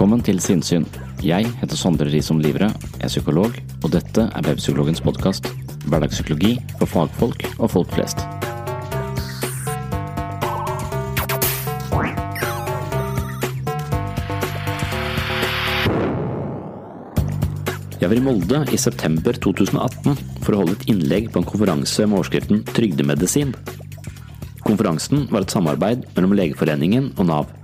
Velkommen til Sinnsyn. Jeg heter Sondre Risom Livre, er psykolog, og dette er Webpsykologens podkast. Hverdagspsykologi for fagfolk og folk flest. Jeg var i Molde i september 2018 for å holde et innlegg på en konferanse med overskriften Trygdemedisin. Konferansen var et samarbeid mellom Legeforeningen og Nav.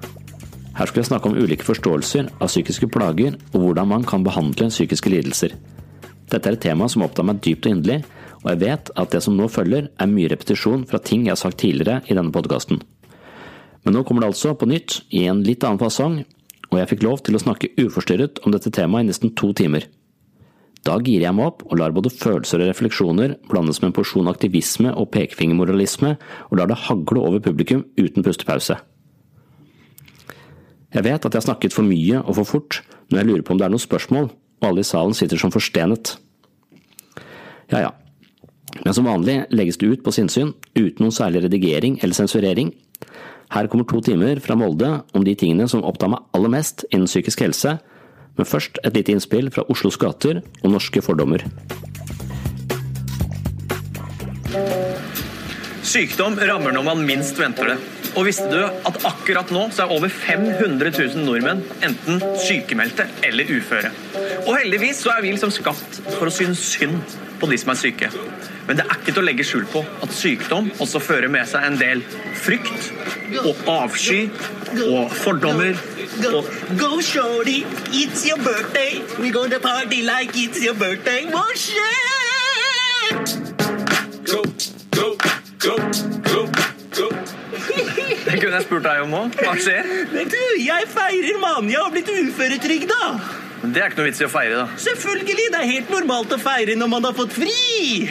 Her skulle jeg snakke om ulike forståelser av psykiske plager og hvordan man kan behandle psykiske lidelser. Dette er et tema som opptar meg dypt og inderlig, og jeg vet at det som nå følger er mye repetisjon fra ting jeg har sagt tidligere i denne podkasten. Men nå kommer det altså på nytt, i en litt annen fasong, og jeg fikk lov til å snakke uforstyrret om dette temaet i nesten to timer. Da girer jeg meg opp og lar både følelser og refleksjoner blandes med en porsjon aktivisme og pekefingermoralisme, og lar det hagle over publikum uten pustepause. Jeg vet at jeg har snakket for mye og for fort når jeg lurer på om det er noen spørsmål, og alle i salen sitter som forstenet. Ja ja. Men som vanlig legges det ut på sinnssyn, uten noen særlig redigering eller sensurering. Her kommer to timer fra Molde om de tingene som opptar meg aller mest innen psykisk helse, men først et lite innspill fra Oslos gater og norske fordommer. Sykdom rammer når man minst venter det. Og visste du at akkurat nå så er over 500 000 nordmenn enten sykemeldte eller uføre. Og heldigvis så er vi liksom skapt for å synes synd på de som er syke. Men det er ikke til å legge skjul på at sykdom også fører med seg en del frykt og avsky og fordommer. Go, Go shorty, it's your birthday. We gonna party like it's your birthday. Go, go, go, go. Jeg spurt deg om nå? Hva skjer? Men du, jeg feirer, mann. Jeg har blitt uføretrygda. Det er ikke noe vits i å feire, da. Selvfølgelig, det er helt normalt å feire når man har fått fri.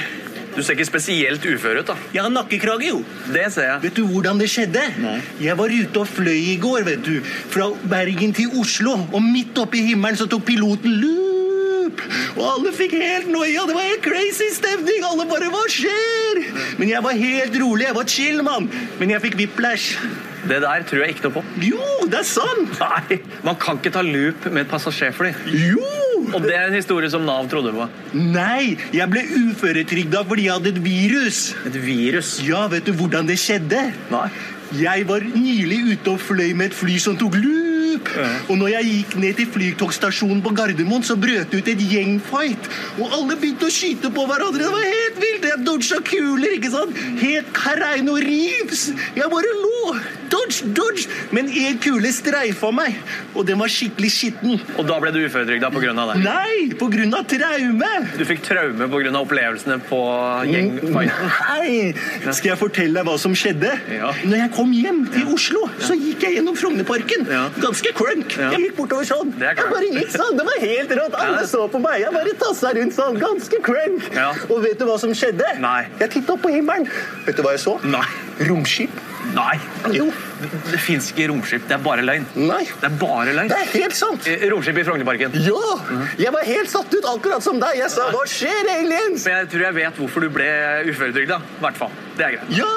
Du ser ikke spesielt ufør ut, da. Jeg har nakkekrage, jo. Det ser jeg. Vet du hvordan det skjedde? Nei. Jeg var ute og fløy i går, vet du. Fra Bergen til Oslo. Og midt oppe i himmelen så tok piloten loop. Og alle fikk helt noia. Det var helt crazy stemning. Alle bare Hva skjer? Men jeg var helt rolig. Jeg var chill, mann. Men jeg fikk whiplash. Det der tror jeg ikke noe på. Jo, det er sant. Nei, Man kan ikke ta loop med et passasjerfly. Jo! Og det er en historie som Nav trodde på. Nei, jeg ble uføretrygda fordi jeg hadde et virus. Et virus. Ja, vet du hvordan det skjedde? Nei. Jeg var nylig ute og fløy med et fly som tok loop. Ja. Og når jeg gikk ned til flytogstasjonen på Gardermoen, så brøt det ut et gjengfight. Og alle begynte å skyte på hverandre. Det var helt vilt. Jeg dodga kuler, ikke sant? Helt Karaino Reeves. Jeg bare lå. dodge, dodge! Men en kule streifa meg, og den var skikkelig skitten. Og da ble du uføretrygda pga. det? Nei, av traume! Du fikk traume pga. opplevelsene på gjengfighten? Nei! Skal jeg fortelle deg hva som skjedde? Ja. Når jeg kom hjem til Oslo, så gikk jeg gjennom Frognerparken. Ganske crunk. Jeg gikk bortover sånn. Jeg bare gikk sånn. Det var helt rått. Alle så på meg. Jeg bare tassa rundt sånn. Ganske crunk. Og vet du hva som skjedde? Nei. Jeg titta opp på himmelen. Vet du hva jeg så? Nei. Romskip. Nei. Jo. Det, fins ikke romskip. Det er bare løgn. Nei. Det er bare løgn. Det er helt sant. Eh, Romskip i Frognerparken. Ja! Jeg var helt satt ut, akkurat som deg. Jeg sa 'hva skjer, aliens'? Men jeg tror jeg vet hvorfor du ble uføretrygda. I hvert fall. Det er greit. Ja!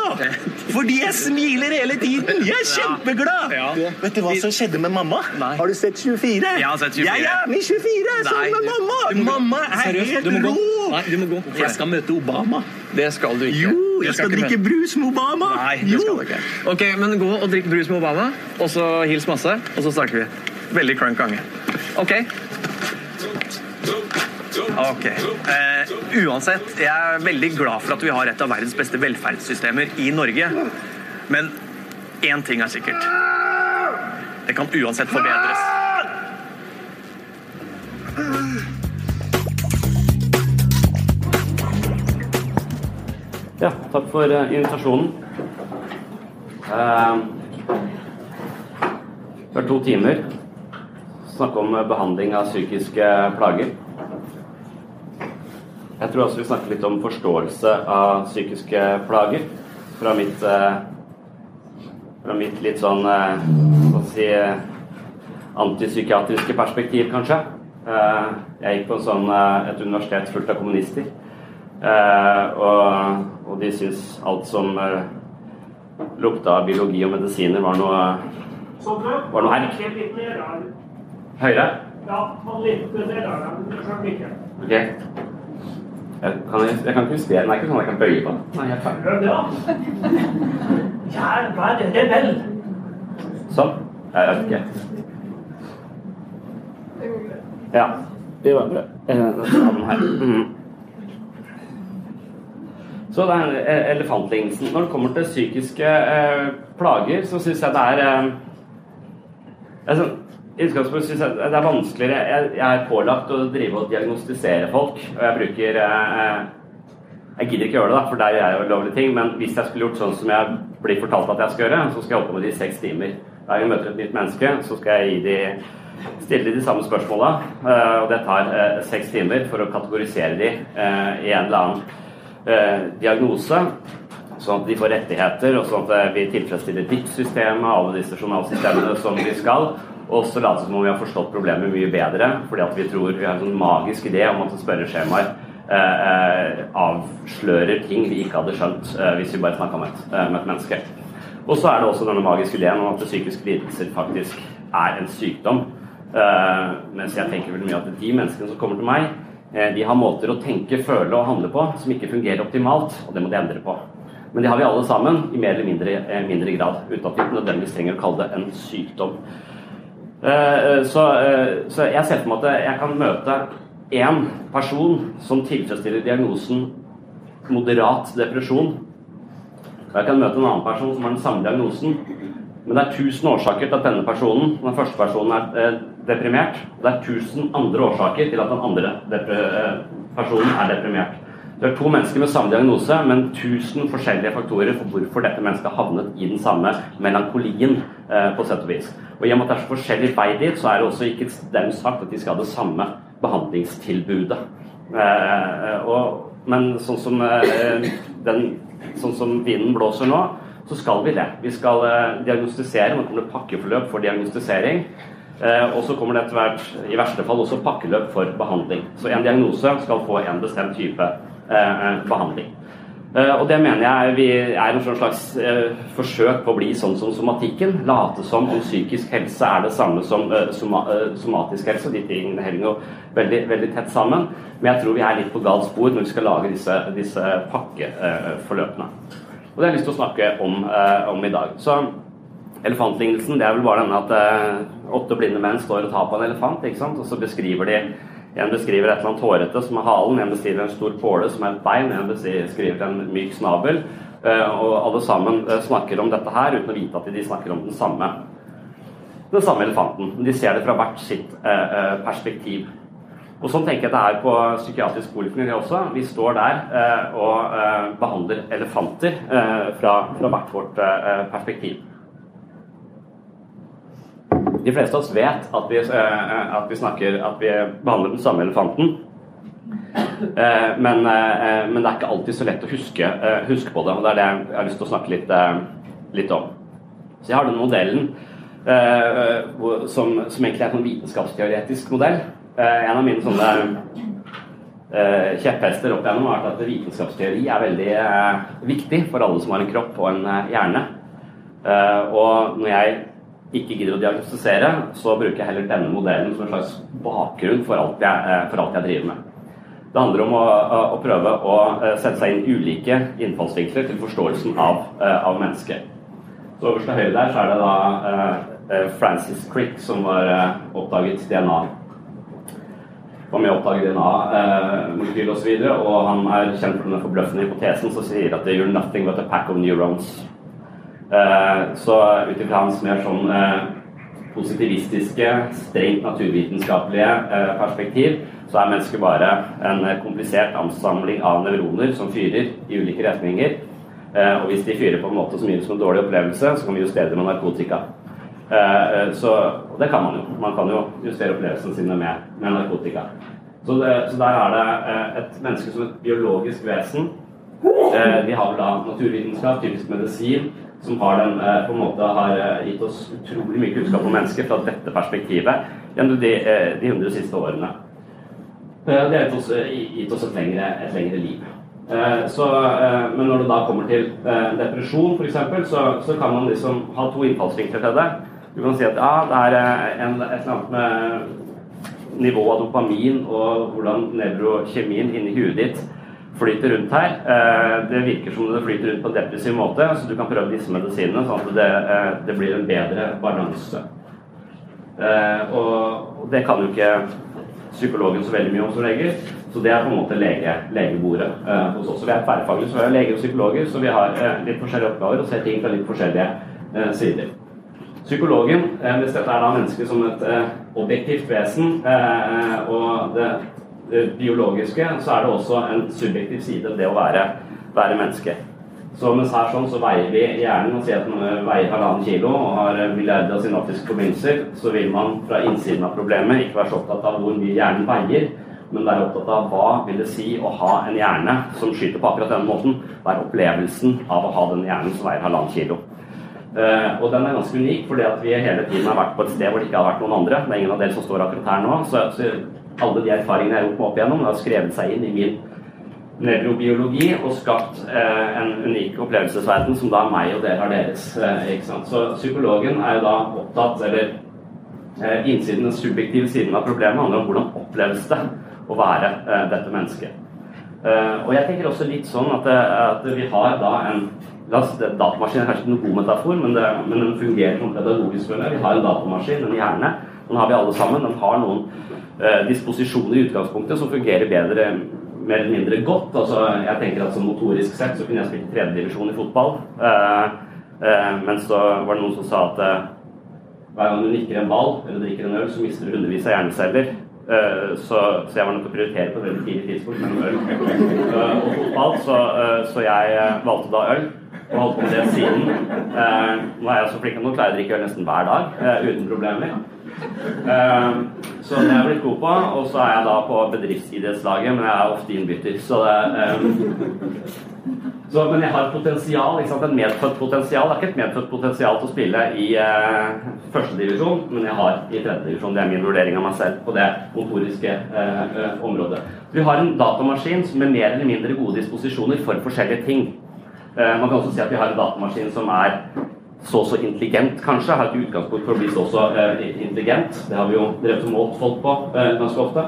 Fordi jeg smiler hele tiden. Jeg er kjempeglad. Ja. Vet du hva som skjedde med mamma? Nei. Har du sett 24? Jeg har sett 24. Jeg er med i 24 sammen med mamma. du du mamma er Seriøst, helt rå. Nei, du må gå. Jeg skal møte Obama. Det skal du ikke. Jo, jeg skal ikke drikke brus med Obama. Nei, det skal du ikke. Ok, men gå og drikk brus med Obama, og så hils masse, og så starter vi. Veldig crunk gange. Ok? Ok. Eh, uansett, jeg er veldig glad for at vi har et av verdens beste velferdssystemer i Norge. Men én ting er sikkert. Det kan uansett forbedres. Ja, takk for eh, invitasjonen. Uh, for to timer snakke om eh, behandling av psykiske plager. Jeg tror også vi snakker litt om forståelse av psykiske plager fra mitt eh, fra mitt litt sånn eh, hva skal jeg si antipsykiatriske perspektiv, kanskje. Jeg gikk på en sånn, et universitet fullt av kommunister. Og, og de syns alt som lukta av biologi og medisiner, var noe, var noe her. Høyre? Ja, litt nedere. Skjønner ikke. Ok. Jeg kan, jeg kan ikke justere den. er ikke sånn jeg kan bøye på den. Jeg Prøv det, da. Er det rebell. Sånn. Jeg vet ikke. Ja. Det var bra. Eh, den her. Mhm. Så det er eh, elefantlignelsen. Når det kommer til psykiske eh, plager, så syns jeg det er eh, sånn, i utgangspunktet synes jeg det er vanskeligere jeg, jeg er pålagt å drive og diagnostisere folk, og jeg bruker eh, Jeg gidder ikke gjøre det, da, for der gjør jeg ulovlige ting, men hvis jeg skulle gjort sånn som jeg blir fortalt at jeg skal gjøre, så skal jeg holde på med det i seks timer. Gang jeg møter et nytt menneske, så skal jeg de, stille de samme spørsmåla, eh, og det tar eh, seks timer for å kategorisere de eh, i en eller annen eh, diagnose. Sånn at de får rettigheter, og sånn at eh, vi tilfredsstiller ditt system og alle disse journalsystemene som vi skal. Og så late som om vi har forstått problemet mye bedre, fordi at vi tror vi har en sånn magisk idé om at spørreskjemaer eh, eh, avslører ting vi ikke hadde skjønt eh, hvis vi bare snakka med, eh, med et menneske. Og så er det også denne magiske ideen om at psykiske lidelser faktisk er en sykdom. Eh, mens jeg tenker veldig mye at de menneskene som kommer til meg, eh, de har måter å tenke, føle og handle på som ikke fungerer optimalt, og det må de endre på. Men det har vi alle sammen i mer eller mindre, eh, mindre grad, uten at vi nødvendigvis trenger å kalle det en sykdom. Eh, Så, eh, så jeg ser for meg at jeg kan møte én person som tilfredsstiller diagnosen moderat depresjon. Og jeg kan møte en annen person som har den samme diagnosen. Men det er tusen årsaker til at denne personen, den første personen er eh, deprimert. Det er tusen andre årsaker til at den andre eh, personen er deprimert. Det er to mennesker med samme diagnose, men tusen forskjellige faktorer for hvorfor dette mennesket havnet i den samme melankolien, eh, på sett og vis. Og i og med at det er så forskjellig vei dit, så er det også ikke dem sagt at de skal ha det samme behandlingstilbudet. Eh, og, men sånn som, eh, den, sånn som vinden blåser nå, så skal vi det. Vi skal eh, diagnostisere. Man kommer til pakkeforløp for diagnostisering. Eh, og så kommer det etter hvert, i verste fall, også pakkeløp for behandling. Så en diagnose skal få en bestemt type eh, behandling. Eh, og det mener jeg vi er en slags forsøk på å bli sånn som somatikken. Late som om psykisk helse er det samme som soma, somatisk helse. De tingene henger jo veldig, veldig tett sammen. Men jeg tror vi er litt på galt spor når vi skal lage disse, disse pakkeforløpene. Og det har jeg lyst til å snakke om, om i dag. Så Elefantlignelsen det er vel bare denne at åtte blinde menn står og tar på en elefant, ikke sant? og så beskriver de En beskriver et eller annet hårete som er halen, en beskriver en stor påle som er et bein, en beskriver en myk snabel. Eh, og alle sammen eh, snakker om dette her uten å vite at de snakker om den samme, den samme elefanten. Men de ser det fra hvert sitt eh, perspektiv. Og Sånn tenker jeg det er på psykiatrisk poliklinikk også. Vi står der og behandler elefanter fra, hvert vårt perspektiv. De fleste av oss vet at vi, at vi, snakker, at vi behandler den samme elefanten. Eh, men, eh, men, det er ikke alltid så lett å huske, eh, huske, på det. og Det er det jeg har lyst til å snakke litt, litt om. Så jeg har denne modellen som, som egentlig er en vitenskapsteoretisk modell. En av mine sånne kjepphester opp igjennom har vært at vitenskapsteori er veldig viktig for alle som har en kropp og en hjerne. Og når jeg ikke gidder å diagnostisere, så bruker jeg heller denne modellen som en slags bakgrunn for alt jeg, for alt jeg driver med. Det handler om å, å, prøve å eh, sette seg inn ulike innfallsvinkler til forståelsen av, eh, av mennesket. Så Øverst til høyre der så er det da Francis Crick som var oppdaget DNA. Var med å oppdage DNA-molekyl osv. Og, så videre, og han er kjent for denne forbløffende hypotesen som sier at you're nothing but a pack of neurons. Uh, så ut ifra hans mer sånn positivistiske, strengt naturvitenskapelige perspektiv så er mennesket bare en komplisert ansamling av nevroner som fyrer i ulike retninger. Eh, og hvis de fyrer på en måte som gir oss en dårlig opplevelse, så kan vi justere det med narkotika. Eh, så og det kan man jo. Man kan jo justere opplevelsene sine med, med narkotika. Så, det, så, der er det eh, et menneske som et biologisk vesen. Vi har vel da naturvitenskap, typisk medisin, som har, den, på en måte har gitt oss utrolig mye kunnskap om mennesker fra dette perspektivet gjennom de, de 100 siste årene. Det har gitt oss, eh, gitt oss et, lengre, et, lengre, liv. Eh, så, eh, men når det da kommer til depresjon f.eks., så, så kan man liksom ha to innfallsvinkler til det. Du kan si at ja, det er en, et eller annet med nivået av dopamin og hvordan nevrokjemien inni huet ditt flyter rundt her. Det virker som det flyter rundt på en depressiv måte, så du kan prøve disse medisinene sånn at det, det blir en bedre balanse. Og det kan jo ikke psykologen så veldig mye om som leger, Så det er på en måte lege, legebordet eh, hos oss. Vi er tverrfaglige, så vi er leger og psykologer, så vi har eh, litt forskjellige oppgaver og ser ting fra litt forskjellige eh, sider. Psykologen, eh, hvis dette er da mennesket som et eh, objektivt vesen, eh, og det, det, biologiske, så er det også en subjektiv side, det å være, være menneske. Så mens her sånn, så veier vi hjernen og sier at man veier halvannen kilo og har milliarder av synoptiske forbindelser, så vil man fra innsiden av problemet ikke være så opptatt av hvor mye hjernen veier, men være opptatt av hva vil det si å ha en hjerne som skyter på akkurat denne måten. Hva er opplevelsen av å ha den hjernen som veier halvannen kilo? Uh, og den er ganske unik, fordi at vi hele tiden har vært på et sted hvor det ikke har vært noen andre. Det er ingen av dere som står akkurat her nå. Så, så alle de erfaringene jeg har gjort meg opp igjennom, har skrevet seg inn i min nevrobiologi og skapt eh, en unik opplevelsesverden som da meg og dere har deres. Eh, ikke sant? Så psykologen er jo da opptatt eller eh, innsiden, den subjektive siden av problemet handler om hvordan oppleves det å være eh, dette mennesket. Eh, og jeg tenker også litt sånn at, eh, at vi har da en La oss, Datamaskin er kanskje ikke noen god metafor, men, det, men den fungerer som pedagogisk. Vi har en datamaskin, en hjerne. Den har vi alle sammen. Den har noen disposisjoner i utgangspunktet som fungerer bedre mer eller mindre godt. Altså, jeg tenker at som motorisk sett så kunne jeg spilt tredjedivisjon i fotball. Eh, eh, men så var det noen som sa at eh, hver gang du nikker en ball eller drikker en øl, så mister du hundrevis av hjerneceller. Eh, så, så, jeg var nødt til å prioritere på et veldig tidlig tidspunkt mellom øl eh, og fotball. Så, eh, så, jeg valgte da øl. Og holdt på med det siden. nå er jeg så flink at nå klarer jeg å drikke øl nesten hver dag uten problemer. Uh, så det er jeg blitt god på. Og så er jeg da på bedriftsidrettslaget, men jeg er ofte innbytter. Så det, um, så, men jeg har et potensial, ikke sant? en medfødt potensial. Jeg har ikke et medfødt potensial til å spille i uh, førstedivisjon, men jeg har i tredjedivisjon. Det er min vurdering av meg selv på det motoriske uh, området. Vi har en datamaskin med mer eller mindre gode disposisjoner for forskjellige ting. man kan også si at vi har en datamaskin som er så så intelligent, kanskje. Har et utgangspunkt for å bli så så eh, intelligent. Det har vi jo drevet og målt folk på eh, ganske ofte.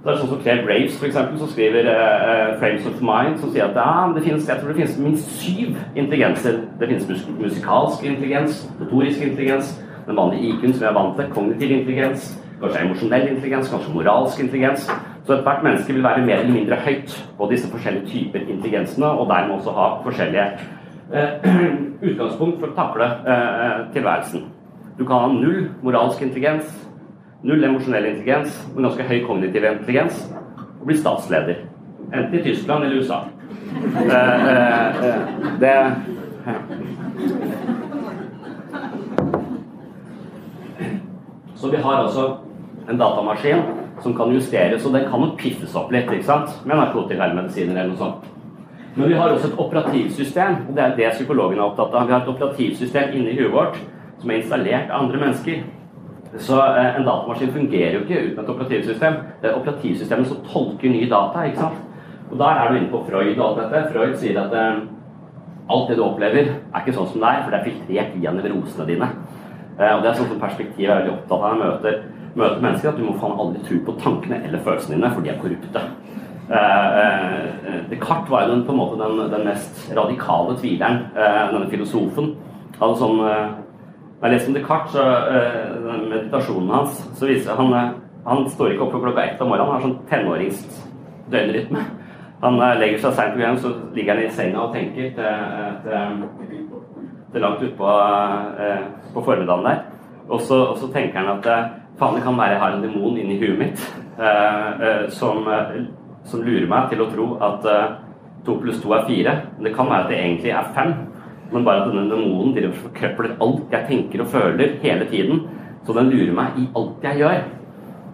Det er sånn som Claire Graves, eksempel, som skriver eh, 'Frames of Mind', som sier at ja, det finnes, jeg tror det finnes minst syv intelligenser. Det finnes mus musikalsk intelligens, motorisk intelligens, den vanlige IQ-en som vi er vant til, kognitiv intelligens, kanskje emosjonell intelligens, kanskje moralsk intelligens. Så ethvert menneske vil være mer eller mindre høyt på disse forskjellige typer intelligensene, og dermed også ha forskjellige eh, utgangspunkt for å takle eh, tilværelsen. Du kan ha null moralsk intelligens, null emosjonell intelligens, men ganske høy kognitiv intelligens, og bli statsleder. Enten i Tyskland eller USA. Eh, eh, eh, det Så vi har altså en datamaskin som kan justeres, og den kan jo piffes opp litt ikke sant? med narkotika eller medisiner eller noe sånt. Men vi har også et operativsystem, og det er det psykologen er opptatt av. Vi har et operativsystem inni huet vårt som er installert av andre mennesker. Så eh, en datamaskin fungerer jo ikke uten et operativsystem. Det er operativsystemet som tolker nye data. ikke sant? Og Der er du inne på Freud og alt dette. Freud sier at eh, alt det du opplever, er ikke sånn som det er, for det er filtrert via nevrosene dine. Eh, og Det er sånn som perspektivet er veldig opptatt av når jeg møter, møter mennesker, at du må faen aldri tro på tankene eller følelsene dine, for de er korrupte. Eh, eh, Descartes var jo på en måte den, den mest radikale tvileren, eh, denne filosofen. Han sånn, når jeg leser om Descartes, så, meditasjonen hans, så viser han han står ikke opp for klokka ett om morgenen. Han har sånn tenåringsdøgnrytme. Han legger seg seint på kvelden, så ligger han i senga og tenker til, til, til langt utpå på formiddagen der. Og så, og så tenker han at faen, det kan være jeg har en demon inni huet mitt som, som lurer meg til å tro at eh, to pluss to er fire. Det kan være at det egentlig er fem. Men bare at denne demonen driver og forkrøpler alt jeg tenker og føler hele tiden. Så den lurer meg i alt jeg gjør.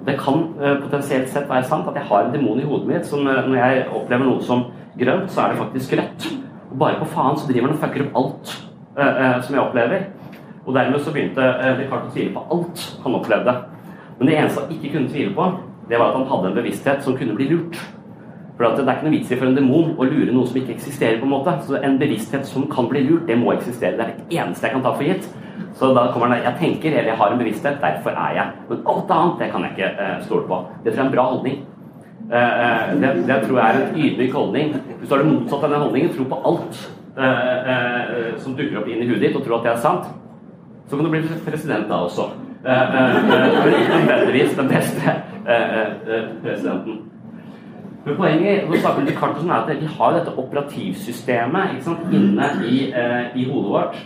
Det kan eh, potensielt sett være sant at jeg har en demon i hodet mitt som eh, når jeg opplever noe som grønt, så er det faktisk rødt. Og bare på faen så driver den og fucker opp alt uh, uh, som jeg opplever. Og dermed så begynte Descartes å tvile på alt han opplevde. Men det eneste han ikke kunne tvile på, det var at han hadde en bevissthet som kunne bli lurt. For Det er ikke noe vits i for en demon å lure noe som ikke eksisterer. på En måte. Så en bevissthet som kan bli lurt, det må eksistere. Det er det eneste jeg kan ta for gitt. Så da kommer den jeg tenker, eller jeg har en bevissthet, derfor er jeg. Men alt annet det kan jeg ikke eh, stole på. Det tror jeg er en bra holdning. Eh, eh, det, det tror jeg er en ydmyk holdning. Hvis du har det motsatte av den holdningen, tro på alt eh, eh, som dukker opp inn i huet ditt, og tro at det er sant, så kan du bli president da også. Eh, Men ikke nødvendigvis den beste presidenten. Men poenget nå snakker vi til om er at vi har dette operativsystemet sant, inne i, eh, i hodet vårt.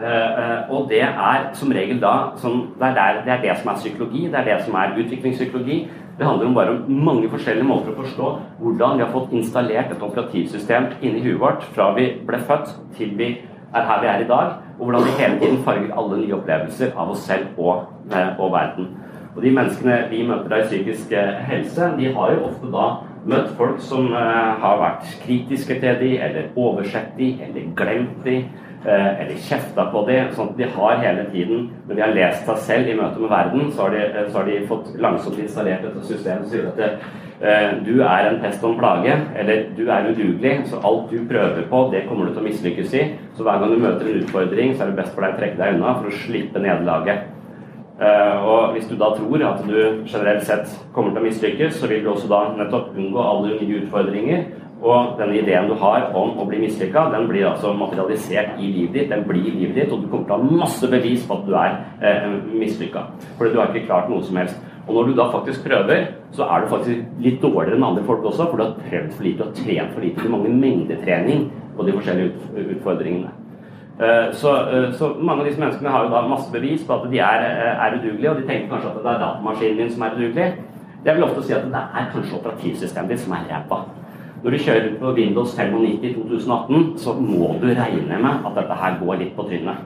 Eh, eh, og det er som regel da som, det, er der, det er det som er psykologi, det er det som er utviklingspsykologi. Det handler om bare om mange forskjellige måter å forstå hvordan vi har fått installert et operativsystem inni huet vårt fra vi ble født til vi er her vi er i dag, og hvordan vi hele tiden farger alle nye opplevelser av oss selv og, eh, og verden. Og de menneskene vi møter i psykisk eh, helse, de har jo ofte da møtt folk som eh, har vært kritiske til de, eller oversett de, eller glemt de, eh, eller kjefta på de. Sånn at de har hele tiden, når de har lest seg selv i møte med verden, så har de, eh, så har de fått langsomt installert dette systemet som sier at det, du er en pest og en plage, eller du er udugelig, så alt du prøver på, det kommer du til å mislykkes i. Så hver gang du møter en utfordring, så er det best for deg å trekke deg unna for å slippe nederlaget. Uh, og hvis du da tror at du generelt sett kommer til å mislykkes, så vil du også da nettopp unngå alle nye utfordringer. Og denne ideen du har om å bli mislykka, den blir altså materialisert i livet ditt. Den blir livet ditt, og du kommer til å ha masse bevis på at du er eh, mislykka. Fordi du har ikke klart noe som helst. Og når du da faktisk prøver, så er du faktisk litt dårligere enn andre folk også, for du har prøvd for lite og trent for lite. Du mangler mengdetrening på de forskjellige utfordringene. Eh, så, eh, så, mange av disse menneskene har jo da masse bevis på at de er, eh, er udugelige, og de tenker kanskje at det er datamaskinen din som er udugelig. Jeg vil ofte si at det er kanskje operativsystemet ditt som er ræva. Når du kjører på Windows 95 i 2018, så må du regne med at dette her går litt på trynet.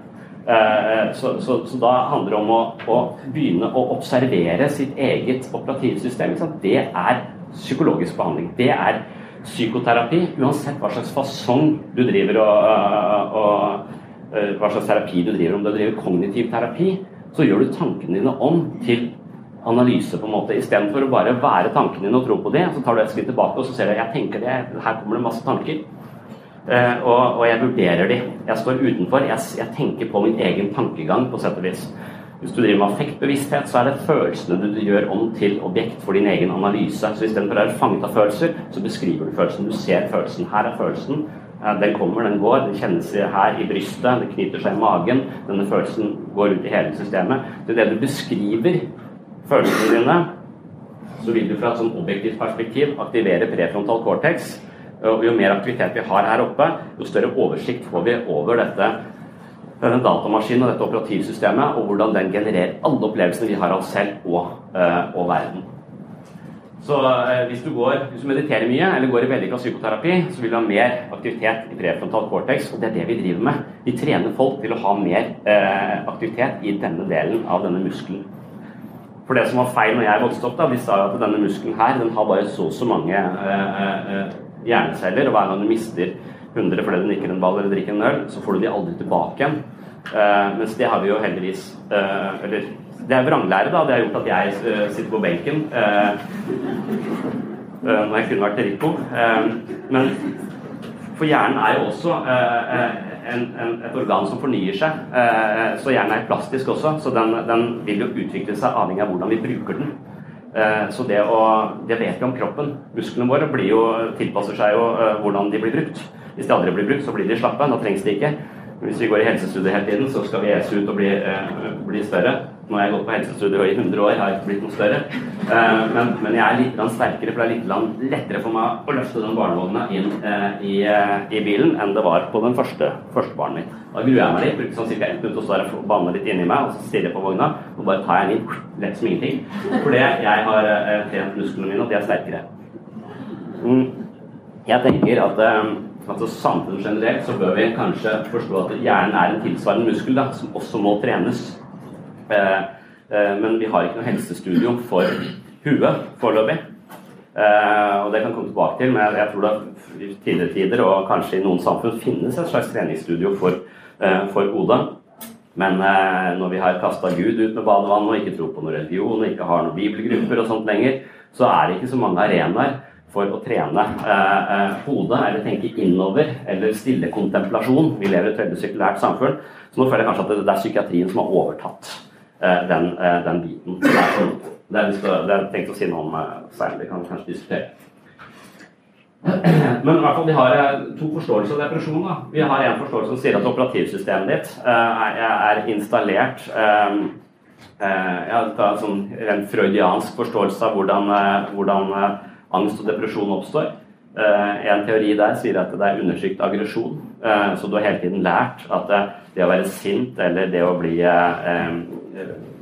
Så, så, så, da handler det om å, å, begynne å observere sitt eget operativsystem. Det er psykologisk behandling. Det er psykoterapi, uansett hva slags fasong du driver og, og hva slags terapi du driver. Om du driver kognitiv terapi, så gjør du tankene dine om til analyse, på en måte. Istedenfor å bare være tankene dine og tro på det, så tar du et skritt tilbake og så ser du jeg tenker det, her kommer det masse tanker. Uh, og, og, jeg vurderer de. Jeg står utenfor. Jeg, jeg, tenker på min egen tankegang, på sett og vis. Hvis du driver med affektbevissthet, så er det følelsene du, du gjør om til objekt for din egen analyse. Så istedenfor å være fanget av følelser, så beskriver du følelsen. Du ser følelsen. Her er følelsen. Den kommer, den går. Det kjennes her i brystet, det knyter seg i magen. Denne følelsen går ut i hele systemet. Er det du beskriver følelsene dine, så vil du fra et sånn objektivt perspektiv aktivere prefrontal cortex. Og jo mer aktivitet vi har her oppe, jo større oversikt får vi over dette denne datamaskinen og dette operativsystemet, og hvordan den genererer alle opplevelsene vi har av oss selv og, og verden. Så eh, hvis du, går, hvis du mediterer mye eller går i vellykka psykoterapi, så vil du ha mer aktivitet i prefrontal cortex, og det er det vi driver med. Vi trener folk til å ha mer eh, aktivitet i denne delen av denne muskelen. For det som var feil når jeg vokste opp, da, de sa at denne muskelen her den har bare så og så mange eh, eh, hjerneceller, og hver gang du mister 100 fordi du nikker en ball eller drikker en øl, så får du de aldri tilbake igjen. Eh, mens det har vi jo heldigvis eh, Eller det er vranglære, da. Det har gjort at jeg uh, sitter på benken uh, uh, når jeg kunne vært Rico. men for hjernen er jo også en, en, et organ som fornyer seg. så hjernen er plastisk også, så den, den, vil jo utvikle seg avhengig av hvordan vi bruker den. så det, å, det vet vi om kroppen. Musklene våre jo, tilpasser seg jo hvordan de blir brukt. Hvis de aldri blir brukt, så blir de slappe. Da trengs de ikke. Hvis vi går i helsestudiet hele tiden, så skal vi ese ut og bli, bli større. Nå har jeg gått på helsestudier i 100 år, jeg har ikke blitt noe større. Uh, men, men, jeg er litt sterkere, for det er litt lettere for meg å løfte den barnevogna inn uh, i, uh, i, bilen enn det var på den første, første barnet mitt. Da gruer jeg meg litt, bruker sånn ca. ett minutt å stå og banen litt inni meg, og så stirrer jeg på vogna, og bare tar jeg den inn, lett som ingenting. Fordi jeg har trent musklene mine, og de er sterkere. Mm. Jeg tenker at altså samfunnet generelt så bør vi kanskje forstå at hjernen er en tilsvarende muskel da, som også må trenes. Eh, eh, men vi har ikke noe helsestudio for huet foreløpig. Eh, og det kan komme tilbake til, men jeg tror det i tidligere tider og kanskje i noen samfunn finnes et slags treningsstudio for, hodet. Men når vi har kasta Gud ut med badevann og ikke tror på noen religion og ikke har noen bibelgrupper og sånt lenger, så er det ikke så mange arenaer for å trene hodet eller tenke innover eller stille kontemplasjon. Vi lever i et veldig sirkulært samfunn, så nå føler jeg kanskje at det, er psykiatrien som har overtatt den, eh, den, biten. Det er, sånn, det er, det er tenkt å si noe om eh, senere. Det kan kanskje diskutere. Men i hvert fall, vi har to forståelser av depresjon. Da. Vi har en forståelse som sier at operativsystemet ditt er installert tar en sånn rent freudiansk forståelse av hvordan, hvordan angst og depresjon oppstår. En teori der sier at det er undertrykt aggresjon. Så du har hele tiden lært at det å være sint eller det å bli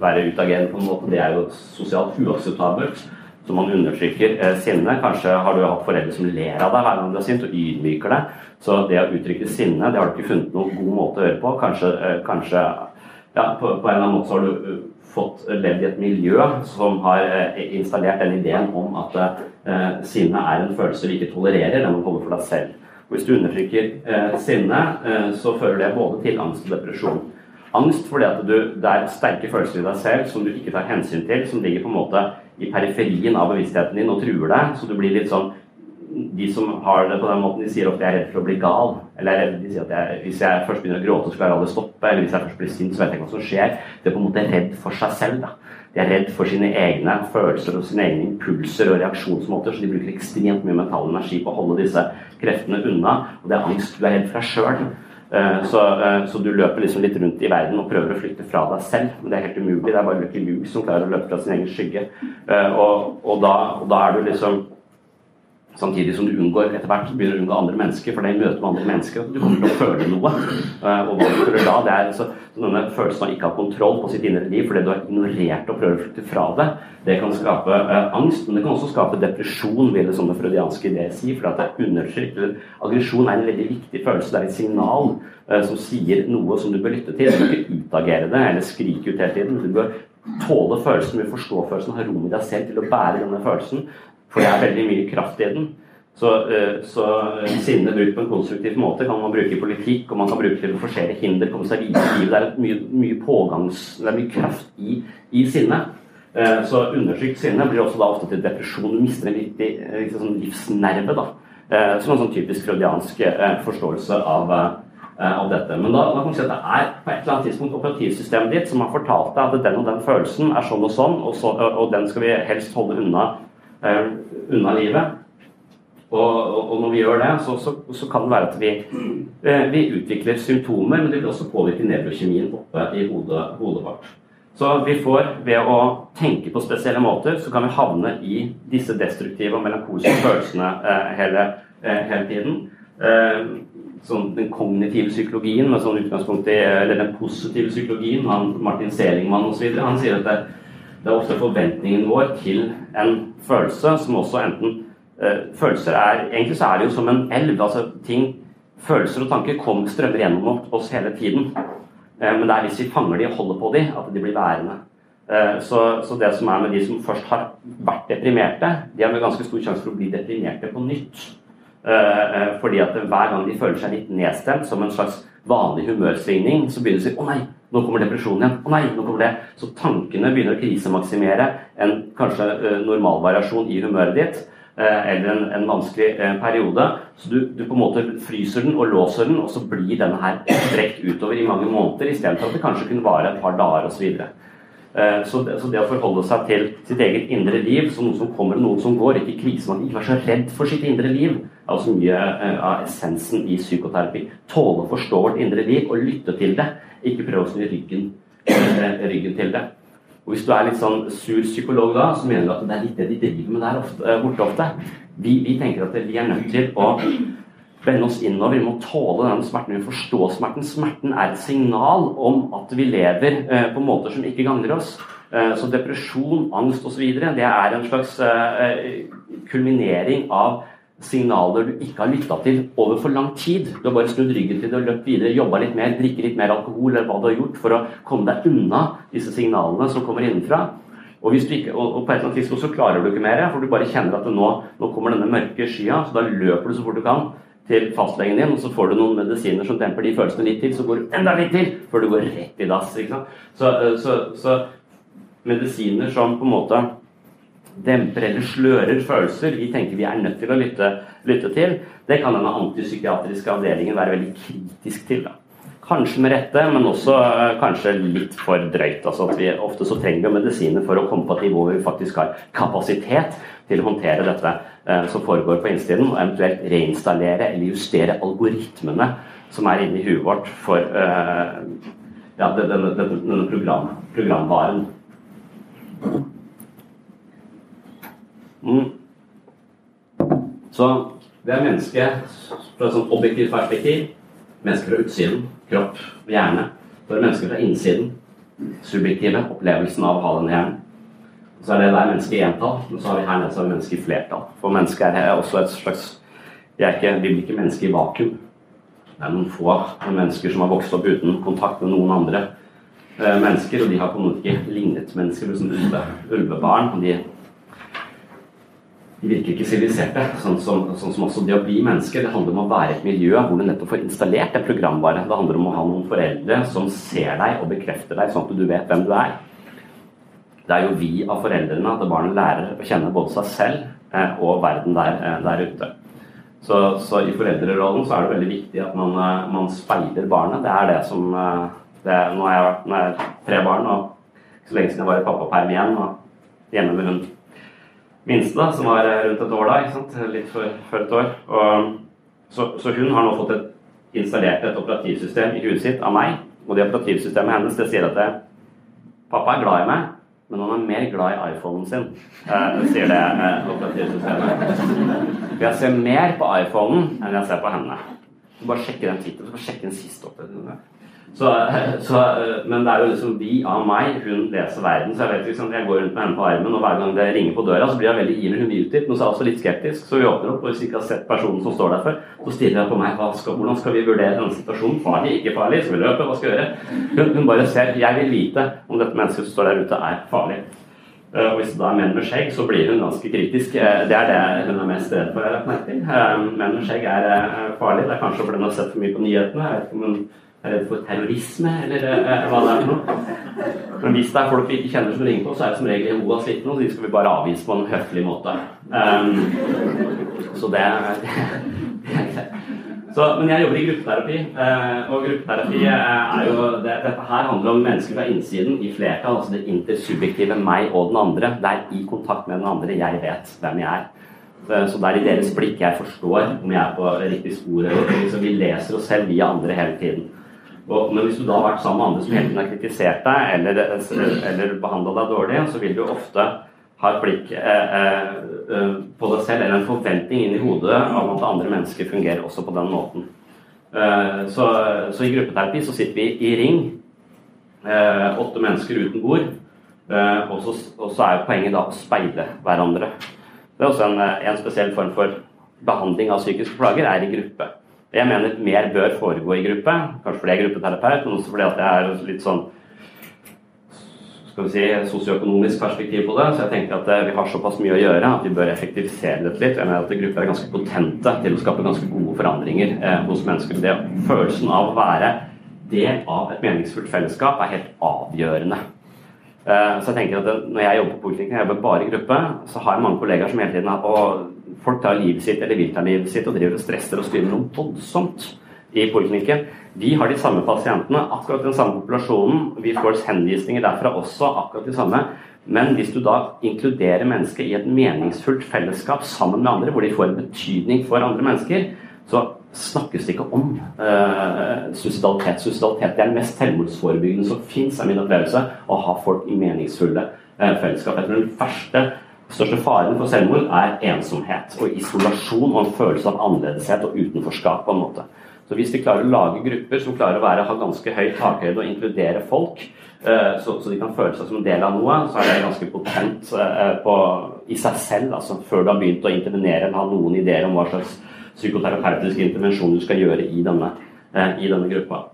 være utagerende på en måte, det er jo sosialt uakseptabelt. Så man undertrykker eh, sinne. Kanskje har du hatt foreldre som ler av deg hver gang du er sint, og ydmyker deg. Så det å uttrykke sinne, det har du ikke funnet noen god måte å gjøre på. Kanskje, eh, kanskje ja, på, på, en eller annen måte så har du fått levd i et miljø som har installert den ideen om at uh, sinne er en følelse du ikke tolererer, den må komme for deg selv. Og hvis du undertrykker sinne, så fører det både til angst og depresjon. Angst fordi at du, det er sterke følelser i deg selv som du ikke tar hensyn til, som ligger på en måte i periferien av bevisstheten din og truer deg. Så du blir litt sånn De som har det på den måten, de sier ofte 'jeg er redd for å bli gal'. Eller de sier at jeg, hvis jeg først begynner å gråte, så skal jeg aldri stoppe. Eller hvis jeg først blir sint, så vet jeg ikke hva som skjer. De er på en måte redd for seg selv. da. De er redd for sine egne følelser og sine egne impulser og reaksjonsmåter, så de bruker ekstremt mye mental energi på å holde disse kreftene unna. Og det er angst du er redd for deg sjøl. Eh, så, eh, så, du løper liksom litt rundt i verden og prøver å flytte fra deg selv. Men det er helt umulig. Det er bare Lucky Luke som klarer å løpe fra sin egen skygge. Eh, og, og, da, og da er du liksom Samtidig som du unngår etter hvert begynner å unngå andre mennesker, for det møter med andre mennesker. Du kommer til å føle noe. Eh, og hva du føler da, det er altså, denne følelsen av ikke ha kontroll på sitt indre liv fordi du har ignorert og prøver å flytte fra det. Det kan skape eh, angst, men det kan også skape depresjon, vil det sånne freudianske ideer si. For at det er undertrykt. Aggresjon er en veldig viktig følelse. Det er et signal eh, som sier noe som du bør lytte til. Du bør ikke utagere det eller skrike ut hele tiden. Du bør tåle følelsen, du forstå følelsen, ha rom i deg selv til å bære denne følelsen. For det er veldig mye kraft i den. Så, eh, så eh, sinne brukt på en konstruktiv måte kan man bruke i politikk, og man kan bruke til å forsere hinder, komme seg videre i livet. Det er mye, pågangs... Det er mye kraft i, i sinne. Eh, så undertrykt sinne blir også da ofte til depresjon. Du mister en viktig sånn livsnerve. da. Som en sånn typisk freudiansk forståelse av, av dette. Men da, da, kan vi si at det er på et eller annet tidspunkt operativsystemet ditt som har fortalt deg at den og den følelsen er sånn og sånn, og, så, og den skal vi helst holde unna eh, unna livet. Og, og, når vi gjør det, så, så, så kan det være at vi, eh, vi, utvikler symptomer, men det vil også påvirke nevrokjemien oppe i hodet, hodet vårt. Så vi får, ved å tenke på spesielle måter, så kan vi havne i disse destruktive og melankolske følelsene eh, hele, eh, hele tiden. Eh, sånn, den kognitive psykologien med sånn utgangspunkt i, eller den positive psykologien, han, Martin Selingmann osv., han sier at det, det, er ofte forventningen vår til en følelse som også enten eh, Følelser er Egentlig så er det jo som en elv. altså ting, Følelser og tanker kom, strømmer gjennom oss hele tiden. Eh, men det er hvis vi fanger de og holder på de, at de blir værende. Eh, så, så, det som er med de som først har vært deprimerte, de har med ganske stor sjanse for å bli deprimerte på nytt. Eh, eh, fordi at hver gang de føler seg litt nedstemt, som en slags vanlig humørsvingning, så begynner de å si 'Å nei, nå kommer depresjonen igjen'. 'Å nei, nå kommer det'. Så tankene begynner å krisemaksimere en kanskje eh, normalvariasjon i humøret ditt. Eller en, en vanskelig periode. Så du, du, på en måte fryser den og låser den, og så blir denne her strekt utover i mange måneder, istedenfor at det kanskje kunne vare et par dager osv. Eh, så det, så det, å forholde seg til sitt eget indre liv som noe som kommer og noe som går, ikke krisemann, ikke være så redd for sitt indre liv, er også mye eh, av essensen i psykoterapi. Tåle å forstå vårt indre liv og lytte til det, ikke prøve å snu ryggen, eh, ryggen til det. Og Hvis du er litt sånn sur psykolog da, så mener du at det er litt det de driver med der ofte, borte ofte. Vi, vi tenker at vi er nødt til å vende oss innover. Vi må tåle denne smerten. Vi må forstå smerten. Smerten er et signal om at vi lever eh, på måter som ikke gagner oss. Eh, så depresjon, angst osv. det er en slags eh, kulminering av signaler du ikke har lytta til over for lang tid. Du har bare snudd ryggen til det og løpt videre, jobba litt mer, drikke litt mer alkohol eller hva du har gjort for å komme deg unna disse signalene som kommer innenfra. Og, ikke, og, på et eller annet tidspunkt så klarer du ikke mer, for du bare kjenner at nå, nå kommer denne mørke skya, så da løper du så fort du kan til fastlegen din, og så får du noen medisiner som demper de følelsene litt til, så går du enda litt til før du går rett i dass. Så, eh, så, så medisiner som på en måte demper eller slører følelser vi tenker vi er nødt til å lytte, lytte til, det kan denne antipsykiatriske avdelingen være veldig kritisk til. da. Kanskje med rette, men også uh, kanskje litt for drøyt. altså at vi Ofte så trenger vi medisiner for å komme på et nivå hvor vi faktisk har kapasitet til å håndtere dette uh, som foregår på innsiden, og eventuelt reinstallere eller justere algoritmene som er inni huet vårt for uh, ja, denne, denne, program, programvaren. Mm. Så det er mennesket fra et sånt objektivt perspektiv. Mennesker fra utsiden kropp hjerne. For mennesker fra innsiden. Subjektive opplevelsen av å ha den hjernen. Så er det der mennesket i entall, og så har vi her nede så mennesket i flertall. For mennesket er også et slags Vi, ikke, vi blir ikke mennesker i vakuum. Det er noen få mennesker som har vokst opp uten kontakt med noen andre eh, mennesker, og de har på en måte ikke lignet mennesker. Som ulve, ulvebarn. og de de virker ikke siviliserte. Sånn som, sånn som, også det å bli menneske. Det handler om å være et miljø hvor du nettopp får installert en programvare. Det handler om å ha noen foreldre som ser deg og bekrefter deg, sånn at du vet hvem du er. Det er jo vi av foreldrene at barnet lærer å kjenne både seg selv eh, og verden der, eh, der ute. Så, så, i foreldrerollen så er det veldig viktig at man, eh, man speiler barnet. Det er det som det, Nå har jeg vært med tre barn, og så lenge siden jeg var i pappaperm igjen og hjemme med hund minste, da, som var rundt et år da, ikke sant? litt for, før et år. Og, så, så, hun har nå fått et, installert et operativsystem i huet sitt av meg. Og det operativsystemet hennes det sier at det, pappa er glad i meg, men han er mer glad i iPhonen sin, eh, sier det eh, operativsystemet. For jeg ser mer på iPhonen enn jeg ser på henne. Bare sjekke den tittelen, sjekke den siste oppdateringen. Så, så, men det er jo liksom vi av meg, hun leser verden. Så jeg vet liksom, jeg går rundt med henne på armen, og hver gang det ringer på døra, så blir jeg veldig ivrig. Hun vil dit, men så er jeg også litt skeptisk. Så vi åpner opp, og hvis vi ikke har sett personen som står der før, så stiller jeg på meg skal, hvordan skal vi vurdere denne situasjonen. Farlig, ikke farlig? Skal vi løpe? Hva skal vi gjøre? Hun, hun bare ser. Jeg vil vite om dette mennesket som står der ute, er farlig. Eh, og hvis det da er menn med skjegg, så blir hun ganske kritisk. Eh, det er det hun er mest redd for. Eh, menn med skjegg er farlig. Det er kanskje fordi hun har sett for mye på nyhetene. Jeg vet ikke om hun er redd for terrorisme, eller eh, hva det er for noe. Men hvis det er folk vi ikke kjenner som ringer på, så er det som regel Jehovas vitner, og de skal vi bare avvise på en høflig måte. Um, så det så, men jeg jobber i gruppeterapi, eh, og gruppeterapi er jo det, Dette her handler om mennesker fra innsiden i flertall, altså det intersubjektive meg og den andre. Det er i kontakt med den andre jeg vet hvem jeg er. Så det er i deres blikk jeg forstår om jeg er på riktig spor. Så vi leser oss selv via andre hele tiden. Og, men hvis du da har vært sammen med andre som hele tiden har kritisert deg eller, eller behandla deg dårlig, så vil du ofte ha et blikk eh, eh, på deg selv, eller en forventning inn i hodet om at andre mennesker fungerer også på den måten. Eh, så, så, i gruppeterapi så sitter vi i ring, eh, åtte mennesker uten bord, eh, og så, og, så, er poenget da å speile hverandre. Det er også en, en spesiell form for behandling av psykiske plager, er i gruppe. Jeg mener mer bør foregå i gruppe, kanskje fordi jeg er gruppeterapeut, men også fordi at jeg er litt sånn skal vi si, sosioøkonomisk perspektiv på det. Så jeg tenker at eh, vi har såpass mye å gjøre at vi bør effektivisere dette litt. Jeg mener at grupper er ganske potente til å skape ganske gode forandringer eh, hos mennesker. Det Følelsen av å være del av et meningsfullt fellesskap er helt avgjørende. Eh, så jeg tenker at det, Når jeg jobber på politikken, jeg jobber bare i gruppe, så har jeg mange kollegaer som hele tiden har folk tar livet sitt eller vil ta livet sitt og driver og stresser og skriver noe voldsomt i poliklinikken. Vi har de samme pasientene, akkurat den samme populasjonen. Vi får henvisninger derfra også, akkurat de samme. Men hvis du da inkluderer mennesket i et meningsfullt fellesskap sammen med andre, hvor de får en betydning for andre mennesker, så snakkes det ikke om eh, suicidalitet. Suicidalitet er den mest selvmordsforebyggende som fins, er min opplevelse. Å ha folk i meningsfulle eh, fellesskap. Jeg tror den første største faren for selvmord er ensomhet og isolasjon og en følelse av annerledeshet og utenforskap. på en måte. Så hvis vi klarer å lage grupper som klarer å være, ha ganske høy takhøyde og inkludere folk, eh, så, de kan føle seg som en del av noe, så er det ganske potent eh, på, i seg selv. altså Før du har begynt å intervenere eller ha noen ideer om hva slags psykoterapeutisk intervensjon du skal gjøre i denne, eh, i denne gruppa.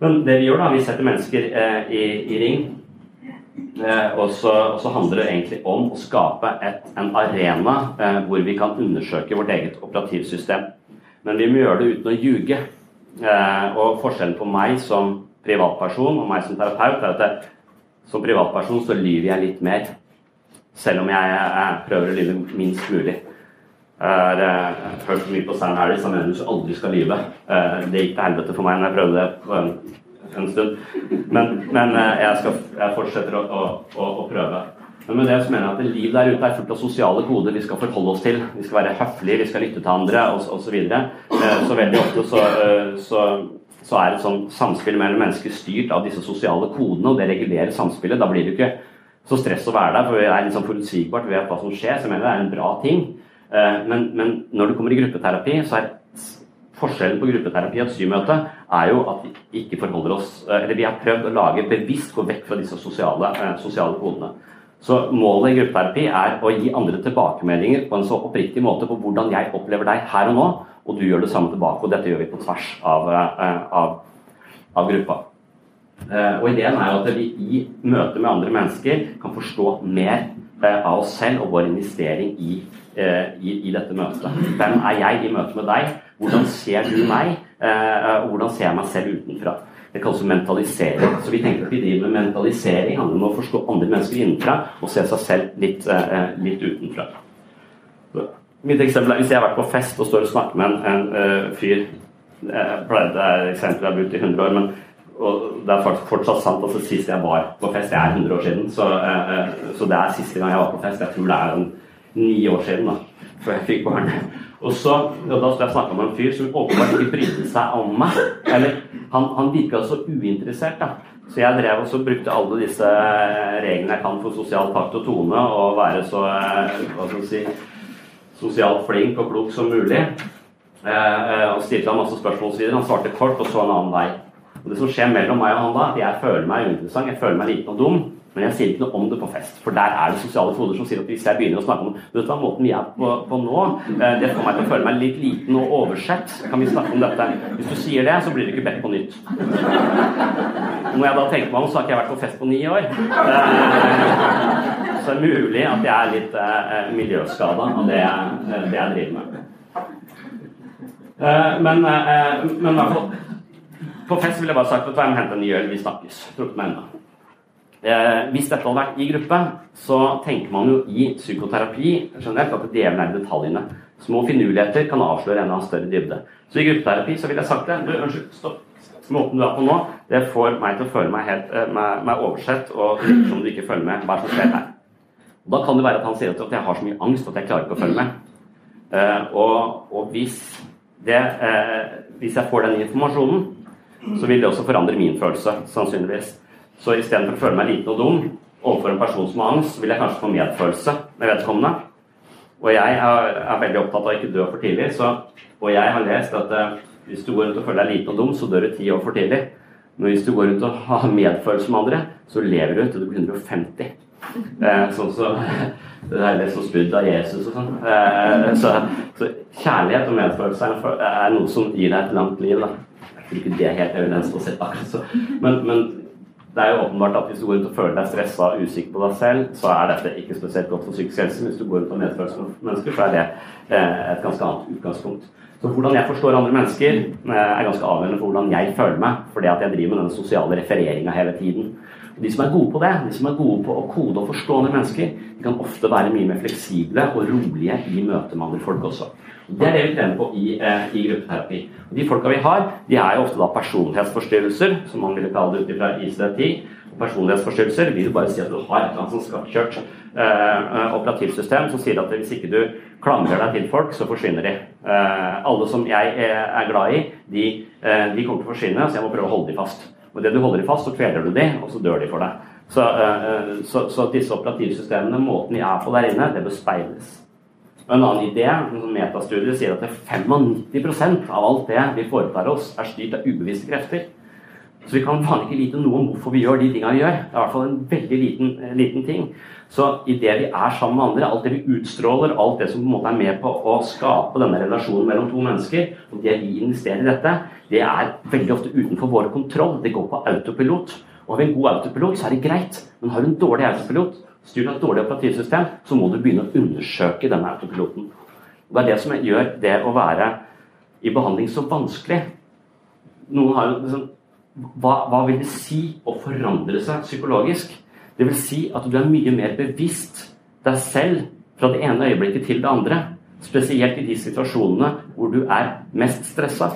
Men det vi gjør, da, vi setter mennesker i, i ring og, så, og, så, handler det egentlig om å skape et, en arena eh, hvor vi kan undersøke vårt eget operativsystem. Men vi må gjøre det uten å ljuge. Eh, og forskjellen på meg som privatperson og meg som terapeut er at jeg, som privatperson så lyver jeg litt mer. Selv om jeg, jeg prøver å lyve minst mulig. Jeg har hørt mye på Sam Harris, han mener du aldri skal lyve. Eh, det gikk til helvete for meg når jeg prøvde det en stund. Men, men eh, jeg, skal, jeg, fortsetter å, å, å, å, prøve. Men med det så mener jeg at liv der ute er fullt av sosiale koder vi skal forholde oss til. Vi skal være høflige, vi skal lytte til andre osv. Så, videre. Eh, så veldig ofte så, eh, så, så, er et sånn samspill mellom mennesker styrt av disse sosiale kodene, og det regulerer samspillet. Da blir det ikke så stress å være der, for det er liksom forutsigbart, vi vet hva som skjer. Så jeg mener det er en bra ting. Men, men når du kommer i gruppeterapi, så er Forskjellen på gruppeterapi og et symøte er jo at vi ikke forholder oss eh, Eller vi har prøvd å lage bevisst gå vekk fra disse sosiale, eh, sosiale kodene. Så målet i gruppeterapi er å gi andre tilbakemeldinger på en så oppriktig måte på hvordan jeg opplever deg her og nå, og du gjør det samme tilbake. Og dette gjør vi på tvers av, eh, av, av gruppa. Og ideen er jo at vi i møte med andre mennesker kan forstå mer av oss selv og vår investering i, i, i dette møtet. Hvem er jeg i møte med deg? Hvordan ser du meg, og hvordan ser jeg meg selv utenfra? Det kalles mentalisering. Så vi tenker at vi driver med mentalisering, handler om å forstå andre mennesker innenfra og se seg selv litt, eh, litt utenfra. Mitt eksempel er hvis jeg har vært på fest og står og snakker med en, en fyr jeg pleier, Det er eksempel jeg har brukt i 100 år, men og det er faktisk fortsatt sant at sist jeg var på fest, det er 100 år siden, så, så, det er siste gang jeg var på fest. Jeg tror det er en, ni år siden da, før jeg fikk barn. Og så, og Da jeg snakke med en fyr som åpenbart ikke brydde seg om meg. Eller han, han virka så uinteressert. da. Så jeg drev og brukte alle disse reglene jeg kan for sosial takt og tone, og være så hva skal si, sosialt flink og klok som mulig. Eh, og stilte han masse spørsmål osv. Han svarte kort og så en annen vei. Og Det som skjer mellom meg og han da, at jeg føler meg uinteressant, jeg føler meg liten og dum. Men jeg sier ikke noe om det på fest, for der er det sosiale koder som sier at hvis jeg begynner å snakke om vet du hva, måten vi er på, på nå, eh, det får meg til å føle meg litt liten og oversett. Kan vi snakke om dette? Hvis du sier det, så blir det ikke bedt på nytt. Når jeg da tenker meg om, så har ikke jeg vært på fest på ni år. Eh, så det er mulig at jeg er litt eh, miljøskada av det jeg, det jeg driver med. Men, men På fest ville jeg bare sagt at jeg må hente en ny øl, vi snakkes. Trukket meg ennå. Eh, hvis dette hadde vært i gruppe, så tenker man jo i psykoterapi generelt at djevelen er i detaljene. Små finurligheter kan avsløre en av større dybde. Så i gruppeterapi så vil jeg sagt det. Du, unnskyld, stopp. Måten du er på nå, det får meg til å føle meg helt eh, meg, meg oversett og som du ikke følger med hva som skjer her. Og da kan det være at han sier at jeg har så mye angst at jeg klarer ikke å følge med. Eh, og, og hvis, det, eh, hvis jeg får den informasjonen, så vil det også forandre min følelse, sannsynligvis. Så istedenfor å føle meg liten og dum, overfor en person som har angst, vil jeg kanskje få medfølelse med vedkommende. Og jeg er, er veldig opptatt av å ikke dø for tidlig. Så, og jeg har lest at eh, hvis du går rundt og føler deg liten og dum, så dør du ti år for tidlig. Men hvis du går rundt og har medfølelse med andre, så lever du til du blir 150. Eh, sånn så Det er litt som spydd av Jesus og sånn. Eh, så, så, kjærlighet og medfølelse er, noe som gir deg et langt liv. da. Jeg tror ikke det er helt evidens på sett akkurat så. Men, men det er jo åpenbart at hvis du går ut og føler deg stressa og usikker på deg selv, så er dette ikke spesielt godt for psykisk helse. Hvis du går ut og medføler mennesker, så er det eh, et ganske annet utgangspunkt. Så hvordan jeg forstår andre mennesker, eh, er ganske avgjørende for hvordan jeg føler meg. Fordi at jeg driver med denne sosiale refereringa hele tiden. Og de som er gode på det, de som er gode på å kode og forstå andre mennesker, de kan ofte være mye mer fleksible og rolige i møte med andre folk også. Det er det vi trener på i, eh, i gruppeterapi. Og de folka vi har, de er jo ofte da personlighetsforstyrrelser, som man ville kalle det ut fra ICD-10. Personlighetsforstyrrelser vil bare si at du har et eller annet sånn skakkjørt eh, operativsystem som sier at hvis ikke du klamrer deg til folk, så forsvinner de. Eh, alle som jeg eh, er glad i, de, eh, de kommer til å forsvinne, så jeg må prøve å holde de fast. Og det du holder de fast, så kveler du de, og så dør de for deg. Så, eh, så, så disse operativsystemene, måten de er på der inne, det bør speiles. Og En annen idé, en metastudie, sier at 95% av alt det vi foretar oss, er styrt av ubevisste krefter. Så vi kan faen ikke vite noe om hvorfor vi gjør de tingene vi gjør. Det er i hvert fall en veldig liten, eh, liten ting. Så i det vi er sammen med andre, alt det vi utstråler, alt det som på en måte er med på å skape denne relasjonen mellom to mennesker, og det vi investerer i dette, det er veldig ofte utenfor vår kontroll. Det går på autopilot. Og har vi en god autopilot, så er det greit. Men har du en dårlig autopilot, styrt av et dårlig operativsystem, så må du begynne å undersøke denne autopiloten. Og Det er det som gjør det å være i behandling så vanskelig. Noen har liksom hva, hva, vil det si å forandre seg psykologisk? Det vil si at du er mye mer bevisst deg selv fra det ene øyeblikket til det andre. Spesielt i de situasjonene hvor du er mest stressa.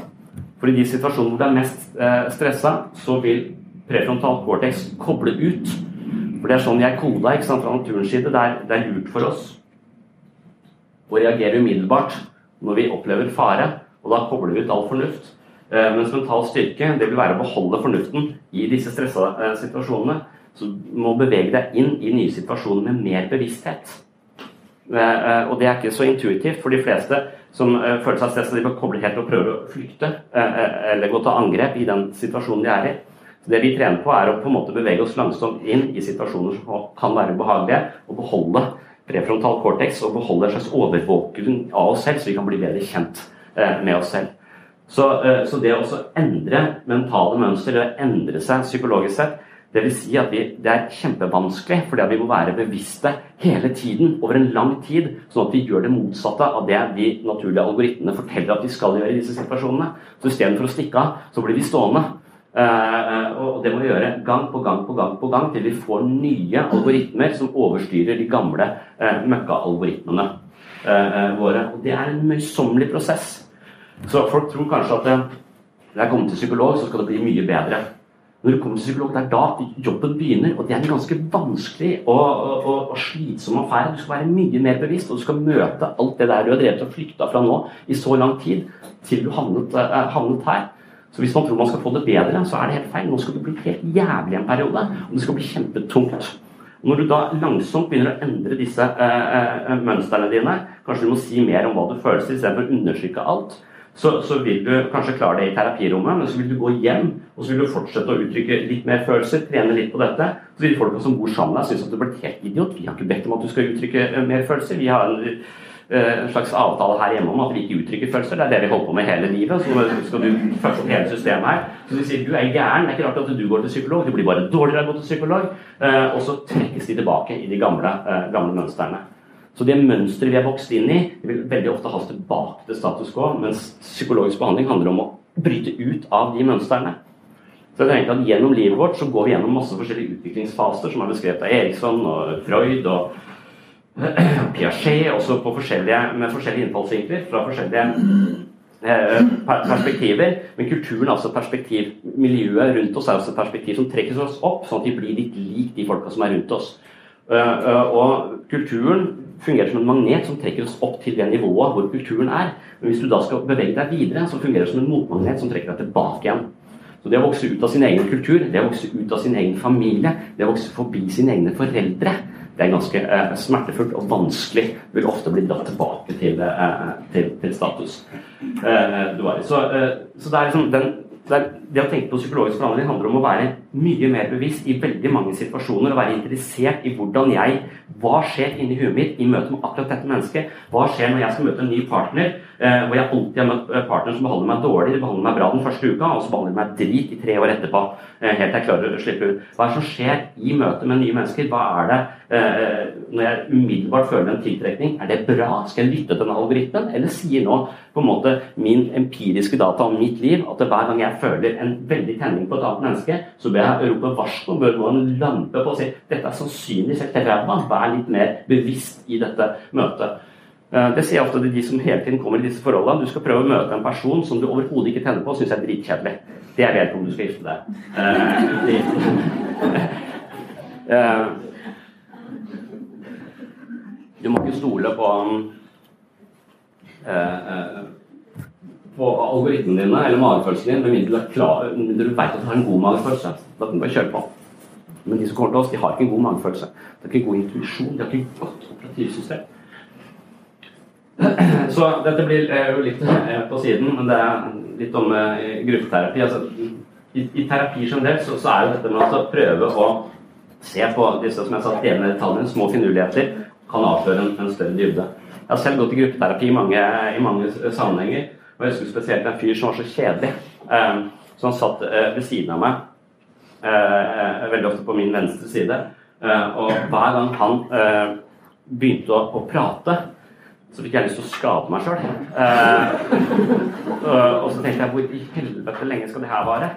For i de situasjonene hvor du er mest eh, stressa, så vil prefrontal cortex koble ut for det er sånn jeg koda ikke sant, fra naturens side. Det er, det er lurt for oss å reagere umiddelbart når vi opplever fare, og da kobler vi ut all fornuft. Eh, mens mental styrke det vil være å beholde fornuften i disse stressa eh, situasjonene. Så du må bevege deg inn i nye situasjoner med mer bevissthet. Eh, eh og det er ikke så intuitivt for de fleste som eh, føler seg stressa. De bør koble helt og prøve å flykte eh, eller gå til angrep i den situasjonen de er i. Så Det vi trener på, er å på en måte bevege oss langsomt inn i situasjoner som kan være ubehagelige, og beholde prefrontal cortex og beholde en slags overvåking av oss selv, så vi kan bli bedre kjent eh, med oss selv. Så, eh, så det å endre mentale mønster, eller endre seg psykologisk sett, det vil si at vi, det er kjempevanskelig, fordi vi må være bevisste hele tiden, over en lang tid, sånn at vi gjør det motsatte av det de naturlige algoritmene forteller at vi skal gjøre i disse situasjonene. Så istedenfor å stikke av, så blir vi stående. Uh, og det må vi gjøre gang på gang på gang på gang til vi får nye algoritmer som overstyrer de gamle møkkaalgoritmene møkka-algoritmene våre. Og det er en møysommelig prosess. Så folk tror kanskje at når jeg kommer til psykolog, så skal det bli mye bedre. Når du kommer til psykolog, det er da jobben begynner, og det er en ganske vanskelig og, og, og slitsom affære. Du skal være mye mer bevisst, og du skal møte alt det der du har drevet og flykta fra nå i så lang tid, til du havnet, havnet her. Så hvis man tror man skal få det bedre, så er det helt feil. Nå skal det bli helt jævlig en periode, og det skal bli kjempetungt. Når du da langsomt begynner å endre disse eh, eh, mønstrene dine, kanskje du må si mer om hva du føler istedenfor å undertrykke alt, så, så, vil du kanskje klare det i terapirommet, men så vil du gå hjem og så vil du fortsette å uttrykke litt mer følelser, trene litt på dette. Så vil folka som bor sammen med deg, synes at du er blitt helt idiot. Vi har ikke bedt om at du skal uttrykke eh, mer følelser. Vi har en en slags avtale her hjemme om at vi ikke uttrykker følelser. Det er det vi holder på med hele livet. Så skal du fucke opp hele systemet her. Så de sier du er gæren. Det er ikke rart at du går til psykolog. Du blir bare dårligere av å gå til psykolog. Eh, og så trekkes de tilbake i de gamle, eh, gamle mønstrene. Så det mønsteret vi er vokst inn i, vil veldig ofte ha oss tilbake til status quo, mens psykologisk behandling handler om å bryte ut av de mønstrene. Så jeg tenker at Gjennom livet vårt så går vi gjennom masse forskjellige utviklingsfaser som er beskrevet av Eriksson og Freud og Piaget også forskjellige, med forskjellige innfallsvinkler fra forskjellige eh, perspektiver. Men kulturen er også perspektiv. Miljøet rundt oss er også et perspektiv som trekker oss opp, sånn at vi blir litt lik de folka som er rundt oss. Eh, eh, og kulturen fungerer som en magnet som trekker oss opp til det nivået hvor kulturen er. Men hvis du da skal bevege deg videre, så fungerer det som en motmagnet som trekker deg tilbake igjen. Så det å vokse ut av sin egen kultur, det å vokse ut av sin egen familie, det å vokse forbi sine egne foreldre, det er ganske eh, smertefullt og vanskelig. Vil ofte bli dratt tilbake til, eh, til, til status. Eh, så, eh, så, det er liksom den det, er, det, å tenke på psykologisk behandling handler om å være mye mer bevisst i veldig mange situasjoner. Og være interessert i hvordan jeg Hva skjer inni huet mitt i møte med akkurat dette mennesket? Hva skjer når jeg skal møte en ny partner? Eh, hvor jeg alltid har møtt partnere som behandler meg dårlig. De behandler meg bra den første uka, og så behandler de meg drit i tre år etterpå. Eh, helt til jeg klarer å slippe ut. Hva er det som skjer i møte med nye mennesker? Hva er det eh, når jeg umiddelbart føler en tiltrekning? Er det bra? Skal jeg lytte til den algoritmen? Eller sier nå på en måte min empiriske data om mitt liv at hver gang jeg føler en veldig tenning på et annet menneske, så bør jeg rope varsko, bør gå en lampe på og si dette er sannsynligvis et ræva, vær litt mer bevisst i dette møtet. Eh, det sier jeg ofte til de som hele tiden kommer i disse forholdene. Du skal prøve å møte en person som du overhodet ikke tenner på og syns er dritkjedelig. Det er vedkommende om du skal gifte deg. Uh, du må ikke stole på uh, på algoritmene dine eller magefølelsen din, med mindre du, klar, mindre du vet at du har en god magefølelse. Da kan du bare kjøre på. Men de som kommer til oss, de har ikke en god magefølelse. De har ikke god intuisjon. De har ikke godt operativsystem. Så dette blir jo litt eh, på siden, men det er litt om eh, gruppeterapi. Altså, i, i, terapi generelt så, så, er jo dette med å prøve å se på disse som jeg sa, delene detaljene, små finurligheter, kan avføre en, en, større dybde. Jeg har selv gått i gruppeterapi i mange, i mange sammenhenger. Og jeg husker spesielt en fyr som var så kjedelig. Eh, så han satt eh, ved siden av meg, eh, veldig ofte på min venstre side. og hver gang han begynte å, å, prate, så fikk jeg lyst til å skade meg sjøl. og så tenkte jeg hvor i helvete lenge skal det her vare?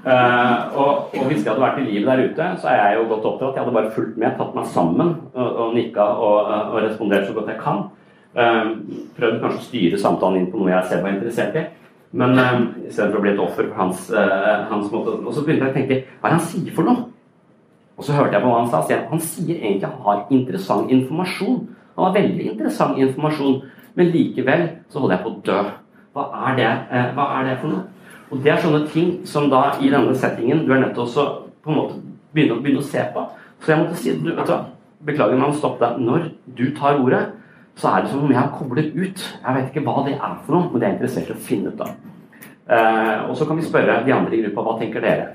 Uh, og, og, hvis jeg hadde vært i livet der ute, så er jeg jo godt opptatt. Jeg hadde bare fulgt med, tatt meg sammen og, og nikka og, og respondert så godt jeg kan. Uh, prøvd kanskje å styre samtalen inn på noe jeg selv var interessert i. Men uh, istedenfor å bli et offer for hans, uh, hans, måte Og så begynte jeg å tenke hva er det han sier for noe? Og så hørte jeg på hva han sa. Han sier egentlig at han har interessant informasjon. Han var veldig interessant informasjon, men likevel så holder jeg på å dø. Hva er det, uh, hva er det for noe? Og det er sånne ting som da i denne settingen du er nødt til å på en måte begynne, begynne å se på. Så jeg måtte si du, vet du, Beklager, men stopp deg. Når du tar ordet, så er det som om jeg har koblet ut. Jeg vet ikke hva det er for noe, men det er interessert i å finne ut av. Eh, og så kan vi spørre de andre i gruppa hva tenker dere.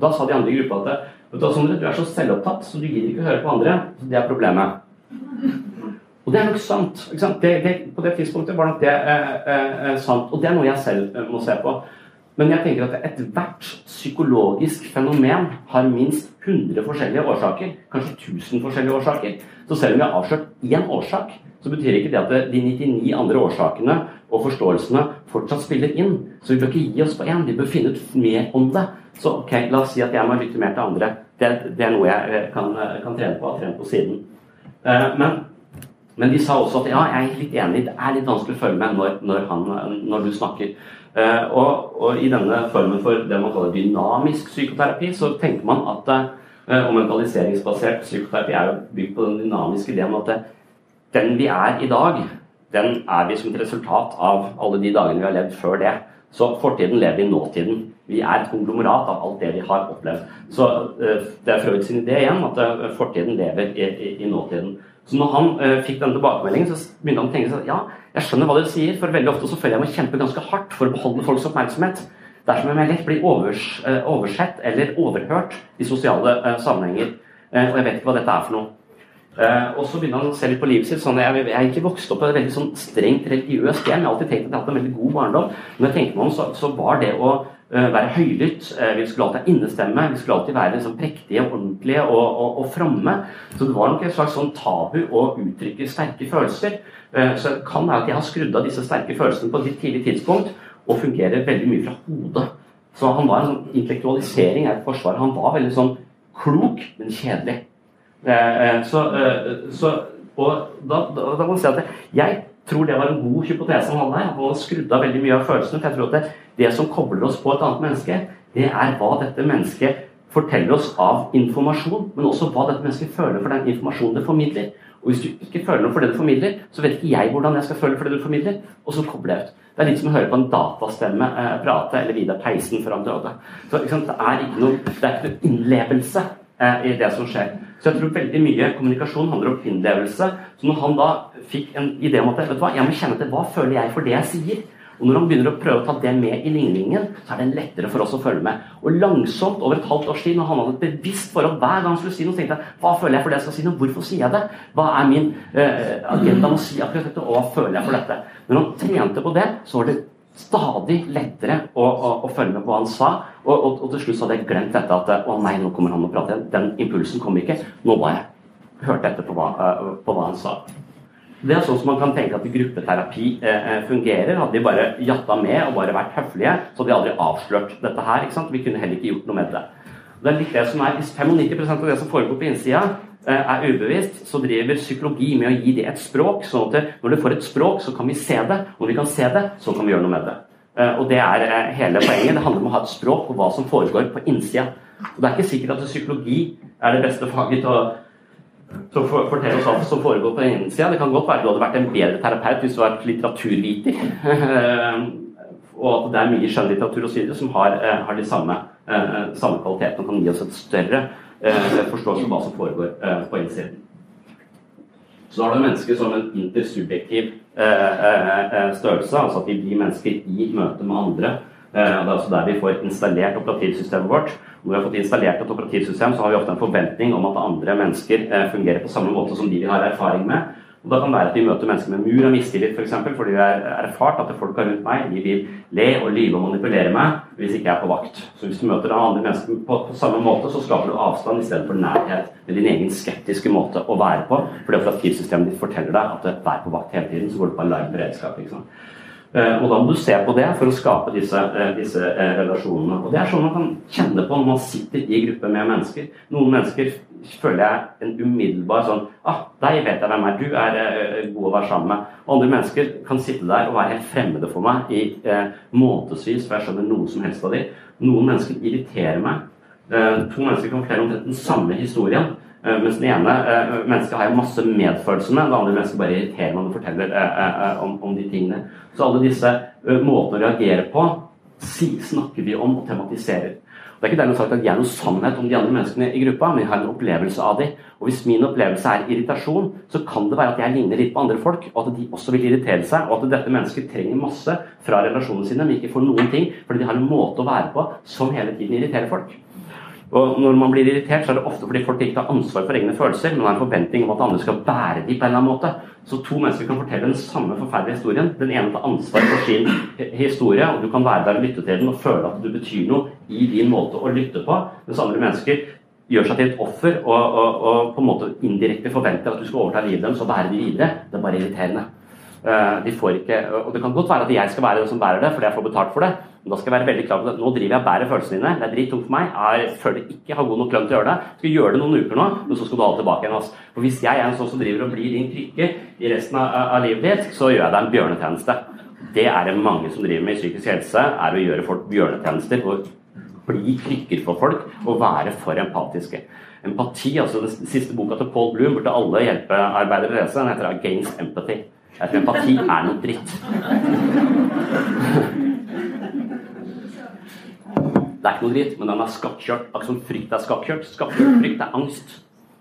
Da sa de andre i gruppa at vet du, Sondre, du er så selvopptatt, så du gidder ikke å høre på andre. Så det er problemet. Og det er nok sant. Det, det, på det tidspunktet var nok det eh, eh, eh, sant. Og det er noe jeg selv eh, må se på. Men jeg tenker at ethvert psykologisk fenomen har minst 100 forskjellige årsaker. Kanskje 1000 forskjellige årsaker. Så selv om vi har avslørt én årsak, så betyr ikke det at de 99 andre årsakene og forståelsene fortsatt spiller inn. Så vi bør ikke gi oss på én, vi bør finne ut mer om det. Så ok, la oss si at jeg må lytte mer til andre. Det, det er noe jeg kan, kan trene på, har trent på siden. Men, men, de sa også at ja, jeg er litt enig, det er litt vanskelig å følge med når, når, han, når du snakker. Eh, og, og, i denne formen for det man kaller dynamisk psykoterapi, så tenker man at eh, og mentaliseringsbasert psykoterapi er jo bygd på den dynamiske ideen at den vi er i dag, den er vi som et resultat av alle de dagene vi har levd før det. Så fortiden lever i nåtiden. Vi er et konglomerat av alt det vi har opplevd. Så uh, det er Freud sin idé igjen, at uh, fortiden lever i, i, i, nåtiden. Så når han uh, fikk denne tilbakemeldingen, så begynte han å tenke seg ja, jeg skjønner hva dere sier, for veldig ofte så føler jeg må kjempe ganske hardt for å beholde folks oppmerksomhet. Dersom jeg lett blir overs, oversett eller overhørt i sosiale sammenhenger. og jeg vet ikke hva dette er for noe. Uh, og så begynner han å se litt på livet sitt. sånn, Jeg, jeg egentlig vokst opp i et veldig sånn strengt religiøst hjem. Jeg har alltid tenkt at jeg har hatt en veldig god barndom. Men jeg tenker meg om, så, så var det å uh, være høylytt uh, Vi skulle alltid ha innestemme. Vi skulle alltid være liksom, prektige ordentlige og, og, og framme. Så det var nok et slags sånn tabu å uttrykke sterke følelser. så det kan være at jeg har skrudd av disse sterke følelsene på et litt tidlig tidspunkt og fungerer veldig mye fra hodet. Så han var en sånn intellektualisering av Forsvaret. Han var veldig sånn klok, men kjedelig. Eh, eh, så, eh, så, og da, da, da, må man si at jeg tror det var en god hypotese her. Han hadde skrudd av veldig mye av følelsene. For jeg tror at det, det, som kobler oss på et annet menneske, det er hva dette mennesket forteller oss av informasjon, men også hva dette mennesket føler for den informasjonen det formidler. Og hvis du ikke føler noe for det du formidler, så vet ikke jeg hvordan jeg skal føle for det du formidler. Og så kobler jeg ut. Det er litt som å høre på en datastemme eh, prate, eller Vidar Peisen før han døde. Så det er ikke noe, det er ikke noe innlevelse eh, i det som skjer. Så jeg tror veldig mye kommunikasjon handler om innlevelse. Så når han da fikk en idé om at vet du hva, jeg må kjenne til hva føler jeg for det jeg sier, og når han begynner å prøve å ta det med i ligningen, så er det lettere for oss å følge med. Og langsomt, over et halvt års tid, når han hadde et bevisst forhold hver gang han skulle si noe, så tenkte jeg hva føler jeg for det jeg skal si nå? Hvorfor sier jeg det? Hva er min uh, agenda med å si akkurat dette, og hva føler jeg for dette? Når han trente på det, så var det stadig lettere å, å, å følge med på hva han sa. Og, og, og, til slutt så hadde jeg glemt dette at å nei, nå kommer han og prater. Den impulsen kom ikke. Nå var jeg hørte etter på hva, uh, på hva han sa. Det er sånn som man kan tenke at gruppeterapi eh, eh, fungerer. Hadde de bare jatta med og bare vært høflige, så hadde de aldri avslørt dette her. ikke sant? Vi kunne heller ikke gjort noe med det. Det er litt det som er, Hvis 95% av det som foregår på innsida, eh, er ubevisst, så driver psykologi med å gi det et språk. sånn at når du får et språk, så kan vi se det. Når vi kan se det, så kan vi gjøre noe med det. Eh, og det er eh, hele poenget. Det handler om å ha et språk på hva som foregår på innsida. Og det er ikke sikkert at psykologi er det beste faget til å som for, forteller oss alt som foregår på innsida. Det kan godt være du hadde vært en bedre terapeut hvis du var litteraturviter. og at det er mye skjønnlitteratur osv. som har, eh, har de samme, eh, samme kvalitetene og kan gi oss et større eh, forståelse av hva som foregår på innsiden. Så har du mennesker som en intersubjektiv størrelse, altså at vi blir mennesker i møte med andre. Det er altså der vi får installert operativsystemet vårt. Når vi har fått installert et operativsystem, så har vi ofte en forventning om at andre mennesker eh, fungerer på samme måte som de vi har erfaring med. Og Da kan det være at vi møter mennesker med mur av mistillit, f.eks. For fordi vi har erfart at folka rundt meg de vil le og lyve og manipulere meg hvis ikke jeg er på vakt. Så hvis du møter andre mennesker på, på samme måte, så skaper du avstand istedenfor nærhet med din egen skeptiske måte å være på. For Fordi operativsystemet ditt forteller deg at vær på vakt hele tiden, så går du på alarm beredskap. Eh, og Da må du se på det for å skape disse, eh, disse, eh, relasjonene. Og Det er sånn man kan kjenne på når man sitter i gruppe med mennesker. Noen mennesker føler jeg en umiddelbar sånn ah, 'Deg vet jeg hvem er. Du er god å være sammen med.' Andre mennesker kan sitte der og være helt fremmede for meg i eh, månedsvis for jeg skjønner noe som helst av dem. Noen mennesker irriterer meg. Eh, to mennesker kan fortelle om den samme historien. Uh, mens den ene uh, mennesket har jeg masse medfølelse med, det andre mennesket bare irriterer meg og forteller om, om, de tingene. Så alle disse måtene å reagere på snakker vi om og tematiserer. Det er ikke dermed sagt at jeg har noe sannhet om de andre menneskene i gruppa, men jeg har en opplevelse av dem. Og hvis min opplevelse er irritasjon, så kan det være at jeg ligner litt på andre folk, og at de også vil irritere seg, og at dette mennesket trenger masse fra relasjonene sine, men ikke får noen ting, fordi de har en måte å være på som hele tiden irriterer folk. Og Når man blir irritert, så er det ofte fordi folk ikke tar ansvar for egne følelser, men har en forventning om at andre skal bære dem på en eller annen måte. Så to mennesker kan fortelle den samme forferdelige historien. Den ene tar ansvar for sin historie, og du kan være der og lytte til den og føle at du betyr noe i din måte å lytte på. Mens andre mennesker gjør seg til et offer og, og, og på en måte indirekte forventer at du skal overta livet deres og bære dem videre. Det er bare irriterende. Uh, de får ikke, og Det kan godt være at jeg skal være den som bærer det, fordi jeg får betalt for det. Men da skal jeg være veldig klar på det. nå driver jeg og bærer følelsene dine. Det er drittungt for meg. Jeg føler ikke har god nok lønn til å gjøre det. Jeg skal gjøre det noen uker nå, men så skal du ha det tilbake igjen. Altså. For hvis jeg er en sånn som driver og blir din krykke i resten av, av, livet ditt, så gjør jeg deg en bjørnetjeneste. Det er det mange som driver med i psykisk helse, er å gjøre folk bjørnetjenester. og bli krykker for folk og være for empatiske. Empati, altså Den siste boka til Paul Bloom burde alle hjelpearbeidere lese. Den heter 'Against Empathy'. Tror empati er noe dritt. Det er ikke noe dritt, men den er skakkjørt. Akkurat som frykt er skakkjørt. Skakkjørt frykt er angst.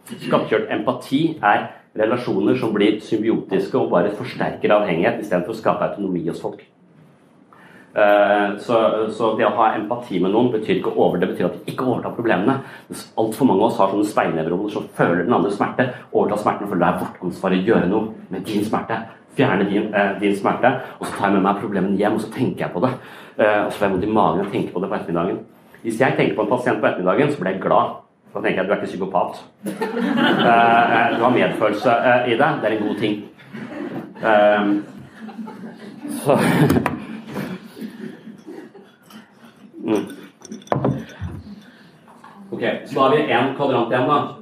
Skakkjørt empati er relasjoner som blir symbiotiske og bare forsterker avhengighet istedenfor å skape autonomi hos folk. Eh, så, så, det å ha empati med noen betyr ikke over, det betyr at de ikke overtar problemene. Altfor mange av oss har sånne speilnevroner som føler den andre smerte, overtar smerten og føler det er vårt ansvar å gjøre noe med din smerte. Fjerne din, eh, din, smerte. Og så tar jeg med meg problemene hjem, og så tenker jeg på det. Eh, og så får jeg vondt i magen og tenker på det på ettermiddagen. Hvis jeg tenker på en pasient på ettermiddagen, så blir jeg glad. Da tenker jeg at du er ikke psykopat. Eh, du har medfølelse i det. Det er en god ting. Så mm. Ok, så da har vi én kvadrant igjen, da.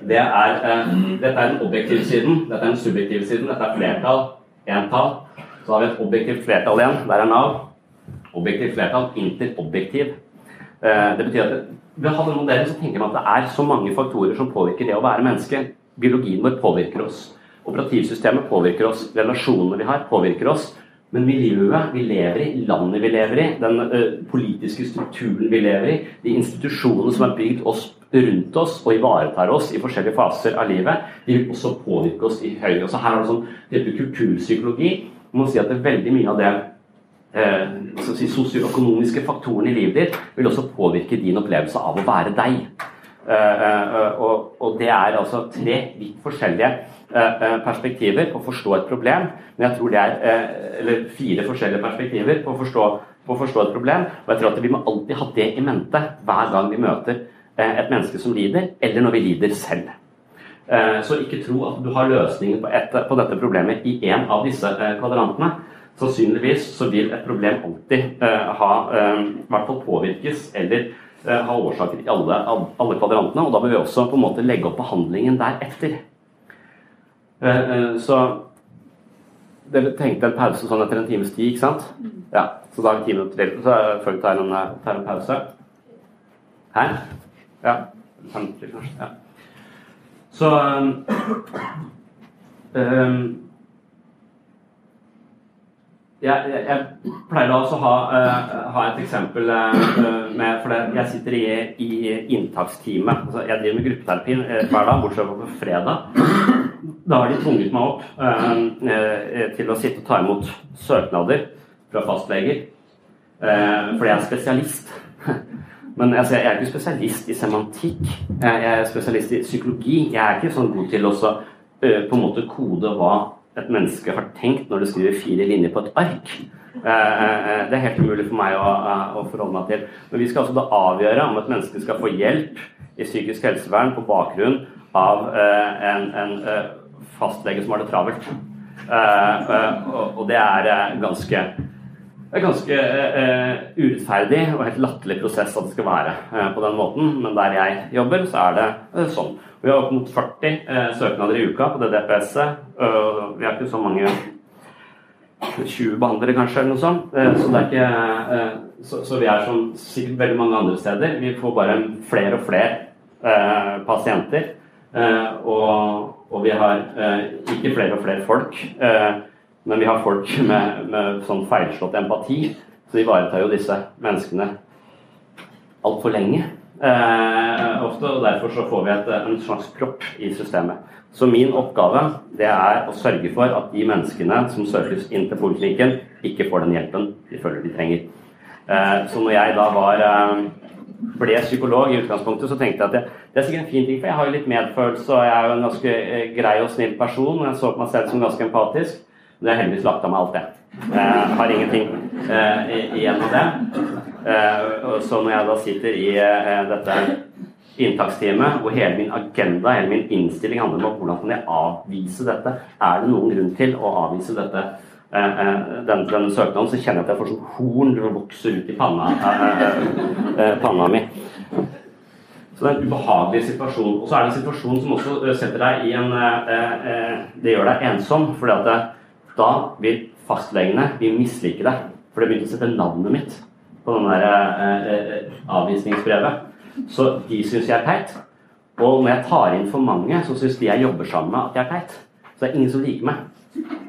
Det er, eh, dette er den objektive siden, dette er den subjektive siden, dette er flertall, entall. Så har vi et objektivt flertall igjen. Der er Nav. Objektivt flertall, interobjektiv. Eh, det betyr at ved å ha denne modellen så tenker man at det er så mange faktorer som påvirker det å være menneske. biologien vår påvirker oss. Operativsystemet påvirker oss. Relasjonene vi har, påvirker oss. Men miljøet vi lever i, landet vi lever i, den ø, politiske strukturen vi lever i, de institusjonene som har bygd oss rundt oss og ivaretar oss i forskjellige faser av livet, de vil også påvirke oss i høyde. grad. Så her har det sånn type kulturpsykologi. Man må si at det er veldig mye av det eh, si, sosioøkonomiske faktorene i livet ditt vil også påvirke din opplevelse av å være deg. Eh, eh, og, og, det er altså tre vidt forskjellige eh, eh, perspektiver på å forstå et problem. Men jeg tror det er eh, eller fire forskjellige perspektiver på å, forstå, på å forstå et problem. Og jeg tror at vi må alltid ha det i mente hver gang vi møter et menneske som lider, eller når vi lider selv. Så ikke tro at du har løsningen på, et, på dette problemet i én av disse kvadrantene. Sannsynligvis så vil et problem alltid ha, i hvert fall påvirkes eller ha årsaker i alle, alle kvadrantene. Og da vil vi også på en måte legge opp behandlingen deretter. Så dere tenkte en pause sånn etter en times tid, ikke sant? Ja, Så da har vi ti minutter til. Så før vi tar en, tar en pause. Her? Ja. 50, kanskje. Ja. Så um, jeg, jeg, jeg, pleier også å ha, uh, ha, et eksempel uh, med For det, jeg sitter i, i inntaksteamet. Altså, jeg driver med gruppeterapi hver dag, bortsett fra på fredag. Da har de tvunget meg opp uh, til å sitte og ta imot søknader fra fastleger. fordi jeg er spesialist. Men altså, jeg er ikke spesialist i semantikk. Jeg er spesialist i psykologi. Jeg er ikke sånn god til å på en måte kode hva et menneske har tenkt når det skriver fire linjer på et ark. Det er helt umulig for meg å, å forholde meg til. Men vi skal altså da avgjøre om et menneske skal få hjelp i psykisk helsevern på bakgrunn av en, en fastlege som har det travelt. Og det er ganske det er ganske uh, urettferdig og helt latterlig prosess at det skal være uh, på den måten, men der jeg jobber, så er det uh, sånn. Vi har opp mot 40 søknader i uka på det DPS-et. vi har ikke så mange 20 behandlere, kanskje, eller noe sånt. så, det er ikke, så, så, vi er som sikkert veldig mange andre steder. Vi får bare flere og flere pasienter. Og, og, vi har ikke flere og flere folk. Men vi har folk med, med sånn feilslått empati, så de ivaretar jo disse menneskene altfor lenge. Eh, ofte, og Derfor så får vi et, en slags propp i systemet. Så min oppgave det er å sørge for at de menneskene som søkes inn til poliklinikken, ikke får den hjelpen de føler de trenger. Eh, så når jeg da var eh, ble psykolog i utgangspunktet, så tenkte jeg at det, det, er sikkert en fin ting, for jeg har jo litt medfølelse, og jeg er jo en ganske eh, grei og snill person, og jeg så på meg selv som ganske empatisk. Det er heldigvis lagt av meg alt det. Jeg har ingenting eh, igjen av det. Eh, så når jeg da sitter i eh, dette inntaksteamet, hvor hele min agenda, hele min innstilling handler om hvordan kan jeg avvise dette, er det noen grunn til å avvise dette eh, eh, den, denne søknaden, så kjenner jeg at jeg får sånn horn som vokser ut i panna, eh, panna mi. Så det er en ubehagelig situasjon. Og så er det en situasjon som også setter deg i en Det gjør deg ensom. fordi at det, da vil fastlegene de mislike det. For det begynte å sette navnet mitt på den der eh, eh, avvisningsbrevet. Så de syns jeg er teit. Og når jeg tar inn for mange, så syns de jeg jobber sammen med, at jeg er teit. Så det er ingen som liker meg.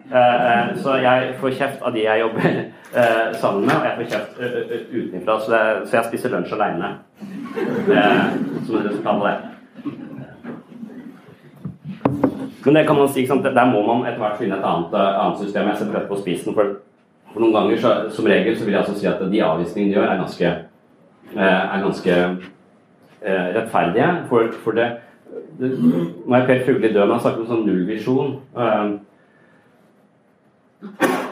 Eh, eh så jeg får kjeft av de jeg jobber eh, sammen med, og jeg får kjeft uh, utenfra. Så, så, jeg spiser lunsj aleine som et resultat av det. Men det kan man si, der må man etter hvert finne et annet, eh, annet system. Jeg setter dette på spissen. For, for, noen ganger, så, som regel, så vil jeg altså si at de avvisningene de gjør, er ganske, eh, er ganske eh, rettferdige. For, for det, det, Nå er Per Fugli død, men han snakker om sånn nullvisjon.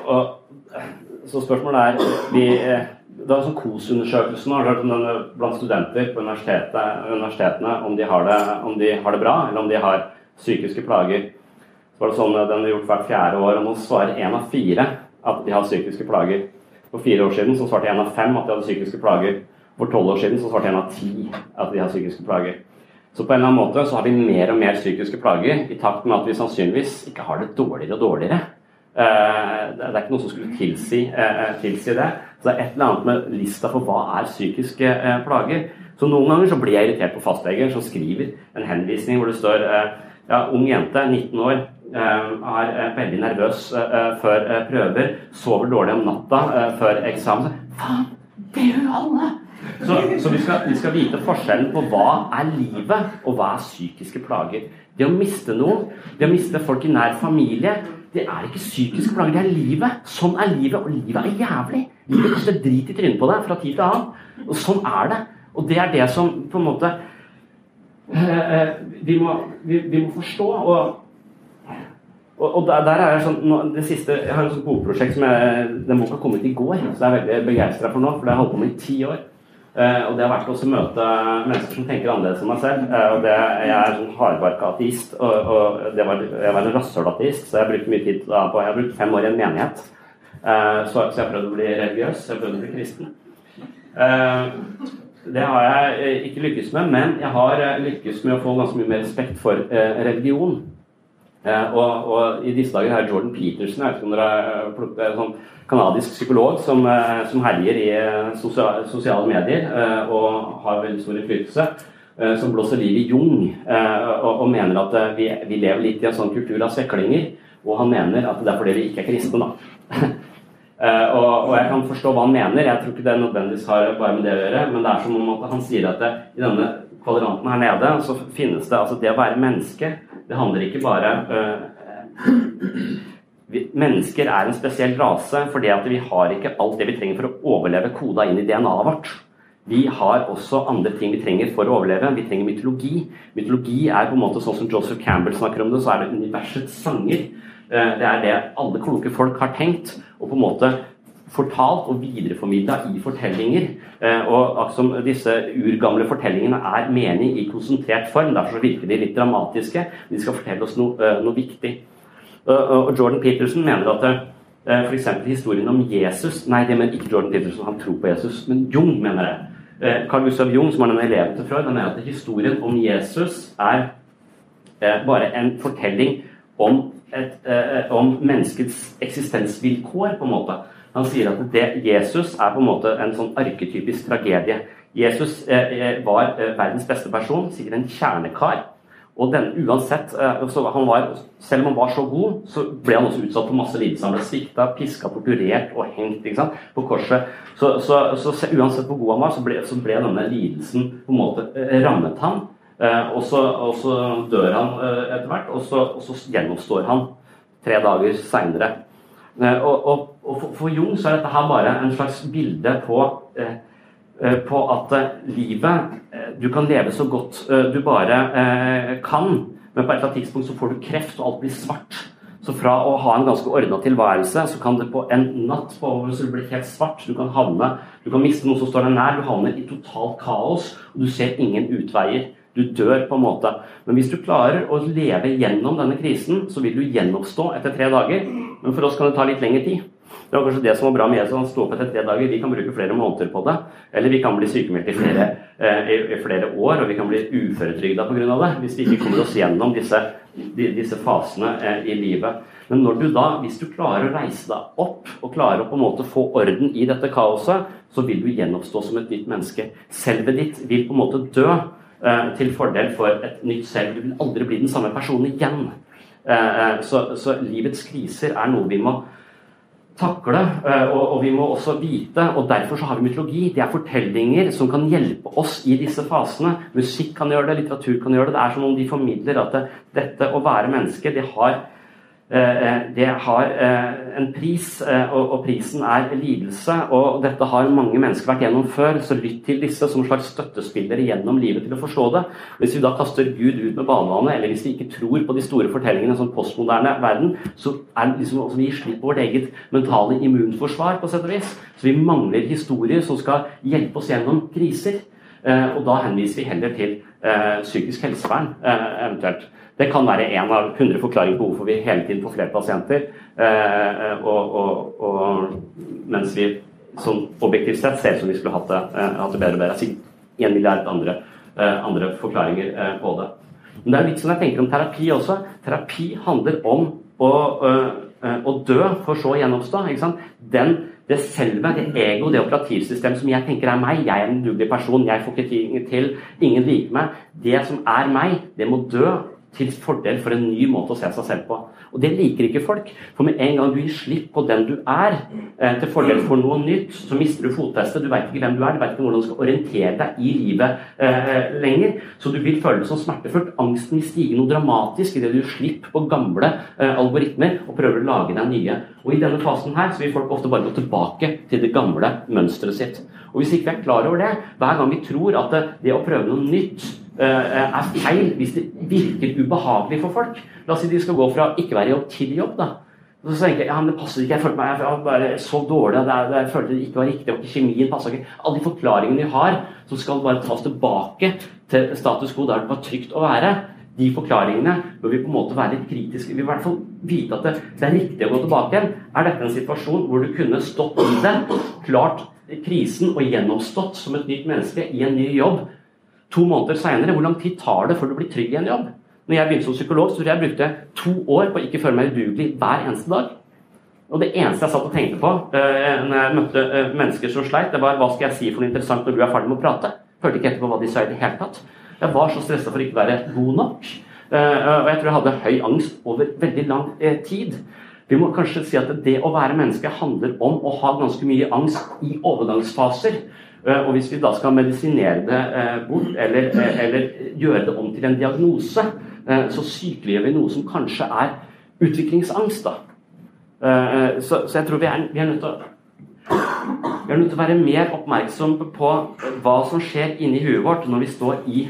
Og, så spørsmålet er vi, Det er sånn KOS-undersøkelsen blant studenter på universitetene om de, det, om de har det bra, eller om de har psykiske plager. Så var det sånn Den er gjort hvert fjerde år, og nå svarer én av fire at de har psykiske plager. For fire år siden så svarte én av fem at de hadde psykiske plager. For tolv år siden så svarte én av ti at de har psykiske plager. Så på en eller annen måte så har vi mer og mer psykiske plager i takt med at vi sannsynligvis ikke har det dårligere og dårligere. Eh, det er ikke noe som skulle tilsi, eh, tilsi det. Så det er et eller annet med lista for hva er psykiske eh, plager. Så noen ganger så blir jeg irritert på fastleger som skriver en henvisning hvor det står ung jente, 19 år, er veldig nervøs før prøver, sover dårlig om natta før eksamen. Faen, det gjør alle! Så, så vi, skal, vi, skal, vite forskjellen på hva er livet, og hva er psykiske plager. Det å miste noen, det å miste folk i nær familie, det er ikke psykiske plager, det er livet. Sånn er livet, og livet er jævlig. Livet kaster drit i trynet på deg fra tid til annen. Og sånn er det. Og det er det som på en måte eh, eh, vi må, vi, vi må forstå. og og, der, der, er sånn, nå, det siste, Jeg har et bokprosjekt som jeg, den boka kom ut i går, så jeg er veldig begeistra for nå. For det har jeg holdt på med i ti år. Uh, og det har vært å møte mennesker som tenker annerledes enn meg selv. Uh, og det, Jeg er sånn hardbarka ateist, og, og var, jeg var en rasshølateist, så jeg brukte mye tid da, på Jeg har brukt fem år i en menighet. Uh, så, så, jeg prøvde å bli religiøs, jeg prøvde å bli kristen. Det har jeg ikke lykkes med, men jeg har lykkes med å få ganske mye mer respekt for religion. Og, og, i disse dager er Jordan Peterson jeg vet ikke om dere har en sånn kanadisk psykolog som, eh, som, herjer i eh, sosiale, medier eh, og har veldig stor innflytelse. Som blåser liv i Jung og, mener at vi, lever litt i en sånn kultur av sveklinger. Og han mener at det er fordi vi ikke er kristne, da. og, og, jeg kan forstå hva han mener. Jeg tror ikke det nødvendigvis har bare med det å gjøre. Men det er som om at han sier at det, i denne kvadranten her nede så finnes det altså det å være menneske det handler ikke bare uh, vi, Mennesker er en spesiell rase fordi at vi har ikke alt det vi trenger for å overleve koda inn i DNA-et vårt. Vi har også andre ting vi trenger for å overleve. Vi trenger mytologi. Mytologi er på en måte sånn som Joseph Campbell snakker om det, så er det universets sanger. Uh, det er det alle kloke folk har tenkt. Og på en måte fortalt og videreformidla i fortellinger. Eh, og som disse urgamle fortellingene er mening i konsentrert form. Derfor virker de litt dramatiske. De skal fortelle oss noe, eh, noe viktig. Og Jordan Peterson mener at eh, f.eks. historien om Jesus Nei, det mener ikke Jordan Peterson, han tror på Jesus, men Jung mener det. Carl Gustav Jung, som er den eleven til Freud, han mener at historien om Jesus er bare en fortelling om, et, om menneskets eksistensvilkår, på en måte. Han sier at det, Jesus er på en måte en sånn arketypisk tragedie. Jesus eh, eh var eh, verdens beste person, sikkert en kjernekar. Og den, uansett, eh, var, Selv om han var så god, så ble han også utsatt for masse lidelser. Han ble svikta, piska, torturert og hengt på korset. Så, så, så, uansett hvor god han var, så ble, så ble denne lidelsen på en måte eh, rammet han. Eh, og, så, og, så, dør han etter hvert, og så, og så gjenoppstår han tre dager seinere. Eh, og, og, for, for, Jung så er dette her bare en slags bilde på, eh, eh på at eh, livet Du kan leve så godt du bare eh, kan, men på et eller annet tidspunkt så får du kreft, og alt blir svart. Så fra å ha en ganske ordna tilværelse, så kan det på en natt på så bli helt svart. Du kan havne, du kan miste noe som står deg nær. Du havner i totalt kaos, og du ser ingen utveier. Du dør på en måte. Men hvis du klarer å leve gjennom denne krisen, så vil du gjenoppstå etter tre dager. Men for oss kan det ta litt lengre tid. Det var kanskje det som var bra med Jesus. Han sto opp etter tre dager. Vi kan bruke flere måneder på det. Eller vi kan bli sykemeldt i eh, i, flere år, og vi kan bli uføretrygda pga. det. Hvis vi ikke kommer oss gjennom disse, disse fasene eh, i livet. Men når du da, hvis du klarer å reise deg opp og klarer å på en måte få orden i dette kaoset, så vil du gjenoppstå som et nytt menneske. Selvet ditt vil på en måte dø. Eh, til fordel for et nytt selv. Du vil aldri bli den samme personen igjen. Eh, eh, så, så livets kriser er noe vi må takle, og, og, vi må også vite. og Derfor så har vi mytologi. Det er fortellinger som kan hjelpe oss i disse fasene. Musikk kan gjøre det, litteratur kan gjøre det. Det er som om de formidler at det, dette å være menneske, det har det har eh, en pris, og prisen er lidelse. og Dette har mange mennesker vært gjennom før, så lytt til disse som slags støttespillere gjennom livet til å forstå det. Hvis vi da kaster Gud ut med banevannet, eller hvis vi ikke tror på de store fortellingene som postmoderne verden, så er det liksom vi gir slipp på vårt eget mentale immunforsvar, på sett og vis. Så vi mangler historier som skal hjelpe oss gjennom kriser. Og da henviser vi heller til psykisk helsevern, eventuelt. Det kan være én av 100 forklaringer på hvorfor vi hele tiden får flere pasienter. Eh, og, og, og, mens vi sånn objektivt sett ser ut som vi skulle hatt det, eh, hatt det bedre og bedre. En milliard andre, eh, andre forklaringer eh, på det. Men det er litt sånn jeg tenker om terapi også. Terapi handler om å, eh, eh, å dø for så å gjenoppstå. Den, det selve, det ego, det operativsystemet som jeg tenker er meg, jeg er en dugelig person, jeg får ikke ting til, ingen liker meg, det som er meg, det må dø til fordel for en ny måte å se seg selv på. Og det liker ikke folk. For med en gang du gir slipp på den du er, eh, til fordel for noe nytt, så mister du fotfestet. Du veit ikke hvem du er, du veit ikke hvordan du skal orientere deg i livet eh, lenger. Så du vil føle det som smertefullt. Angsten vil stige noe dramatisk idet du gir slipp på gamle eh, algoritmer og prøver å lage deg nye. Og i denne fasen her så vil folk ofte bare gå tilbake til det gamle mønsteret sitt. Og hvis ikke vi er klar over det, hver gang vi tror at det, det å prøve noe nytt Eh, er feil hvis det virker ubehagelig for folk. La oss si de skal gå fra ikke være i jobb til jobb. da. Så tenker jeg ja, men det passer ikke, jeg følte meg jeg bare så dårlig, det, jeg følte det ikke var riktig, og ikke kjemien passa ikke. Alle de forklaringene de har, som skal bare tas tilbake til status quo der det var trygt å være, de forklaringene bør vi på en måte være litt kritiske. Vi vil i hvert fall vite at det, det er riktig å gå tilbake igjen. Er dette en situasjon hvor du kunne stått i det, klart krisen og gjennomstått som et nytt menneske i en ny jobb to måneder seinere, hvor lang tid tar det før du blir trygg i en jobb? Når jeg begynte som psykolog, så tror jeg jeg brukte to år på å ikke føle meg udugelig hver eneste dag. Og det eneste jeg satt og tenkte på uh, når jeg møtte uh, mennesker som sleit, det var hva skal jeg si for noe interessant når du er ferdig med å prate? Hørte ikke etterpå hva de sa i det hele tatt. Jeg var så stressa for ikke å være god nok. Uh, og jeg tror jeg hadde høy angst over veldig lang tid. Vi må kanskje si at det å være menneske handler om å ha ganske mye angst i overgangsfaser. Eh, og hvis vi da skal medisinere det eh, bort, eller, eh, eller gjøre det om til en diagnose, så sykeliggjør vi noe som kanskje er utviklingsangst. da. Så, så jeg tror vi er, vi er nødt til å vi er nødt til å være mer oppmerksom på hva som skjer inni huet vårt når vi står i,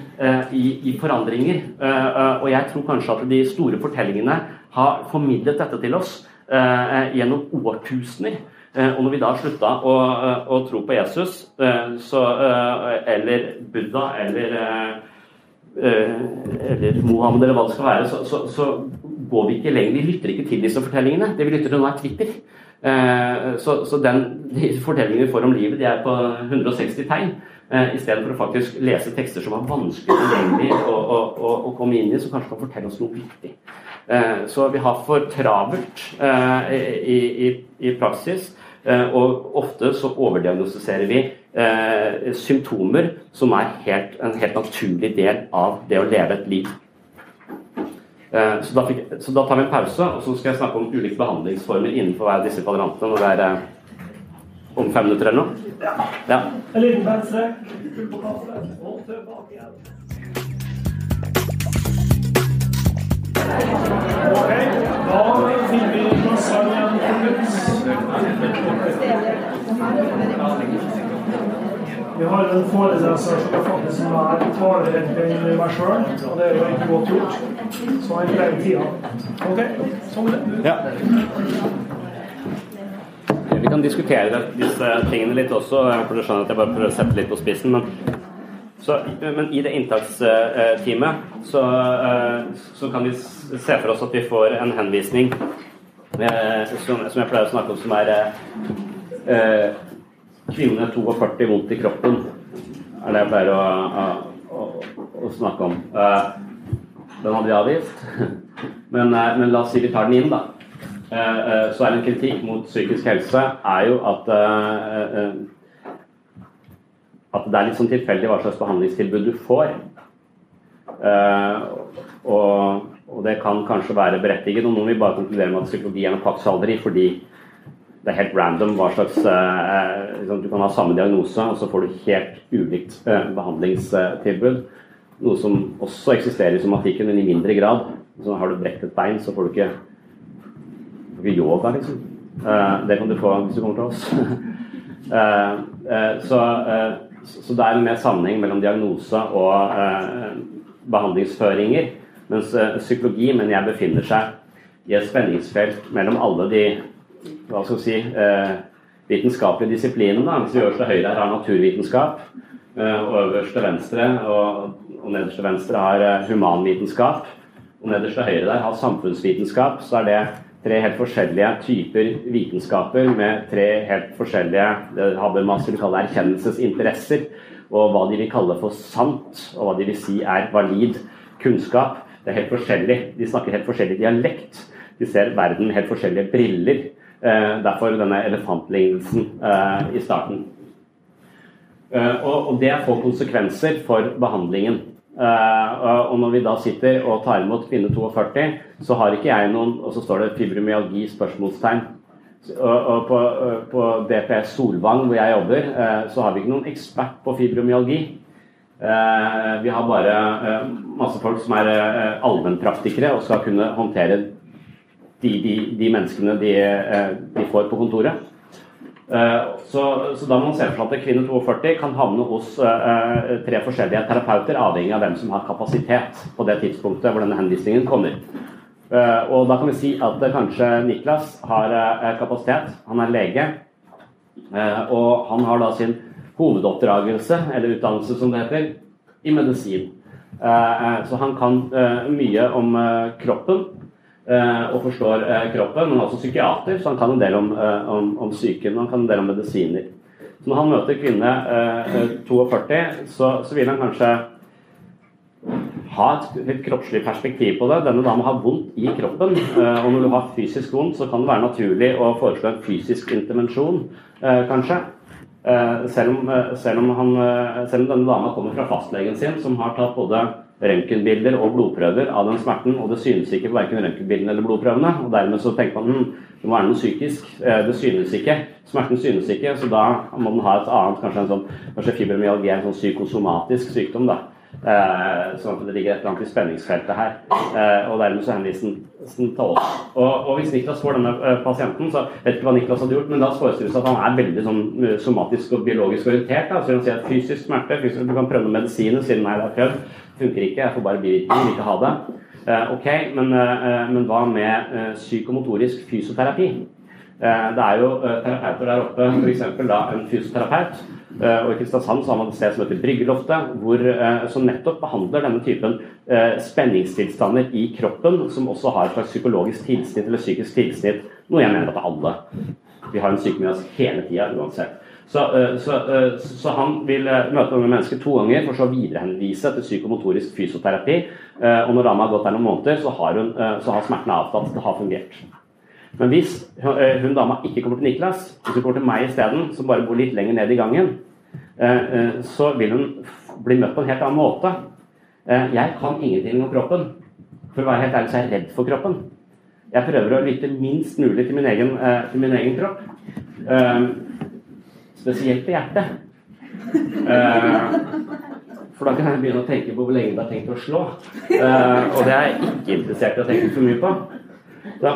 i, i forandringer. Og jeg tror kanskje at de store fortellingene har formidlet dette til oss gjennom årtusener. Eh, og når vi da slutta å, eh, å tro på Jesus, eh, så, eller Buddha eller eller Mohammed, eller hva det skal være, så, så, så, går vi ikke lenger. Vi lytter ikke til disse fortellingene. Det vi lytter til nå, er Twitter. Så, så den, de fortellingene vi får om livet, de er på 160 tegn. Istedenfor å faktisk lese tekster som er vanskelig tilgjengelig å, å, å, å, komme inn i, som kanskje kan fortelle oss noe viktig. Så vi har for travelt i, i, i praksis. Eh, og ofte så overdiagnostiserer vi eh, symptomer som er helt, en helt naturlig del av det å leve et liv. Eh, så, da fikk, så, da tar vi en pause, og så skal jeg snakke om ulike behandlingsformer innenfor hver av disse kvadrantene. når det er eh, om fem minutter eller noe? Ja. ja. En liten pause. Og tilbake igjen. Okay. Da finner vi igjen vi har en foreleser som faktisk er talerett enn meg sjøl, og det er jo ikke godt gjort. Så han pleier tida. Ok, sånn det. Ja. Vi kan diskutere disse tingene litt også, for du skjønner at jeg bare prøver å sette litt på spissen. Men, så, men i det inntaksteamet så, så kan vi se for oss at vi får en henvisning eh, som, som, jeg pleier å snakke om, som er eh, Kvinne 42 vondt i kroppen, er det jeg pleier å, å, å snakke om. Eh, den hadde vi avvist. Men, eh, men, la oss si vi tar den inn, da. Eh, eh, så er det en kritikk mot psykisk helse er jo at at det er litt sånn tilfeldig hva slags behandlingstilbud du får. og og det kan kanskje være berettiget. Og noen vil bare konkludere med at psykologi er noe kvakksalveri fordi det er helt random hva slags eh, liksom, Du kan ha samme diagnose, og så får du helt ulikt eh, behandlingstilbud. Noe som også eksisterer i somatikken, men i mindre grad. Så har du brekt et bein, så får du ikke, får ikke yoga, liksom. Eh, det kan du få hvis du kommer til oss. Eh, eh, så, så, det er en mer sammenheng mellom diagnose og behandlingsføringer. Mens eh, psykologi mener jeg befinner seg i et spenningsfelt mellom alle de hva skal vi si, eh, vitenskapelige disiplinene. Hvis vi øverste høyre her har naturvitenskap, eh, og øverste venstre og, og nederste venstre har humanvitenskap, og nederste høyre der har samfunnsvitenskap, så er det tre helt forskjellige typer vitenskaper med tre helt forskjellige det Habermas vil kalle erkjennelsesinteresser, og hva de vil kalle for sant, og hva de vil si er valid kunnskap. Det er helt forskjellig. De snakker helt forskjellig dialekt. De ser verden helt forskjellige briller. Eh, derfor denne elefantlignelsen eh, i starten. Eh, og, det får konsekvenser for behandlingen. Og når vi da sitter og tar imot kvinne 42, så har ikke jeg noen Og så står det fibromyalgi? spørsmålstegn. Og, på, på, DPS Solvang, hvor jeg jobber, så har vi ikke noen ekspert på fibromyalgi. Uh, vi har bare masse folk som er allmennpraktikere og skal kunne håndtere de, de, de menneskene de, de får på kontoret. Eh, så, så, da må man se for seg at kvinne 42 kan havne hos tre forskjellige terapeuter, avhengig av hvem som har kapasitet på det tidspunktet hvor denne henvisningen kommer. Og da kan vi si at kanskje Niklas har kapasitet. Han er lege. og han har da sin hovedoppdragelse, eller utdannelse som det heter, i medisin. så han kan mye om kroppen Eh, og forstår eh, kroppen, men også psykiater, så han kan en del om, eh, om, om psyken og han kan en del om medisiner. Så når han møter kvinne 42, så, så vil han kanskje ha et litt kroppslig perspektiv på det. Denne dama har vondt i kroppen, og når du har fysisk vondt, så kan det være naturlig å foreslå en fysisk intervensjon, kanskje. Selv om, selv om, han, selv om denne dama kommer fra fastlegen sin, som har tatt både røntgenbilder og blodprøver av den smerten, og det synes ikke på verken røntgenbildene eller blodprøvene. og Dermed så tenker man hm, det må være noe psykisk. Eh, det synes ikke. Smerten synes ikke, så da må den ha et annet, kanskje en sånn, kanskje fibromyalgi en sånn psykosomatisk sykdom. da. Eh, sånn at det ligger et eller annet i spenningsfeltet her. Eh, og dermed så henvises den til oss. Og, hvis Niklas får denne eh, pasienten, så vet ikke hva Niklas hadde gjort, men da oss det seg at han er veldig sånn somatisk og biologisk orientert. Da. Så han sier at fysisk smerte, fysisk, du kan prøve noen medisiner, siden nei, det har prøvd funker ikke, jeg får bare bivirkninger, vil ikke ha det. Ok, men, men, hva med psykomotorisk fysioterapi? det er jo terapeuter der oppe, f.eks. en fysioterapeut. Og i Kristiansand så har man et sted som heter Bryggeloftet, hvor, som nettopp behandler denne typen spenningstilstander i kroppen, som også har et slags psykologisk tilsnitt eller psykisk tilsnitt, noe jeg mener at alle vi har en syk med oss hele tida uansett. Så, eh, så, eh, så, han vil eh, møte unge mennesker to ganger, for så å viderehenvise til psykomotorisk fysioterapi. Og når dama har gått der noen måneder, så har, hun, så har smertene avtatt. Det har fungert. Men hvis hun dama ikke kommer til Niklas, hvis hun kommer til meg isteden, som bare bor litt lenger ned i gangen, så vil hun bli møtt på en helt annen måte. Jeg kan ingenting om kroppen. For å være helt ærlig så er jeg redd for kroppen. Jeg prøver å lytte minst mulig til min egen, til min egen kropp. Spesielt til hjertet. For da kan jeg begynne å tenke på hvor lenge det har tenkt å slå. Og det er jeg ikke interessert i å tenke for mye på. Så.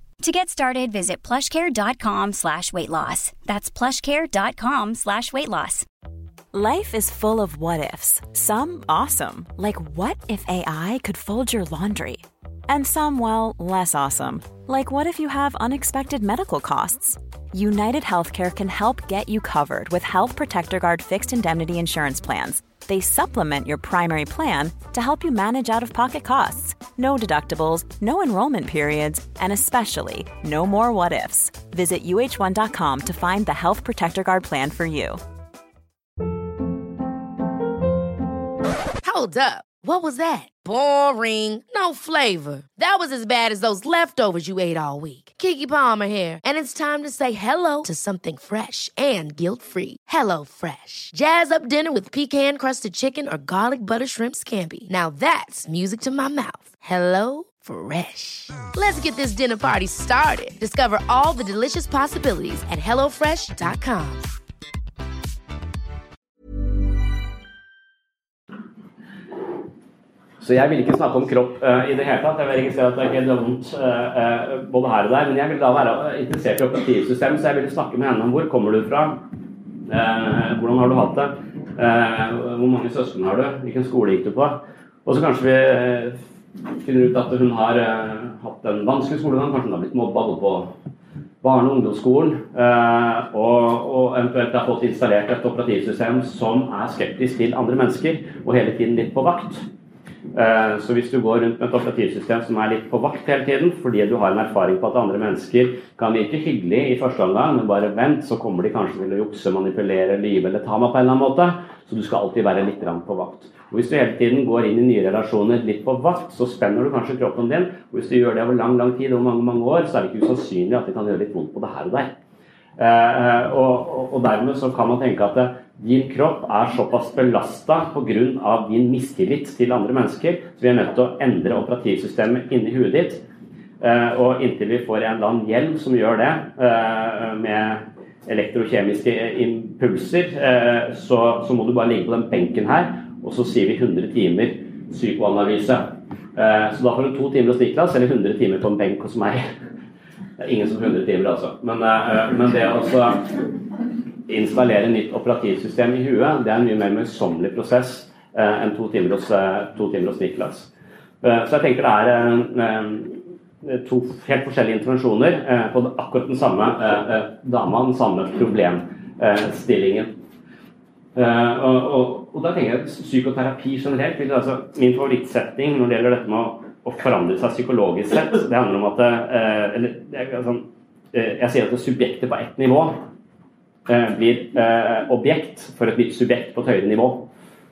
To get started, visit plushcare.com slash weight loss. That's plushcare.com slash weight loss. Life is full of what-ifs. Some awesome, like what if AI could fold your laundry? And some, well, less awesome, like what if you have unexpected medical costs? United Healthcare can help get you covered with Health Protector Guard fixed indemnity insurance plans. They supplement your primary plan to help you manage out of pocket costs. No deductibles, no enrollment periods, and especially no more what ifs. Visit uh1.com to find the Health Protector Guard plan for you. Hold up. What was that? Boring. No flavor. That was as bad as those leftovers you ate all week. Kiki Palmer here, and it's time to say hello to something fresh and guilt-free. Hello Fresh. Jazz up dinner with pecan-crusted chicken or garlic butter shrimp scampi. Now that's music to my mouth. Hello Fresh. Let's get this dinner party started. Discover all the delicious possibilities at hellofresh.com. Så jeg vil ikke snakke om kropp uh, i det hele tatt. Jeg vil registrere at det er ikke vondt uh, både her og der. Men jeg vil da være interessert i operativsystemet, så jeg vil snakke med henne om hvor kommer du fra? Uh, hvordan har du hatt det? hvor mange søsken har du? Hvilken skole gikk du på? Og så kanskje vi finner ut at hun har hatt en vanskelig skolegang. Kanskje hun har blitt mobba både på barne- og ungdomsskolen. Og, og, eventuelt har fått installert et operativsystem som er skeptisk til andre mennesker, og hele tiden litt på vakt. Eh, så hvis du går rundt med et operativsystem som er litt på vakt hele tiden, fordi du har en erfaring på at andre mennesker kan virke hyggelig i første omgang, men bare vent, så kommer de kanskje til å jukse, manipulere, lyve eller ta meg på en eller annen måte. Så du skal alltid være litt på vakt. Og Hvis du hele tiden går inn i nye relasjoner litt på vakt, så spenner du kanskje kroppen din. Og hvis du gjør det over lang lang tid, over mange mange år, så er det ikke usannsynlig at det kan gjøre litt vondt på det her og der. Eh, og, og, dermed så kan man tenke at din kropp er såpass belasta pga. din mistillit til andre mennesker, så vi er nødt til å endre operativsystemet inni huet ditt. Eh, og inntil vi får en eller annen hjelm som gjør det, eh, med elektrokjemiske impulser, eh, så, så, må du bare ligge på den benken her, og så sier vi 100 timer psykoanalyse. Så da får du to timer hos Niklas, eller 100 timer på en benk hos meg. Det er ingen som får 100 timer, altså. Men, men det å installere nytt operativsystem i huet, det er en mye mer møysommelig prosess eh, enn to timer hos, eh, to timer hos Niklas. Eh, så jeg tenker det er eh, to helt forskjellige intervensjoner eh, på akkurat den samme eh, dama, den samme problemstillingen. Og, og, og, da tenker jeg psykoterapi generelt altså, Min favorittsetning når det gjelder dette med å, å forandre seg psykologisk sett, det handler om at eller, altså, Jeg sier at subjektet på ett nivå Eh, blir eh, objekt for et nytt subjekt på et høyere nivå.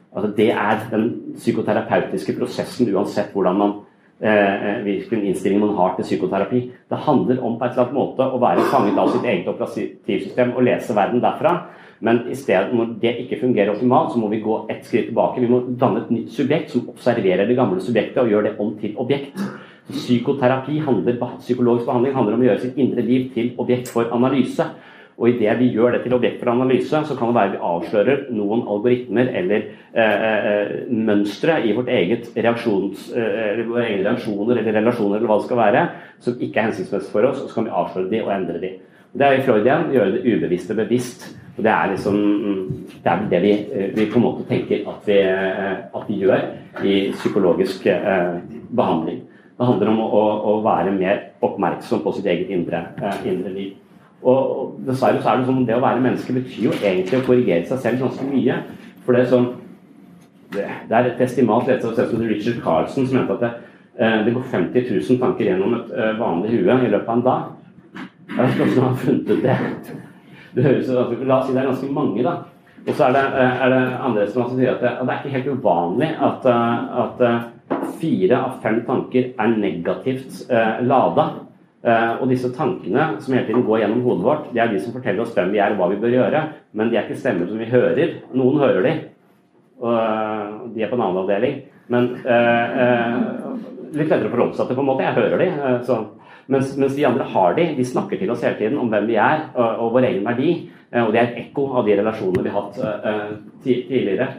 Altså, det er den psykoterapeutiske prosessen uansett hvordan man eh, hvilken innstilling man har til psykoterapi. Det handler om på et eller annet måte å være fanget av sitt eget operativsystem og lese verden derfra. Men i stedet, når det ikke fungerer optimalt, så må vi gå ett skritt tilbake. Vi må danne et nytt subjekt som observerer det gamle subjektet og gjør det om til objekt. Psykoterapi handler, Psykologisk behandling handler om å gjøre sitt indre liv til objekt for analyse. Og idet vi gjør det til objekt for analyse, så kan det være vi avslører noen algoritmer eller eh, eh, mønstre i vårt eget reaksjons, eh, våre egne reaksjoner eller relasjoner eller hva det skal være, som ikke er hensiktsmessig for oss, og så kan vi avsløre de og endre de. Det er i Freud igjen gjøre det ubevisste bevisst. Og Det er liksom det, er det vi, eh, vi, på en måte tenker at vi, eh, at vi gjør i psykologisk eh, behandling. Det handler om å, å, være mer oppmerksom på sitt eget indre, indre liv. Og dessverre så er det sånn det å være menneske betyr jo egentlig å korrigere seg selv ganske mye. For det er sånn Det, er et estimat rett og slett som Richard Carlson som mente at det, eh, det går 50 000 tanker gjennom et eh, vanlig hue i løpet av en dag. Jeg vet ikke hvordan han har funnet ut det. Det høres, altså, la oss si det er ganske mange, da. Og så er det, eh, er det andre som sier at det, det, er ikke helt uvanlig at, at fire av fem tanker er negativt eh, lada. Eh, og disse tankene som hele tiden går gjennom hodet vårt, det er de som forteller oss hvem vi er og hva vi bør gjøre. Men de er ikke stemmer som vi hører. Noen hører de, og de er på en annen avdeling. Men eh, litt lettere å forholde seg til, på en måte. Jeg hører de. Så. Mens, mens, de andre har de. De snakker til oss hele tiden om hvem vi er og, og vår egen verdi. og det er et ekko av de relasjonene vi har hatt tidligere.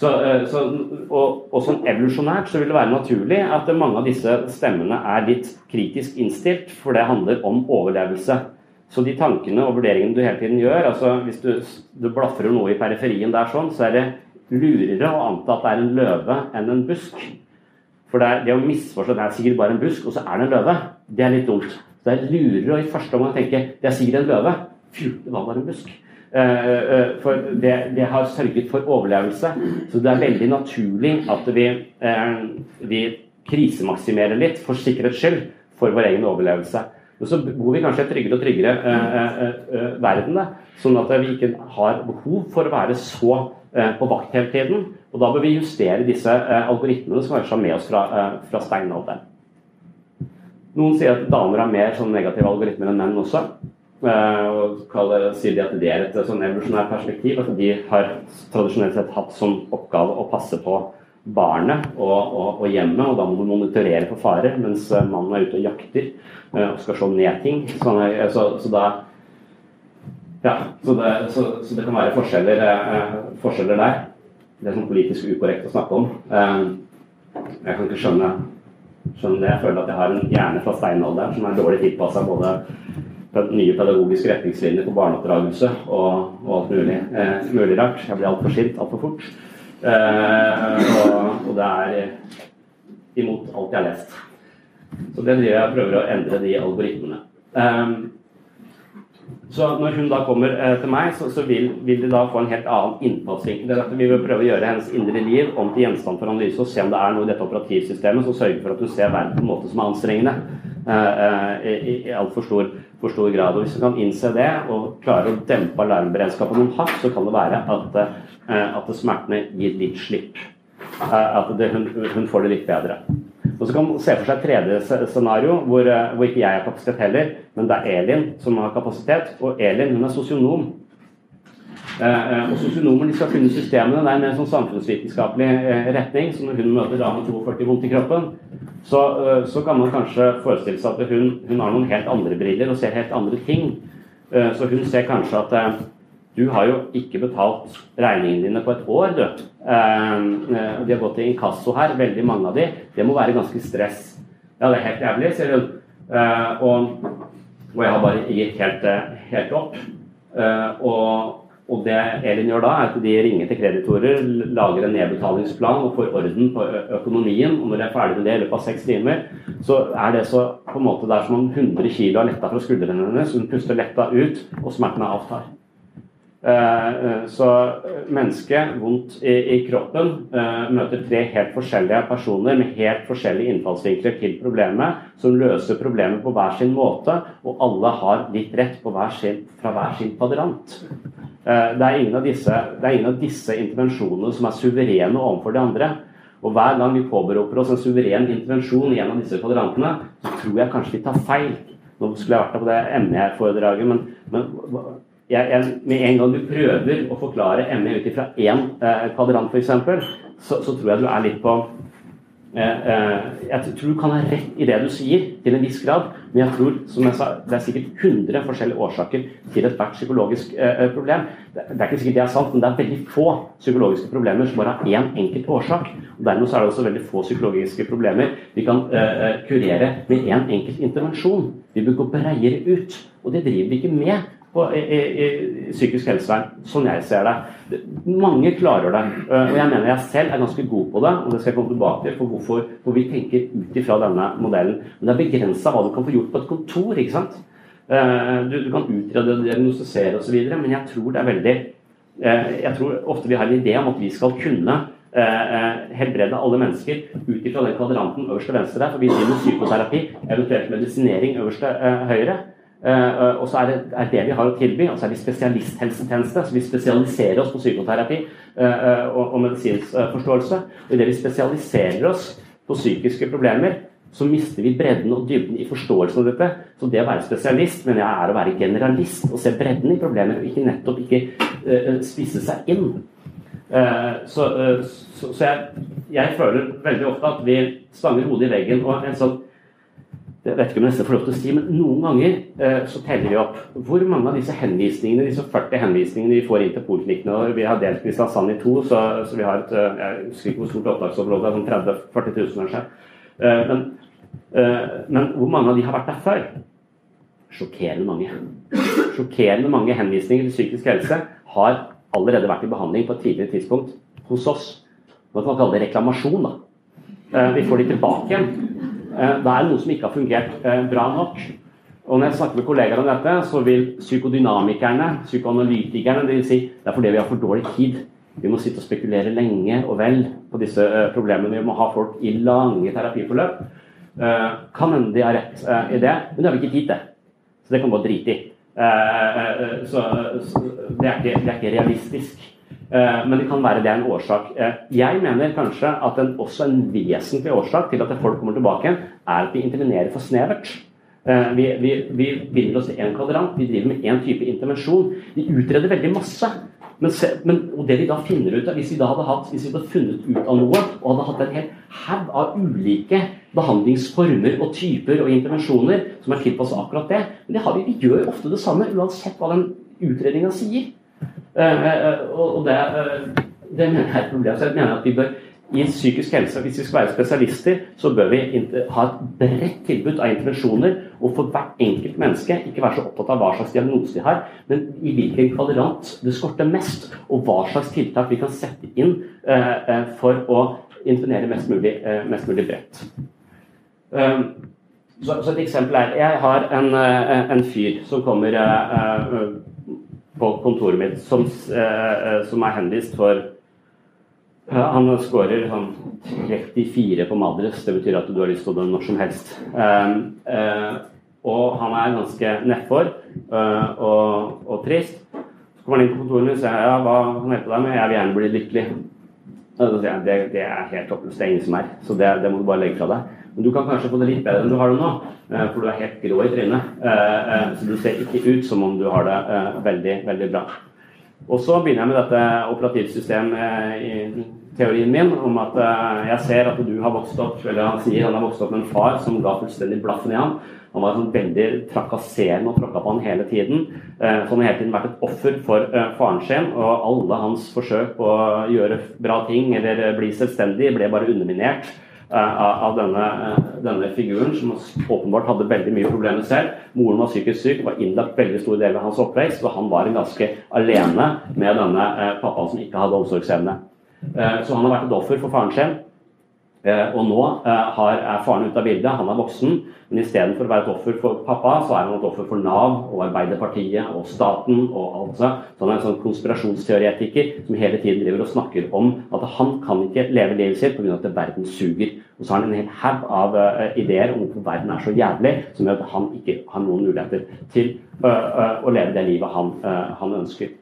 Så, så, og, og sånn evolusjonært så vil det være naturlig at mange av disse stemmene er litt kritisk innstilt, for det handler om overlevelse. Så de tankene og vurderingene du hele tiden gjør, altså hvis du, du blafrer noe i periferien der sånn, så er det lurere å anta at det er en løve enn en busk. For det, er, det å misforstå det er sikkert bare en busk, og så er det en løve, det er litt dumt. Så det er lurere å i første omgang tenke det er sikkert en løve. Fy, det var bare en busk. Eh, eh, for det, det, har sørget for overlevelse. Så det er veldig naturlig at vi, eh, vi krisemaksimerer litt for sikkerhets skyld for vår egen overlevelse. Og så bor vi kanskje i tryggere og tryggere eh, eh, verden, da, sånn at vi ikke har behov for å være så eh, på vakt hele tiden. Og da bør vi justere disse algoritmene som er med oss fra, fra steinalderen. Noen sier at damer har mer sånn negative algoritmer enn menn også. Eh, og kaller, sier de at det er et sånn evolusjonært perspektiv. at De har tradisjonelt sett hatt som oppgave å passe på barnet og, og, og hjemmet, og da må man monitorere for farer, mens eh, mannen er ute og jakter eh, og skal se ned ting. Så, så, så da ja, så det, så, så det, kan være forskjeller, eh, forskjeller, der. Det er sånn politisk ukorrekt å snakke om. Eh, jeg kan ikke skjønne, det. Jeg føler at jeg har en hjerne fra steinalderen som er dårlig tilpassa både nye pedagogiske retningslinjer for barneoppdragelse og, og, alt mulig, eh, mulig rart. Jeg blir altfor sint altfor fort. Eh, og, og, det er imot alt jeg har lest. Så det driver jeg prøver å endre de algoritmene. Eh, så når hun da kommer eh, til meg, så, så vil, vil, de da få en helt annen innfallsvinkel. Vi vil prøve å gjøre hennes indre liv om til gjenstand for analyse og se om det er noe i dette operativsystemet som sørger for at du ser verden på en måte som er anstrengende. Eh, eh, I, i altfor stor, for stor grad. Og Hvis du kan innse det og klare å dempe alarmberedskapen noen hakk, så kan det være at, eh, at smertene gir litt slipp. Eh, at det, hun, hun får det litt bedre. Og så kan man se for seg et tredje scenario hvor, eh, hvor, ikke jeg har kapasitet heller, men det er Elin som har kapasitet. Og Elin hun er sosionom. Eh, eh, og Sosionomer de skal kunne systemene. Det er en sånn samfunnsvitenskapelig eh, retning. Så når hun møter dame 42 vondt i kroppen, så, så, kan man kanskje forestille seg at hun, hun, har noen helt andre briller og ser helt andre ting. Så hun ser kanskje at du har jo ikke betalt regningene dine på et år, du. Ehm, eh, de har gått til inkasso her, veldig mange av de. Det må være ganske stress. Ja, det er helt jævlig, sier hun. Eh, og, og, jeg har bare gitt helt, eh, helt opp. Og, og, det Elin gjør da, er at de ringer til kreditorer, lager en nedbetalingsplan og får orden på økonomien. Og når de er ferdig med det i løpet av seks timer, så er det så på en måte der som om 100 kg har letta fra skuldrene hennes. Hun puster letta ut, og smertene avtar. Eh, eh, så eh, mennesket, vondt i, i kroppen, møter tre helt forskjellige personer med helt forskjellige innfallsvinkler til problemet, som løser problemet på hver sin måte, og alle har litt rett hver sin, fra hver sin kvadrant. Det er, ingen av disse, det er ingen av disse intervensjonene som er suverene overfor de andre. Og hver gang vi påberoper oss en suveren intervensjon i en av disse kvadrantene, så tror jeg kanskje vi tar feil. Nå skulle jeg vært der på det ME-foredraget, men, men jeg, jeg, med en gang du prøver å forklare ME ut ifra én eh, kvadrant f.eks., så, så tror jeg du er litt på eh, eh, Jeg tror du kan ha rett i det du sier, til en viss grad, men jeg tror som jeg sa, det er sikkert 100 forskjellige årsaker til ethvert psykologisk eh, problem. Det, er ikke sikkert det er sant, men det er veldig få psykologiske problemer som bare har én enkelt årsak. og Dermed så er det også veldig få psykologiske problemer vi kan kurere med én en enkelt intervensjon. Vi bør gå bredere ut, og det driver vi ikke med på, i, i, i, psykisk helsevern, sånn jeg ser det. Mange klarer det. Og jeg mener jeg selv er ganske god på det, og det skal jeg komme tilbake til for hvorfor for vi tenker ut ifra denne modellen. Men det er begrensa hva du kan få gjort på et kontor. ikke sant? Du, du kan utrede, diagnostisere osv., men jeg tror det er veldig Jeg tror ofte vi har en idé om at vi skal kunne helbrede alle mennesker ut ifra den kvadranten øverst til venstre der, for vi driver med psykoterapi, eventuelt medisinering øverst til høyre. Uh, og så er det, er det, vi har å tilby. Og så er vi spesialisthelsetjeneste. Så vi spesialiserer oss på psykoterapi uh, og, og medisinsk forståelse. Og idet vi spesialiserer oss på psykiske problemer, så mister vi bredden og dybden i forståelsen av dette. Så det å være spesialist mener jeg er å være generalist og se bredden i problemer, og ikke nettopp ikke spisse seg inn. så, så, så jeg, jeg, føler veldig ofte at vi stanger hodet i veggen. og en sånn det vet ikke om jeg nesten får lov til å si, men Noen ganger eh, så teller vi opp hvor mange av disse henvisningene, disse 40 henvisningene vi får inn til poliklinikkene Vi har delt Kristiansand i to, så, så, vi har et eh, jeg husker ikke hvor stort opptaksområde, sånn 30 40 000 kanskje. Eh, men, men, hvor mange av de har vært der før? Sjokkerende mange. Sjokkerende mange henvisninger til psykisk helse har allerede vært i behandling på et tidligere tidspunkt hos oss. Man kan kalle det reklamasjon. da. Vi får de tilbake igjen. Eh, det er noe som ikke har fungert eh, bra nok. Og når jeg snakker med kollegaer om dette, så vil psykodynamikerne, psykoanalytikerne, det vil si det er fordi vi har for dårlig tid. Vi må sitte og spekulere lenge og vel på disse uh, problemene. Vi må ha folk i lange terapiforløp. Kan hende de har rett i det, men det har vi ikke tid til. Så det kan vi bare drite i. så det, er ikke, det er ikke realistisk. Eh, men det kan være det er en årsak. Eh, jeg mener kanskje at en, også en vesentlig årsak til at folk kommer tilbake, er at vi intervenerer for snevert. Eh, vi, vi, vi binder oss i én kvadrant, vi driver med én type intervensjon. Vi utreder veldig masse. Men, se, men, og det vi da finner ut av, Hvis vi da hadde hatt, hvis vi hadde funnet ut av noe og hadde hatt en hel haug av ulike behandlingsformer og typer og intervensjoner som er tilpasset akkurat det Men det vi, vi gjør ofte det samme, uansett hva den utredninga sier. Eh, eh, og det, eh, det mener jeg er et problem. Så jeg mener at vi bør i psykisk helse, Hvis vi skal være spesialister, så bør vi ha et bredt tilbud av intervensjoner. Og for hvert enkelt menneske ikke være så opptatt av hva slags diagnose de har, men i hvilken kvadrant det skorter mest, og hva slags tiltak vi kan sette inn for å intervenere mest mulig, mest mulig bredt. Så, et eksempel er Jeg har en, eh, en fyr som kommer uh, på kontoret mitt, som, eh, som er henvist for uh, Han scorer sånn 34 på Madres. Det betyr at du har lyst til det når som helst. og han er ganske nedfor og, og, trist. Så kommer han inn på kontoret og sier ja, hva kan hjelpe deg med? Jeg vil gjerne bli lykkelig. Det, det er helt håpløst. Det er ingen som er. Så det, det må du bare legge fra deg. Men du kan kanskje få det litt bedre enn du har det nå, eh, for du er helt grå i trynet. Eh, eh, så du ser ikke ut som om du har det veldig, veldig bra. Og så begynner jeg med dette operativsystemet i teorien min om at jeg ser at du har vokst opp eller han sier han har vokst opp med en far som ga fullstendig blaffen i ham. Han var sånn veldig trakasserende og tråkka på han hele tiden. Så han har hele tiden vært et offer for faren sin, og alle hans forsøk på å gjøre bra ting eller bli selvstendig ble bare underminert av denne, eh, denne, figuren, som åpenbart hadde veldig mye problemer selv. Moren var psykisk syk, var innlagt veldig stor del av hans oppvekst, og han var ganske alene med denne eh, pappaen som ikke hadde omsorgsevne. Så han har vært et offer for faren sin. Eh, og nå eh, er faren ute av bildet, han er voksen. Men istedenfor å være et offer for pappa, så er han et offer for Nav og Arbeiderpartiet og staten og alt det. Så han er en sånn konspirasjonsteoretiker som hele tiden driver og snakker om at han kan ikke leve livet sitt pga. at verden suger. Og så har han en hel haug av uh, ideer om hvorfor verden er så jævlig, som gjør at han ikke har noen muligheter til å leve det livet han, han ønsker.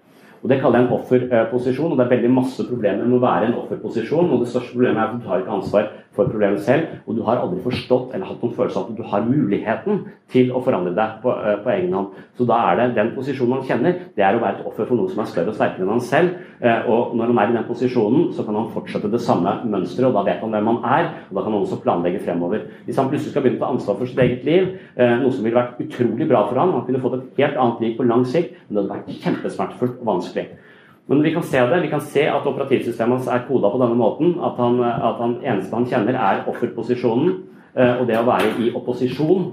Og Det kaller jeg en offerposisjon. og Det er veldig masse problemer med å være i en offerposisjon. og Det største problemet er at du tar ikke ansvar for problemet selv, og du har aldri forstått eller hatt noen følelse av at du har muligheten til å forandre deg på, uh, på egen hånd. Så da er det den posisjonen man kjenner, det er å være et offer for noe som er større og sterkere enn han selv. Uh, og når han er i den posisjonen, så kan han fortsette det samme mønsteret, og da vet han hvem han er, og da kan han også planlegge fremover. Hvis han plutselig skal begynne å ta ansvar for sitt eget liv, uh, noe som ville vært utrolig bra for han, han kunne fått et helt annet liv på lang sikt, men det hadde vært kjempesmertefullt og vanskelig. Men vi kan se det. Vi kan se at operativsystemet hans er koda på denne måten. At han, at han eneste han kjenner, er offerposisjonen. Eh, og det å være i opposisjon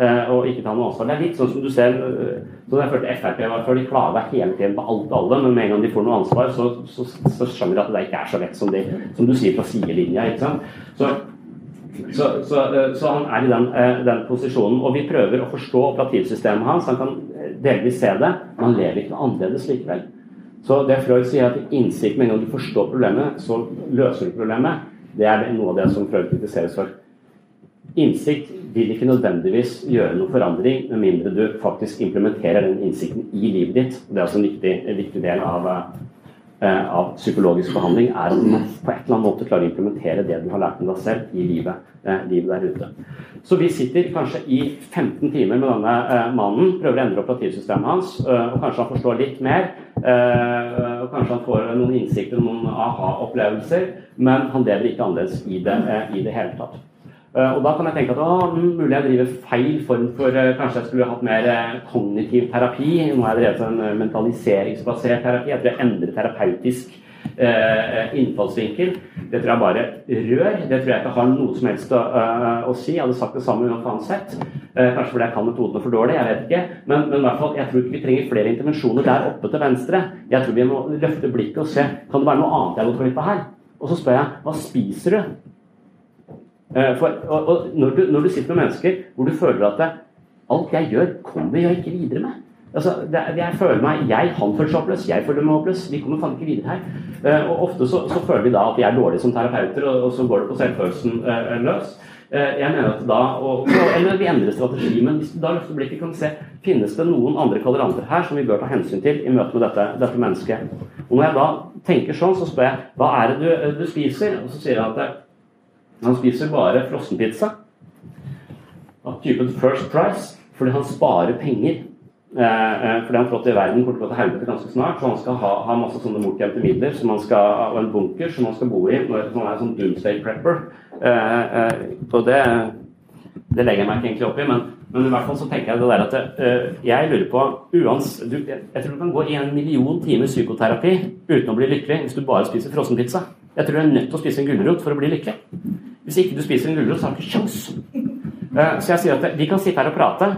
eh, og ikke ta noe ansvar. Det er litt sånn som du ser sånn jeg følte Frp var før. De klaga hele tiden på alt og alle, men med en gang de får noe ansvar, så, så, så skjønner de at det ikke er så lett som, de, som du sier på sidelinja. ikke sant? Så så, så, så, han er i den, den, posisjonen. Og vi prøver å forstå operativsystemet hans. Han kan delvis se det, men han lever ikke noe annerledes likevel. Så det Freud sier, at innsikt med en gang du forstår problemet, så løser du problemet, det er noe av det som Freud kritiseres for. Innsikt vil ikke nødvendigvis gjøre noen forandring, med mindre du faktisk implementerer den innsikten i livet ditt. Det er også en viktig, en viktig del av, uh, av, psykologisk behandling, er at man på et eller annet måte klarer å implementere det du har lært om deg selv, i livet, uh, livet der ute. Så vi sitter kanskje i 15 timer med denne uh, mannen, prøver å endre operativsystemet hans, og kanskje han forstår litt mer. Og Kanskje han får noen innsikter noen aha-opplevelser, men han lever ikke annerledes i det, i det hele tatt. Uh, og Da kan jeg tenke at å, mm, mulig jeg driver feil form for Kanskje jeg skulle hatt mer kognitiv terapi. Nå har jeg drevet en mentaliseringsbasert terapi. Jeg tror jeg endrer terapeutisk innfallsvinkel. Det tror jeg bare rør. Det tror jeg ikke har noe som helst å, å si. Jeg hadde sagt det samme uansett. Eh, kanskje fordi jeg kan metodene for dårlig, jeg vet ikke. Men, men i hvert fall, jeg tror ikke vi trenger flere intervensjoner der oppe til venstre. Jeg tror vi må løfte blikket og se kan det være noe annet jeg har gått glipp av her. Og så spør jeg hva spiser du? Eh, for, og, og når, du når du sitter med mennesker hvor du føler at det, alt jeg gjør, kommer jeg ikke videre med. Altså, det, jeg føler meg, jeg, Han føler seg håpløs, jeg føler meg håpløs. Vi kommer faen ikke videre her. Uh, og Ofte så, så, føler vi da at vi er dårlige som terapeuter, og, og så går det på selvfølelsen uh, løs. Eh, jeg mener at da, og, Eller vi endrer strategi, men hvis du da løfter blikket, kan se finnes det noen andre kvadranter her som vi bør ta hensyn til i møte med dette, dette mennesket. Og Når jeg da tenker sånn, så spør jeg hva er det du, eh, du spiser? Og så sier jeg at han spiser bare frossenpizza av typen First Price fordi han sparer penger. Eh, eh, fordi han flått i verden kommer til å gå til helvete ganske snart. Så han skal ha, ha masse sånne bortgjemte midler som han skal, og en bunker som han skal bo i når han er sånn doomsday prepper. Eh, og det, det legger jeg meg ikke egentlig opp i, men, men, i hvert fall så tenker jeg det der at jeg lurer på uans, du, Jeg tror du kan gå i en million timer psykoterapi uten å bli lykkelig hvis du bare spiser frossenpizza. Jeg tror du er nødt til å spise en gulrot for å bli lykkelig. Hvis ikke du spiser en gulrot, så har du ikke kjangs. Så jeg sier at vi kan sitte her og prate.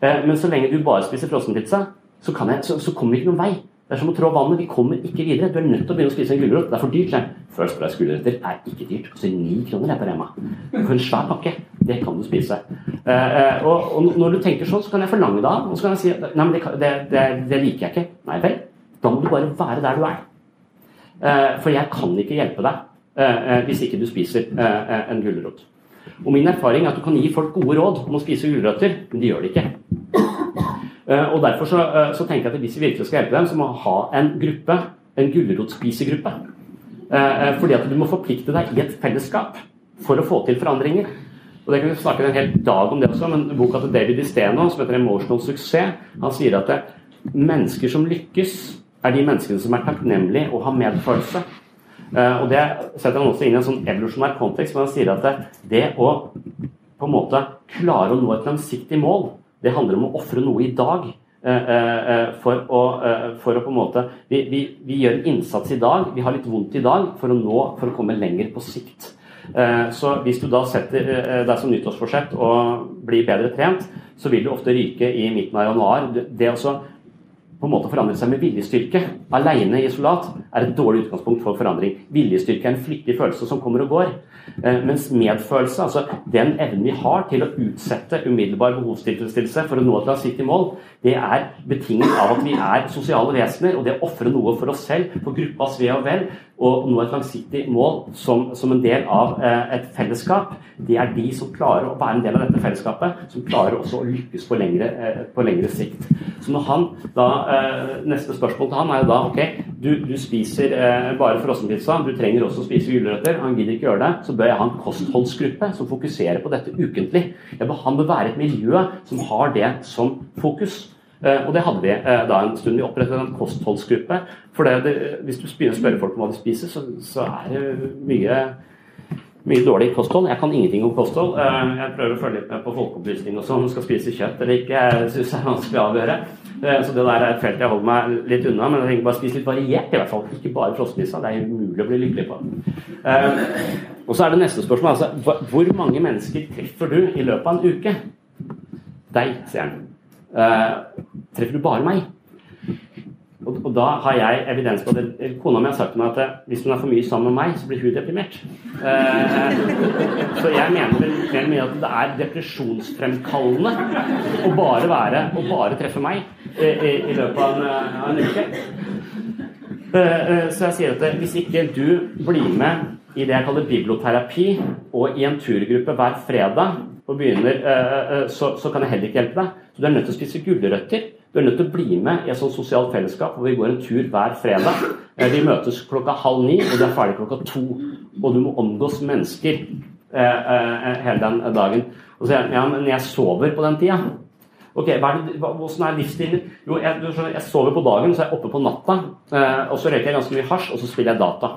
Eh, men så lenge du bare spiser frossenpizza, så, så, så kommer vi ikke noen vei. Det er som å trå vannet. Vi kommer ikke videre. Du er nødt til å begynne å spise en gulrot. Det er for dyrt. jeg. First Price gulrøtter er ikke dyrt. Det koster ni kroner jeg på Rema. For en svær pakke. Det kan du spise. Eh, eh, og, når du tenker sånn, så kan jeg forlange det av. Og så kan jeg si nei, men det, det, det, det liker jeg ikke. Nei vel. Da må du bare være der du er. Eh, for jeg kan ikke hjelpe deg eh, eh, hvis ikke du spiser eh, en gulrot. Og min erfaring er at du kan gi folk gode råd om å spise gulrøtter, men de gjør det ikke. Eh, og Derfor så, eh, så, tenker jeg at hvis vi virkelig skal hjelpe dem, så må vi ha en gruppe, en gulrotspisegruppe. Eh, fordi at du må forplikte deg i et fellesskap for å få til forandringer. Og det kan vi snakke en hel dag om det også, men boka til David Isteno, som heter 'Emotional Success', han sier at mennesker som lykkes, er de menneskene som er takknemlige og har medfølelse. Og Det setter han også inn i en sånn evolusjonær kontekst, men han sier at det, det å på en måte klare å nå et langsiktig mål det handler om å ofre noe i dag. Eh, eh, eh, for å, for å, på en måte vi, vi, vi, gjør en innsats i dag, vi har litt vondt i dag for å, nå, for å komme lenger på sikt. Så hvis du da setter deg som nyttårsforsett å bli bedre trent, så vil du ofte ryke i midten av januar. Det å på en måte forandre seg med viljestyrke alene i isolat er et dårlig utgangspunkt for forandring. Viljestyrke er en flyktig følelse som kommer og går. Eh, mens medfølelse, altså den evnen vi har til å utsette umiddelbar behovstilfredsstillelse for å nå et langsiktig mål, det er betinget av at vi er sosiale vesener, og det å ofre noe for oss selv, for gruppas ve og vel, og nå et langsiktig mål som, som en del av eh, et fellesskap, det er de som klarer å være en del av dette fellesskapet, som klarer også å lykkes på lengre, eh, på lengre sikt. Så når han da, eh, Neste spørsmål til han er jo da ok, du, du spiser eh, bare frossenpizza, du trenger også å spise gulrøtter, han gidder ikke gjøre det, så bør jeg ha en kostholdsgruppe som fokuserer på dette ukentlig. Han bør være et miljø som har det som fokus. Eh, og det hadde vi eh, da en stund. Vi opprettet en kostholdsgruppe. For det, det, hvis du begynner å spørre folk om hva de spiser, så, så er det mye, mye dårlig kosthold. Jeg kan ingenting om kosthold. Eh, jeg prøver å følge litt med på folkeopplysning og sånn. Skal spise kjøtt eller ikke, jeg syns det er vanskelig å avgjøre. Så det der er et felt jeg holder meg litt unna. Men jeg tenker bare spise litt variert, i hvert fall. Ikke bare frossenpizza. Det er umulig å bli lykkelig på. Og så er det neste spørsmål. Altså, hvor mange mennesker treffer du i løpet av en uke? Deg, sier han. Uh, treffer du bare meg? Og, og, da har jeg evidens på det. Kona mi har sagt til meg at eh, hvis hun er for mye sammen med meg, så blir hun deprimert. Eh, så jeg mener vel mye at det er depresjonsfremkallende å bare være å bare treffe meg i, i, i løpet av en, en uke. Så jeg sier at hvis ikke du blir med i det jeg kaller biblioterapi, og i en turgruppe hver fredag, og begynner, så, så kan jeg heller ikke hjelpe deg. Så du er nødt til å spise gulrøtter. Du er nødt til å bli med i et sånt sosialt fellesskap hvor vi går en tur hver fredag. Eh, vi møtes klokka halv ni, og du er ferdig klokka to. Og du må omgås mennesker eh, eh, hele den dagen. Og så sier jeg ja, men jeg sover på den tida. Ok, hva er det, Hvordan er livsstilen? Jo, jeg, jeg, sover på dagen, så er jeg oppe på natta. Eh, og så røyker jeg ganske mye hasj, og så spiller jeg data.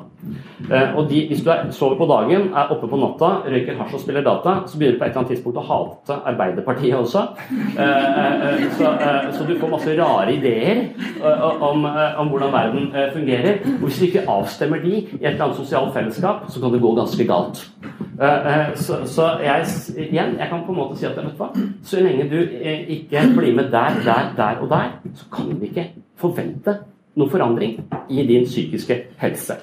Eh, og de, Hvis du er, sover på dagen, er oppe på natta, røyker hasj og spiller data, så begynner du på et eller annet tidspunkt å hate Arbeiderpartiet også. Eh, så, så, du får masse rare ideer om, om hvordan verden fungerer. Og hvis du ikke avstemmer de i et eller annet sosialt fellesskap, så kan det gå ganske galt. Så, så jeg, igjen, jeg kan på en måte si at vet du hva, så lenge du ikke ikke blir med der, der, der og der, så kan vi ikke forvente noen forandring i din psykiske helse.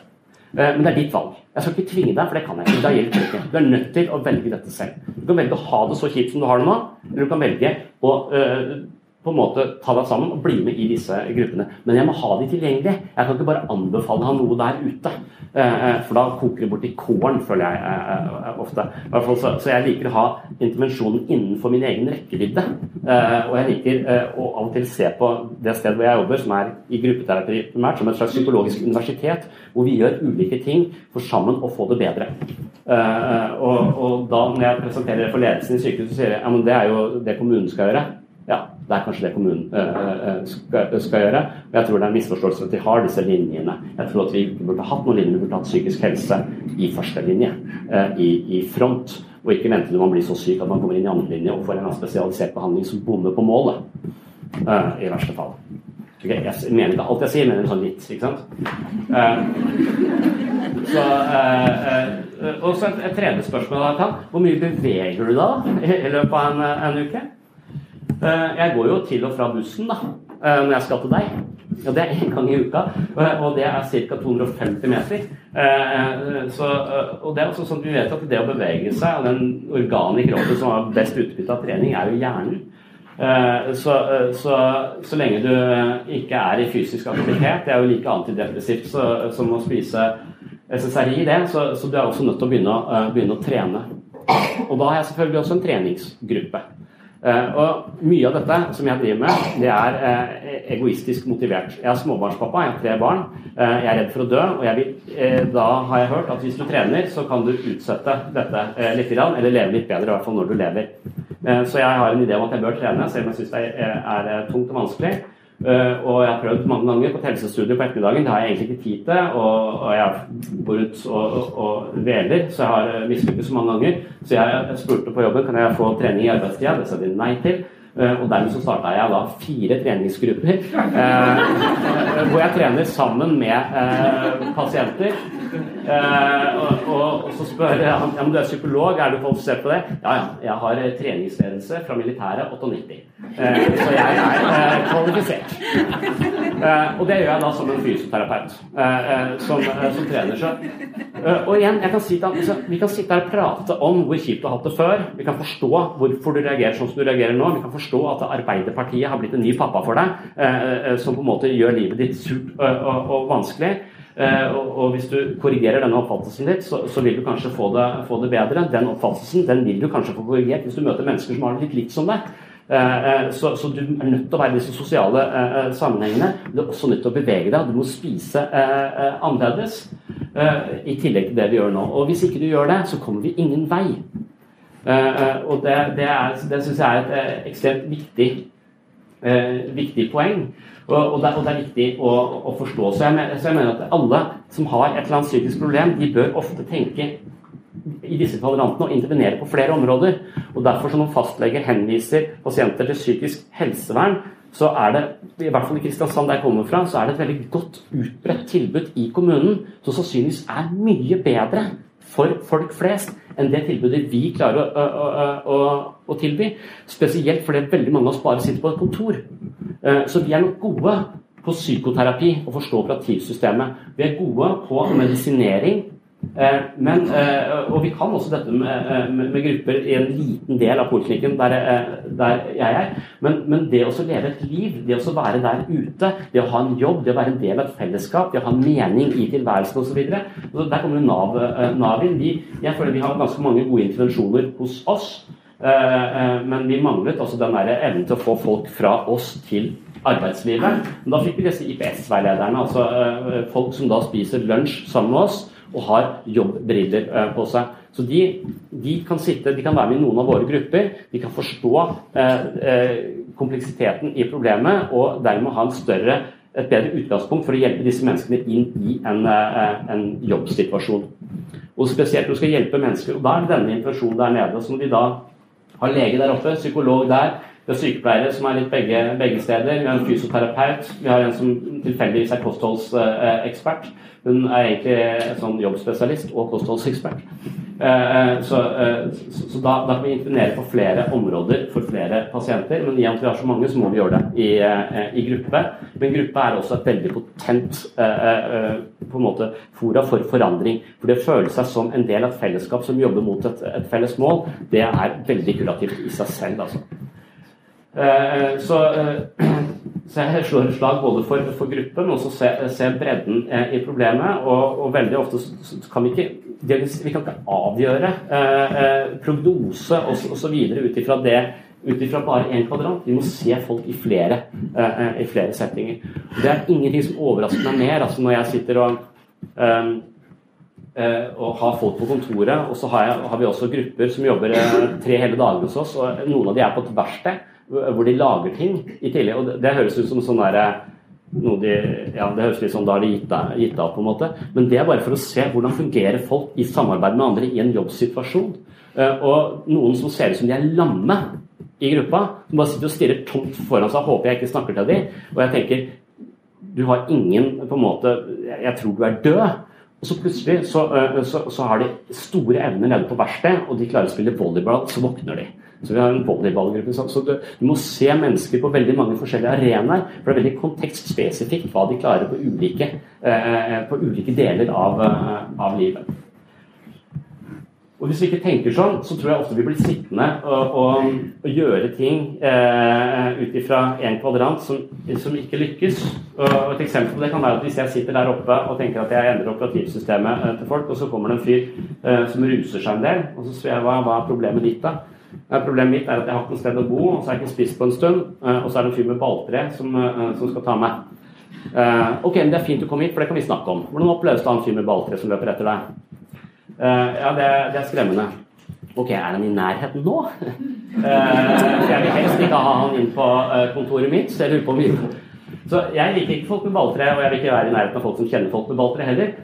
Eh, men det er ditt valg. Jeg skal ikke tvinge deg, for det kan jeg ikke. Det hjelper ikke. Du er nødt til å velge dette selv. Du kan velge å ha det så kjipt som du har det nå, eller du kan velge å øh, på en måte ta deg sammen og bli med i disse gruppene. Men jeg må ha de tilgjengelige. Jeg kan ikke bare anbefale han noe der ute. Eh, eh, for da koker det bort i kålen, føler jeg eh, ofte. Så jeg liker å ha intervensjonen innenfor min egen rekkevidde. Og jeg liker å av og til se på det stedet hvor jeg jobber, som er i gruppeterapi primært, som et slags psykologisk universitet, hvor vi gjør ulike ting for sammen å få det bedre. Og, da når jeg presenterer det for ledelsen i sykehuset, så sier jeg ja, det er jo det kommunen skal gjøre. Ja, det er kanskje det kommunen uh, skal, skal, gjøre. Og jeg tror det er en misforståelse at de har disse linjene. Jeg tror at vi ikke burde hatt noen linjer, vi burde hatt psykisk helse i første linje, uh, i, i, front. Og ikke vente til man blir så syk at man kommer inn i andre linje og får en spesialisert behandling som bommer på målet. Uh, I verste fall. Okay, jeg mener ikke alt jeg sier, men sånn litt, ikke sant? så, og så et, et tredje spørsmål. Hvor mye beveger du da i løpet av en, en uke? Eh, jeg går jo til og fra bussen da, eh, når jeg skal til deg. Og det er én gang i uka, og det er ca. 250 meter. Så, og det er også sånn at Vi vet at det å bevege seg, og den organet i kroppen som har best utbytte av trening, er jo hjernen. Så, så, så, lenge du ikke er i fysisk aktivitet, det er jo like antidepressivt som å spise SSRI, det, så, så du er også nødt til å begynne, begynne å trene. Og da har jeg selvfølgelig også en treningsgruppe. Uh, og mye av dette som jeg driver med, det er uh, egoistisk motivert. Jeg er småbarnspappa, jeg har tre barn. Uh, jeg er redd for å dø, og vil, da har jeg hørt at hvis du trener, så kan du utsette dette litt, eller leve litt bedre, i hvert fall når du lever. så jeg har en idé om at jeg bør trene, selv om jeg syns det er tungt og vanskelig. Uh, og jeg har prøvd mange ganger på et helsestudio på ettermiddagen. Det har jeg egentlig ikke tid til. Og, og jeg bor ut og, og, veler, så jeg har mislykkes mange ganger. Så jeg spurte på jobben kan jeg få trening i arbeidstida. Det sa de nei til. Uh, og dermed så starta jeg da fire treningsgrupper uh, hvor jeg trener sammen med pasienter. Og, og, så spør om ja, du er psykolog, er du kvalifisert på det? Ja, ja. Jeg har treningsledelse fra militæret 98. Eh, så jeg er eh, kvalifisert. Eh, og det gjør jeg da som en fysioterapeut som, som trener seg. Og igjen, jeg kan si at altså, Vi kan sitte her og prate om hvor kjipt du har hatt det før. Vi kan forstå hvorfor du reagerer sånn som du reagerer nå. Vi kan forstå at Arbeiderpartiet har blitt en ny pappa for deg, som på en måte gjør livet ditt surt og, og, vanskelig. Og, hvis du korrigerer denne oppfattelsen ditt, så, vil du kanskje få det, få det, bedre. Den oppfattelsen den vil du kanskje få korrigert hvis du møter mennesker som har det litt likt som deg. Eh, eh, så, så, du er nødt til å være i disse sosiale eh, sammenhengene. Du er også nødt til å bevege deg. Du må spise annerledes. I tillegg til det vi gjør nå. Og hvis ikke du gjør det, så kommer vi ingen vei. Og det, det, det syns jeg er et ekstremt viktig, viktig poeng. Og, og, det, og, det, er viktig å, å forstå. Så jeg, så jeg mener at alle som har et eller annet psykisk problem, de bør ofte tenke i disse kvadrantene og intervenere på flere områder. Og Derfor som når fastleger henviser pasienter til psykisk helsevern, så er det, i hvert fall i Kristiansand der jeg kommer fra, så er det et veldig godt utbredt tilbud i kommunen som sannsynligvis er mye bedre for folk flest enn det tilbudet vi klarer å, å, å, å tilby. Spesielt fordi veldig mange av oss bare sitter på et kontor. Eh, så vi er nok gode på psykoterapi og forstå operativsystemet. Vi er gode på medisinering men, eh, og vi kan også dette med, eh, med, med grupper i en liten del av poliklinikken der, der, jeg er. Men, men det å leve et liv, det å være der ute, det å ha en jobb, det å være en del av et fellesskap, det å ha en mening i tilværelsen osv. Der kommer Nav, Nav inn. Vi, jeg føler vi har ganske mange gode intervensjoner hos oss. Men vi manglet også den evnen til å få folk fra oss til arbeidslivet. Men da fikk vi disse IPS-veilederne, altså folk som da spiser lunsj sammen med oss og har jobbbriller eh, på seg. Så de, de, kan sitte, de kan være med i noen av våre grupper. De kan forstå eh, eh, kompleksiteten i problemet og dermed ha større, et bedre utgangspunkt for å hjelpe disse menneskene inn i en, eh, en jobbsituasjon. Og spesielt når du skal hjelpe mennesker. og Da er det denne intensjonen der nede. Så når vi da har lege der oppe, psykolog der, vi har sykepleiere som er litt begge, begge steder. Vi har en fysioterapeut. Vi har en som tilfeldigvis er kostholdsekspert. Hun er egentlig sånn jobbspesialist og kostholdsekspert. Eh, eh, så, eh, så da, da, kan vi intervenere på flere områder for flere pasienter. Men i at vi har så mange, så må vi gjøre det i, i gruppe. Men gruppe er også et veldig potent på en måte fora for forandring. For det å føle seg som en del av et fellesskap som jobber mot et, et felles mål, det er veldig kurativt i seg selv. altså. Så så jeg slår et slag både for, for gruppen og så se, se bredden eh, i problemet. Og, og, veldig ofte kan vi ikke vi kan ikke avgjøre eh, eh prognose osv. ut ifra det ut ifra bare én kvadrant. Vi må se folk i flere, eh, eh, i flere settinger. Det er ingenting som overrasker meg mer altså når jeg sitter og eh, og har folk på kontoret. Og så har, jeg, har vi også grupper som jobber tre hele dager hos oss. og Noen av de er på et verksted hvor de lager ting i tillegg. Og det, det høres ut som sånn derre de, ja, Det høres litt sånn da har de gitt, gitt av, på en måte. Men det er bare for å se hvordan fungerer folk i samarbeid med andre i en jobbsituasjon. Uh, og noen som ser ut som de er lamme i gruppa, som bare sitter og stirrer tomt foran seg, håper jeg ikke snakker til dem. Og jeg tenker du har ingen på en måte Jeg tror du er død. Og så plutselig så, uh, så, så har de store evner nede på verkstedet, og de klarer å spille volleyball, så våkner de. Så vi har en volleyballgruppe. Så du, du, må se mennesker på veldig mange forskjellige arenaer. For det er veldig kontekstspesifikt hva de klarer på ulike, eh, på ulike deler av, av livet. Og Hvis vi ikke tenker sånn, så tror jeg ofte vi blir sittende og, og, og gjøre ting eh, ut ifra en kvadrant som, som, ikke lykkes. Og Et eksempel på det kan være at hvis jeg sitter der oppe og tenker at jeg endrer operativsystemet eh, til folk, og så kommer det en fyr eh, som ruser seg en del, og så spør jeg hva, hva er problemet ditt da? Eh, problemet mitt er at jeg har ikke noe sted å bo, og så har jeg ikke spist på en stund, eh, og så er det en fyr med balltre som, eh, som skal ta meg. ok, men det er fint du kom hit, for det kan vi snakke om. Hvordan oppleves det av en fyr med balltre som løper etter deg? Ja, det, det, er skremmende. Ok, er han i nærheten nå? Så jeg vil helst ikke ha han inn på kontoret mitt, så jeg lurer på om så Jeg liker ikke folk med balltre, og jeg vil ikke være i nærheten av folk som kjenner folk med balltre heller.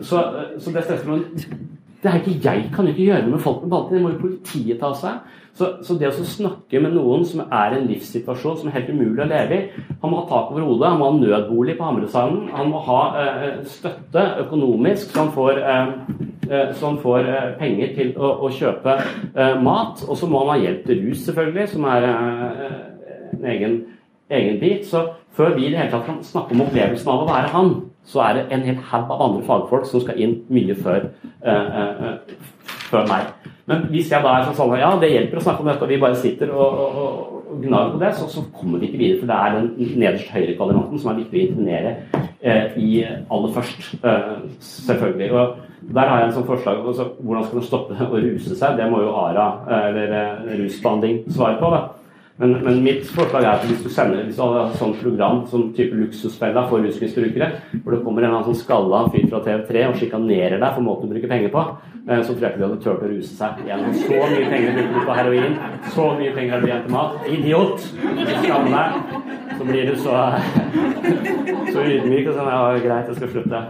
Så, så det største det er ikke jeg kan ikke gjøre noe med folk med balltre, det må jo politiet ta seg så, så, det å snakke med noen som er i en livssituasjon som er helt umulig å leve i Han må ha tak over hodet, han må ha nødbolig på Hamresanden, han må ha eh, støtte økonomisk, så han får, eh, eh så han får eh, penger til å, å kjøpe eh, mat. Og så må han ha hjelp til rus, selvfølgelig, som er eh, en egen, egen bit. Så før vi i det hele tatt kan snakke om opplevelsen av å være han, så er det en hel haug av andre fagfolk som skal inn mye før, før meg. Men hvis jeg da er sånn ja, det hjelper å snakke om dette, og vi bare sitter og, og, og gnager på det, så, så, kommer vi ikke videre. For det er den nederst høyre kvadranten som er viktig å intervenere eh, i aller først. Eh, selvfølgelig. Og der har jeg en sånn forslag altså, Hvordan skal man stoppe å ruse seg? Det må jo ARA, eh, eller eh, rusbehandling, svare på. da. Men, men, mitt forslag er at hvis du sender hvis du har et sånt program som type Luksusfella for rusmisbrukere, hvor det kommer en sånn skalla fyr fra TV3 og sjikanerer deg for måten du bruker penger på, eh, så tror jeg ikke de hadde turt å ruse seg gjennom Så mye penger bruker du på heroin, så mye penger du igjen til mat. Idiot! Skam deg! Så blir du så, så ydmyk og sånn Ja, greit, jeg skal slutte.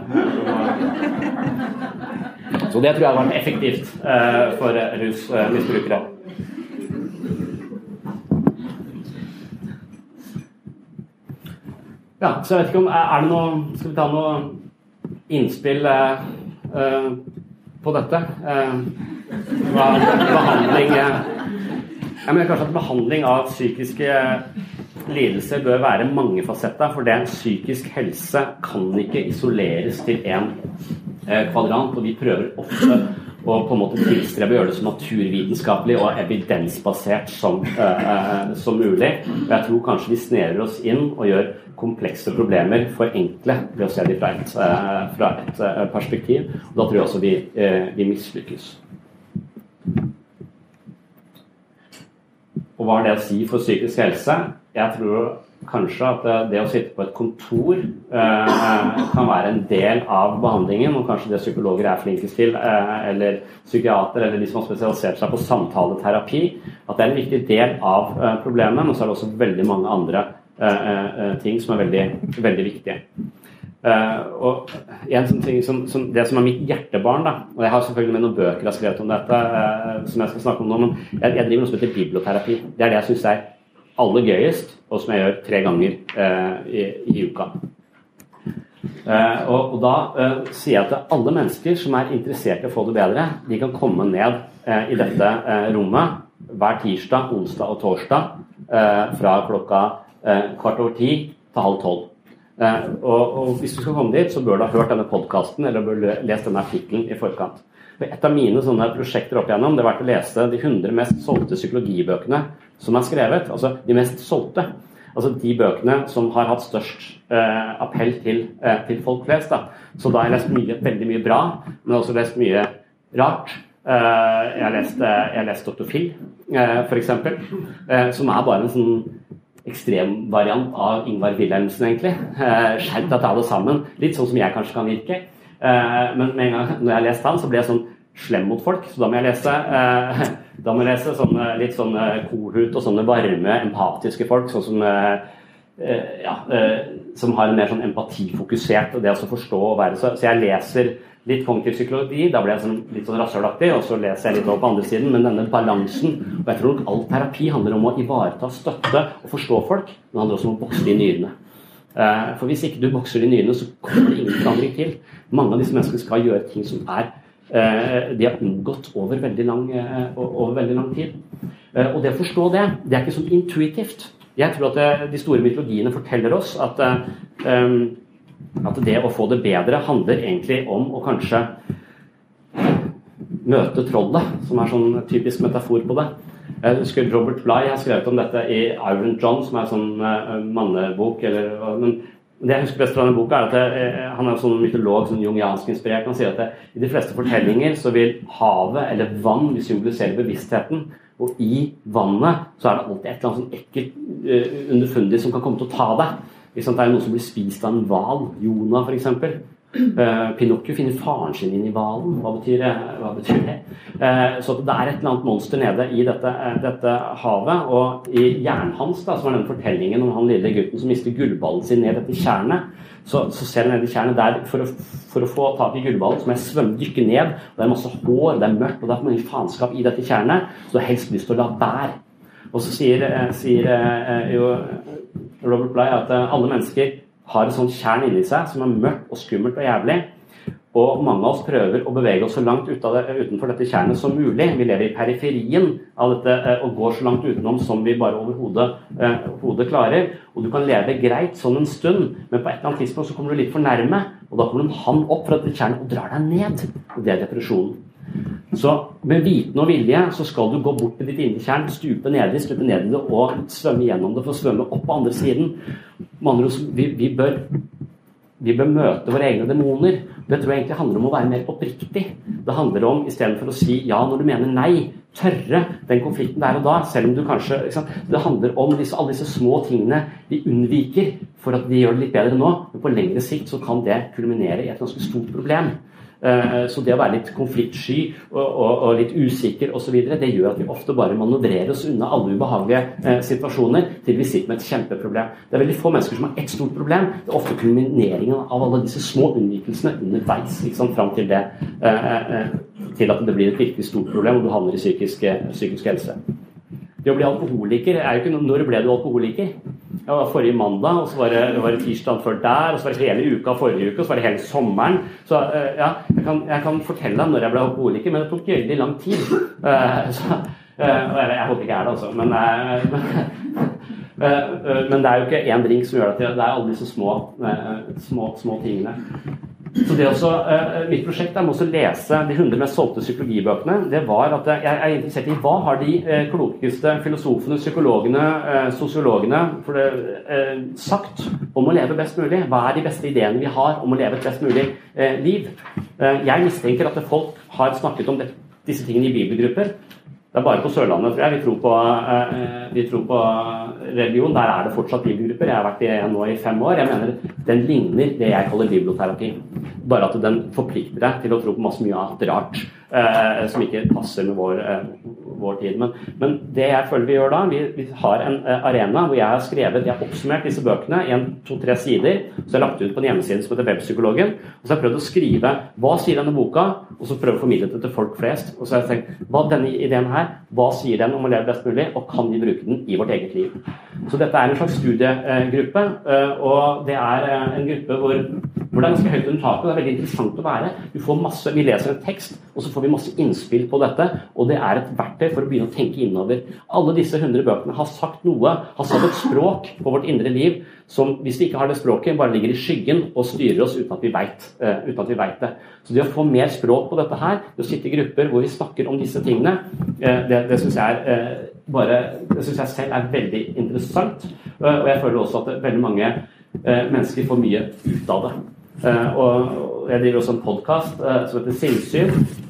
Så det tror jeg har vært effektivt eh, for rusmisbrukere. Ja, så jeg vet ikke om Er det noe Skal vi ta noe innspill eh, eh på dette? Eh, hva, behandling eh, Jeg mener kanskje at behandling av psykiske lidelser bør være mangefasetta, for det psykisk helse kan ikke isoleres til én eh, kvadrant. Og vi prøver ofte å på en måte tilstrebe å gjøre det så naturvitenskapelig og evidensbasert som, som mulig. Og jeg tror kanskje vi snevrer oss inn og gjør komplekse problemer for enkle ved å se dem fra et, uh, fra et uh, perspektiv. Og da tror jeg også vi, vi mislykkes. Og hva har det å si for psykisk helse? Jeg tror kanskje at det å sitte på et kontor eh, kan være en del av behandlingen, og kanskje det psykologer er flinkest til, eh, eller psykiater, eller de som har spesialisert seg på samtaleterapi, at det er en viktig del av eh, problemet. Men så er det også veldig mange andre eh, eh, ting som er veldig, veldig viktige. Og en sånn ting som, som, Det som er mitt hjertebarn da, og Jeg har selvfølgelig med noen bøker jeg har skrevet om dette, som jeg skal snakke om nå, men jeg, jeg driver noe som heter biblioterapi. Det er det jeg syns er aller gøyest, og som jeg gjør tre ganger uh, i, i, uka. Og, og, da sier jeg til alle mennesker som er interessert i å få det bedre, de kan komme ned i dette rommet hver tirsdag, onsdag og torsdag fra klokka kvart over ti til halv tolv. Eh, og, og, hvis du skal komme dit, så bør du ha hørt denne podkasten eller bør lest denne artikkelen i forkant. For et av mine sånne prosjekter opp igjennom, det har vært å lese de 100 mest solgte psykologibøkene som er skrevet. Altså de mest solgte. Altså de bøkene som har hatt størst eh, appell til, eh, til, folk flest. Da. Så da har jeg lest mye, veldig mye bra, men også lest mye rart. Eh, jeg har lest, eh, jeg har Dr. Phil, eh, f.eks., eh, som er bare en sånn ekstremvariant av Ingvar Wilhelmsen, egentlig. Eh, Skjerp deg alle sammen. Litt sånn som jeg kanskje kan virke. Eh, men med en gang når jeg har lest han, så blir jeg sånn slem mot folk, så da må jeg lese eh, da må jeg lese sånne, litt sånn kohut og sånne varme, empatiske folk, sånn som ja, som har en mer sånn empatifokusert det å forstå og være så, så jeg leser litt kognitiv psykologi. Da ble jeg sånn, litt sånn rasshølaktig, og så leser jeg litt over på andre siden. Men denne balansen Og jeg tror nok all terapi handler om å ivareta, støtte og forstå folk. Men det handler også om å bokse de nyrene. Eh, for hvis ikke du bokser de nyrene, så kommer det ingen forandring til. Mange av disse menneskene skal gjøre ting som er de har unngått over veldig lang, over veldig lang tid. Og det å forstå det, det er ikke sånn intuitivt. Jeg tror at de store mytologiene forteller oss at, at det å få det bedre handler egentlig om å kanskje møte trollet, som er sånn typisk metafor på det. Jeg husker Robert Bligh har skrevet om dette i Iron John, som er en sånn uh, mannebok. Eller, men det jeg husker best fra denne boka, er at det, uh, han er sånn mytolog, sånn jungiansk inspirert. Han sier at det, i de fleste fortellinger så vil havet eller vann vil symbolisere bevisstheten. Og i vannet så er det alltid et eller annet sånn ekkelt underfundig som kan komme til å ta deg. Det er noe som blir spist av en hval. Jonah, f.eks. Uh, Pinocchio finner faren sin inn i hvalen. Hva, hva, betyr det? Uh, så det er et eller annet monster nede i dette, uh, dette havet. Og i hjernen hans, da, som er den fortellingen om han lille gutten som mister gullballen sin ned etter tjernet, så, så ser han ned i tjernet der for å, for å, få tak i gullballen, så må jeg svømme, dykke ned. Det er masse hår, det er mørkt, og det er mye faenskap i dette tjernet. Så du har helst lyst til å la være. Og så sier, sier jo Robert Bligh at alle mennesker har et sånt tjern inni seg som er mørkt og skummelt og jævlig. Og mange av oss prøver å bevege oss så langt det, utenfor dette tjernet som mulig. Vi lever i periferien av dette eh, og går så langt utenom som vi bare overhodet eh, klarer. Og du kan leve greit sånn en stund, men på et eller annet tidspunkt så kommer du litt for nærme. Og da kommer en hann opp fra dette tjernet og drar deg ned. Og det er depresjonen. Så med viten og vilje så skal du gå bort til ditt indre kjern, stupe nedi, stupe ned det og svømme gjennom det for å svømme opp på andre siden. Andre vi, vi, bør, vi bør møte våre egne demoner. Det tror jeg egentlig handler om å være mer oppriktig. Det handler om istedenfor å si ja når du mener nei, tørre den konflikten der og da, selv om du kanskje Det handler om disse, alle disse små tingene vi unnviker for at vi gjør det litt bedre nå, men på lengre sikt så kan det kulminere i et ganske stort problem. Eh, så det å være litt konfliktsky og, og, og litt usikker osv., det gjør at vi ofte bare manøvrerer oss unna alle ubehagelige eh, situasjoner til vi sitter med et kjempeproblem. Det er veldig få mennesker som har ett stort problem. Det er ofte kulmineringen av alle disse små unnvikelsene underveis liksom, fram til det eh, til at det blir et virkelig stort problem og du havner i psykisk, psykisk helse. Det å bli alkoholiker er jo ikke noe Når ble du alkoholiker? Det var forrige mandag, og så var det, var det tirsdag før der, og så var det hele uka forrige uke, og så var det hele sommeren. Så uh, ja, jeg kan, jeg kan, fortelle deg når jeg ble alkoholiker, men det tok veldig lang tid. Uh, så, uh, jeg, jeg, håper ikke jeg er det, altså. Men, men, det er jo ikke én drink som gjør det til det er alle disse små, små, små tingene. Så det også, uh, Mitt prosjekt er med å lese de 100 mest solgte psykologibøkene. Det var at Jeg er interessert i hva har de uh, klokeste filosofene, psykologene, uh, sosiologene for sagt om å leve best mulig? Hva er de beste ideene vi har om å leve et best mulig liv? jeg mistenker at folk har snakket om det, disse tingene i bibelgrupper. Det er bare på Sørlandet, tror jeg, vi tror på, vi tror på religion. Der er det fortsatt bibelgrupper. Jeg har vært i en nå i fem år. Jeg mener den ligner det jeg kaller biblioterapi. Bare at den forplikter deg til å tro på masse mye annet rart eh, som ikke passer med vår, eh, vår tid. Men, men, det jeg føler vi gjør da, vi, vi har en uh, arena hvor jeg har skrevet, jeg har oppsummert disse bøkene i to-tre sider. Så jeg har lagt ut på en hjemmeside som heter Webpsykologen. Og så har jeg prøvd å skrive hva sier denne boka, og så prøve å formidle det til folk flest. Og så har jeg tenkt hva denne ideen her, hva sier den om å leve best mulig, og kan vi bruke den i vårt eget liv? Så dette er en slags studiegruppe, uh, og det er uh, en gruppe hvor, hvor det er ganske høyt under taket. Det er veldig interessant å være. Masse, vi leser en tekst, og så får vi masse innspill på dette, og det er et verktøy for å begynne å tenke innover. Alle disse 100 bøkene har sagt noe, har satt et språk på vårt indre liv som, hvis vi ikke har det språket, bare ligger i skyggen og styrer oss uten at vi vet, uh, det. Så det å få mer språk på dette her, det å sitte i grupper hvor vi snakker om disse tingene, uh, det, det syns jeg er uh, bare, det synes jeg selv er veldig interessant. Og jeg føler også at veldig mange mennesker får mye ut av det. Og jeg driver også en podkast som heter Sinnsyn.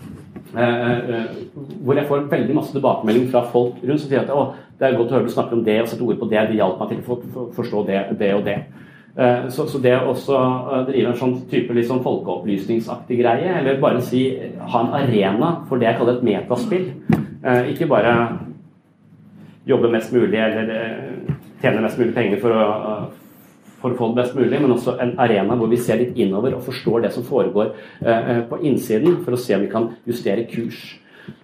Hvor jeg får veldig masse tilbakemelding fra folk rundt som sier at å, det er godt å høre du snakker om det og sette ord på det. Det hjalp meg til å forstå det, det og det. Så, så det å drive en sånn type sånn folkeopplysningsaktig greie, eller bare si ha en arena for det jeg kaller et metaspill Ikke bare jobbe mest mulig eller eh, tjene mest mulig penger for å, for å få det best mulig, men også en arena hvor vi ser litt innover og forstår det som foregår eh, på innsiden, for å se om vi kan justere kurs.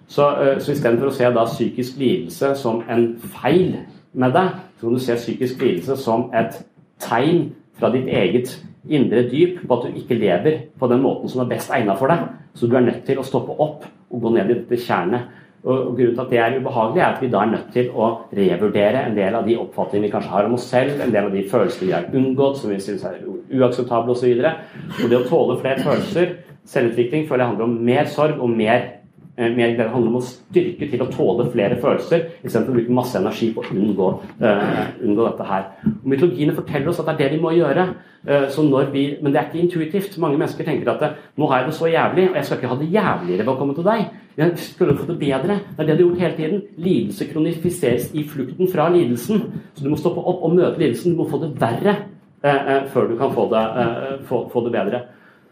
Så, eh, så istedenfor å se da psykisk lidelse som en feil med deg, så kan du se psykisk lidelse som et tegn fra ditt eget indre dyp på at du ikke lever på den måten som er best egnet for deg. Så du er nødt til å stoppe opp og gå ned i dette tjernet. Og Grunnen til at det er ubehagelig, er at vi da er nødt til å revurdere en del av de oppfatningene vi kanskje har om oss selv, en del av de følelsene vi har unngått, som vi syns er uakseptable osv. Og, så og det å tåle flere følelser, selvutvikling, føler jeg handler om mer sorg og mer mer det handler om å styrke til å tåle flere følelser, istedenfor å bruke masse energi på å unngå, uh, unngå dette her. Og mytologiene forteller oss at det er det vi må gjøre. Uh, vi, men det er ikke intuitivt. Mange mennesker tenker at nå har jeg det så jævlig, og jeg skal ikke ha det jævligere ved å komme til deg. Jeg skulle få det bedre. Det er det du har gjort hele tiden. Lidelse kronifiseres i flukten fra lidelsen. Så du må stoppe opp og møte lidelsen. Du må få det verre uh, før du kan få det, få, få det bedre.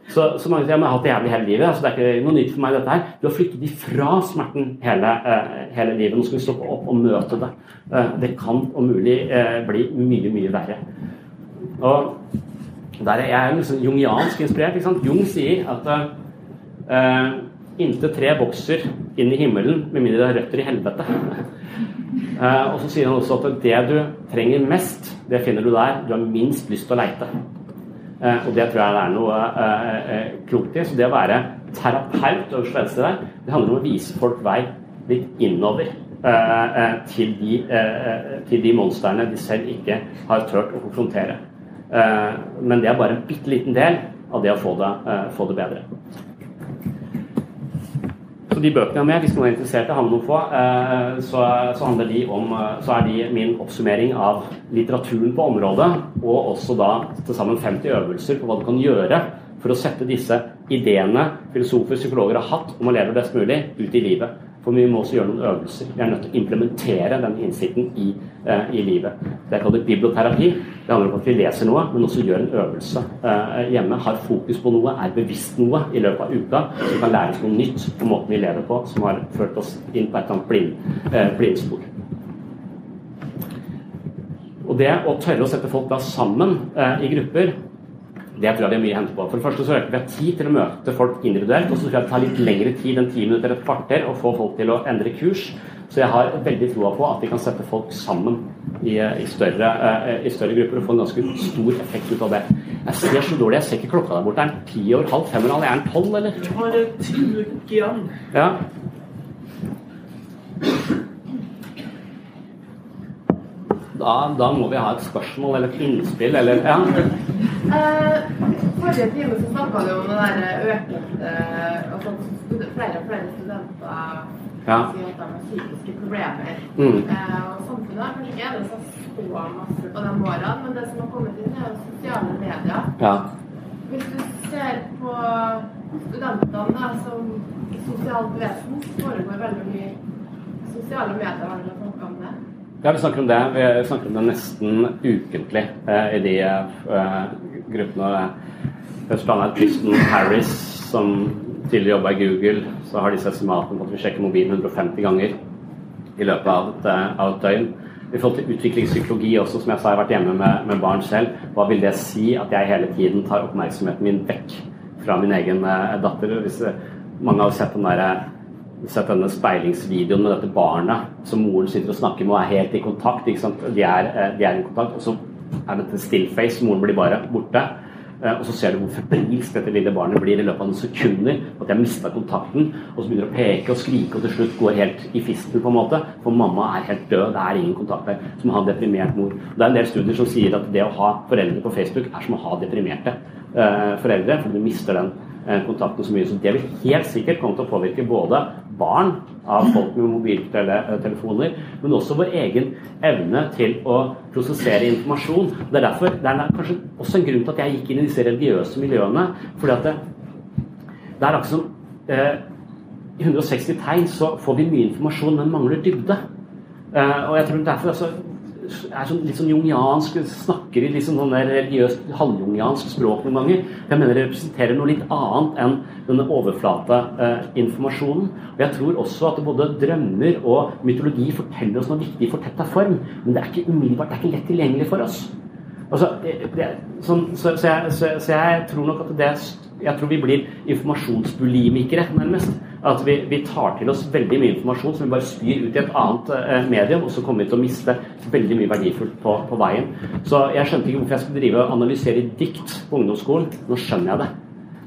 Så, så mange sier jeg har hatt det jævlig hele livet. altså Det er ikke noe nytt for meg, dette her. Du har flyttet ifra smerten hele, uh, hele livet. Nå skal vi stoppe opp og møte det. Uh, det kan om mulig uh, bli mye, mye verre. Og der er jeg liksom jungiansk inspirert. ikke sant? Jung sier at uh, inntil tre vokser inn i himmelen med mindre det er røtter i helvete. og så sier han også at det du trenger mest, det finner du der du har minst lyst til å leite. Eh, og det tror jeg det er noe eh, eh, klokt i. Så det å være terapeut og venstre der, det handler om å vise folk vei litt innover. til, de, til de monstrene de selv ikke har turt å konfrontere. men det er bare en bitte liten del av det å få det, få det bedre. Så de bøkene jeg har med, hvis noen er interessert i å ha med noen få, eh, så, så, om, eh, så er de min oppsummering av litteraturen på området, og også da til sammen 50 øvelser på hva du kan gjøre for å sette disse ideene filosofer psykologer har hatt om å leve best mulig, ut i livet. For vi må også gjøre noen øvelser. Vi er nødt til å implementere den innsikten i, eh, i livet. Det er kalt biblioterapi. Det handler om at vi leser noe, men også gjør en øvelse eh, hjemme. Har fokus på noe, er bevisst noe i løpet av uka. Så vi kan lære oss noe nytt på måten vi lever på, som har ført oss inn på et eller annet blind, eh, blindspor. Og det å tørre å sette folk da sammen eh, i grupper det tror jeg det er mye å hente på. For det første så øker vi har tid til å møte folk individuelt. Og så tror jeg det tar litt lengre tid enn ti minutter, et kvarter, å få folk til å endre kurs. Så jeg har veldig troa på at vi kan sette folk sammen i, i, større, uh, i, større, grupper og få en ganske stor effekt ut av det. Jeg ser så dårlig, jeg ser ikke klokka der borte. Er den ti år, halv fem eller Er den tolv, eller? Du har ti minutter igjen. Ja. Da, da, må vi ha et spørsmål eller et innspill eller ja. Eh, forrige time så snakka du om det der økende altså, Flere og flere studenter ja. sier at de har psykiske problemer. Mm. Eh, og samfunnet har kanskje ikke endret seg så masse på de årene, men det som har kommet inn, er jo sosiale medier. Ja. Hvis du ser på studentene da, som sosialt vesen, så foregår veldig mye sosiale medier. Har dere snakka om det? Ja, vi snakker om det. Vi snakker om det nesten ukentlig eh, i de eh, gruppene. Annet Kristen Harris, som tidligere jobba i Google. Så har disse estimatene på at vi sjekker mobilen 150 ganger i løpet av et, eh, av et døgn. I forhold til utviklingspsykologi også, som jeg sa, jeg har vært hjemme med, med, barn selv. Hva vil det si at jeg hele tiden tar oppmerksomheten min vekk fra min egen eh, datter? Hvis, eh, mange har sett den derre sett denne speilingsvideoen med dette barnet som moren sitter og snakker med og er helt i kontakt. De er, de, er, i kontakt, og så er dette stillface. Moren blir bare borte. Eh, og så ser du hvor febrilsk dette lille barnet blir i løpet av noen sekunder. At de har mista kontakten, og så begynner å peke og skrike og til slutt går helt i fisten, på en måte. For mamma er helt død. Det er ingen kontakt der. Som å ha en deprimert mor. Det er en del studier som sier at det å ha foreldre på Facebook er som å ha deprimerte eh, foreldre, For du mister den kontakten så mye. Så det vil helt sikkert komme til å påvirke både barn av folk med mobiltelefoner, men også vår egen evne til å prosessere informasjon. Det er derfor, det er kanskje også en grunn til at jeg gikk inn i disse religiøse miljøene. fordi at det, det er akkurat som eh, I 160 tegn så får vi mye informasjon, men mangler dybde. Eh, og jeg tror derfor altså, er sånn, litt sånn jungiansk, snakker i litt sånn, sånn religiøst halvjungiansk språk noen ganger. Jeg mener det representerer noe litt annet enn denne overflateinformasjonen. Eh, og jeg tror også at både drømmer og mytologi forteller oss noe viktig i fortetta form, men det er ikke umiddelbart, det er ikke lett tilgjengelig for oss. Altså, det, sånn, så, så, jeg, så, så, jeg, tror nok at det Jeg tror vi blir informasjonsbulimikere, nærmest. At vi, vi, tar til oss veldig mye informasjon som vi bare spyr ut i et annet eh, medium, og så kommer vi til å miste veldig mye verdifullt på, på, veien. Så jeg skjønte ikke hvorfor jeg skulle drive og analysere dikt på ungdomsskolen. Nå skjønner jeg det.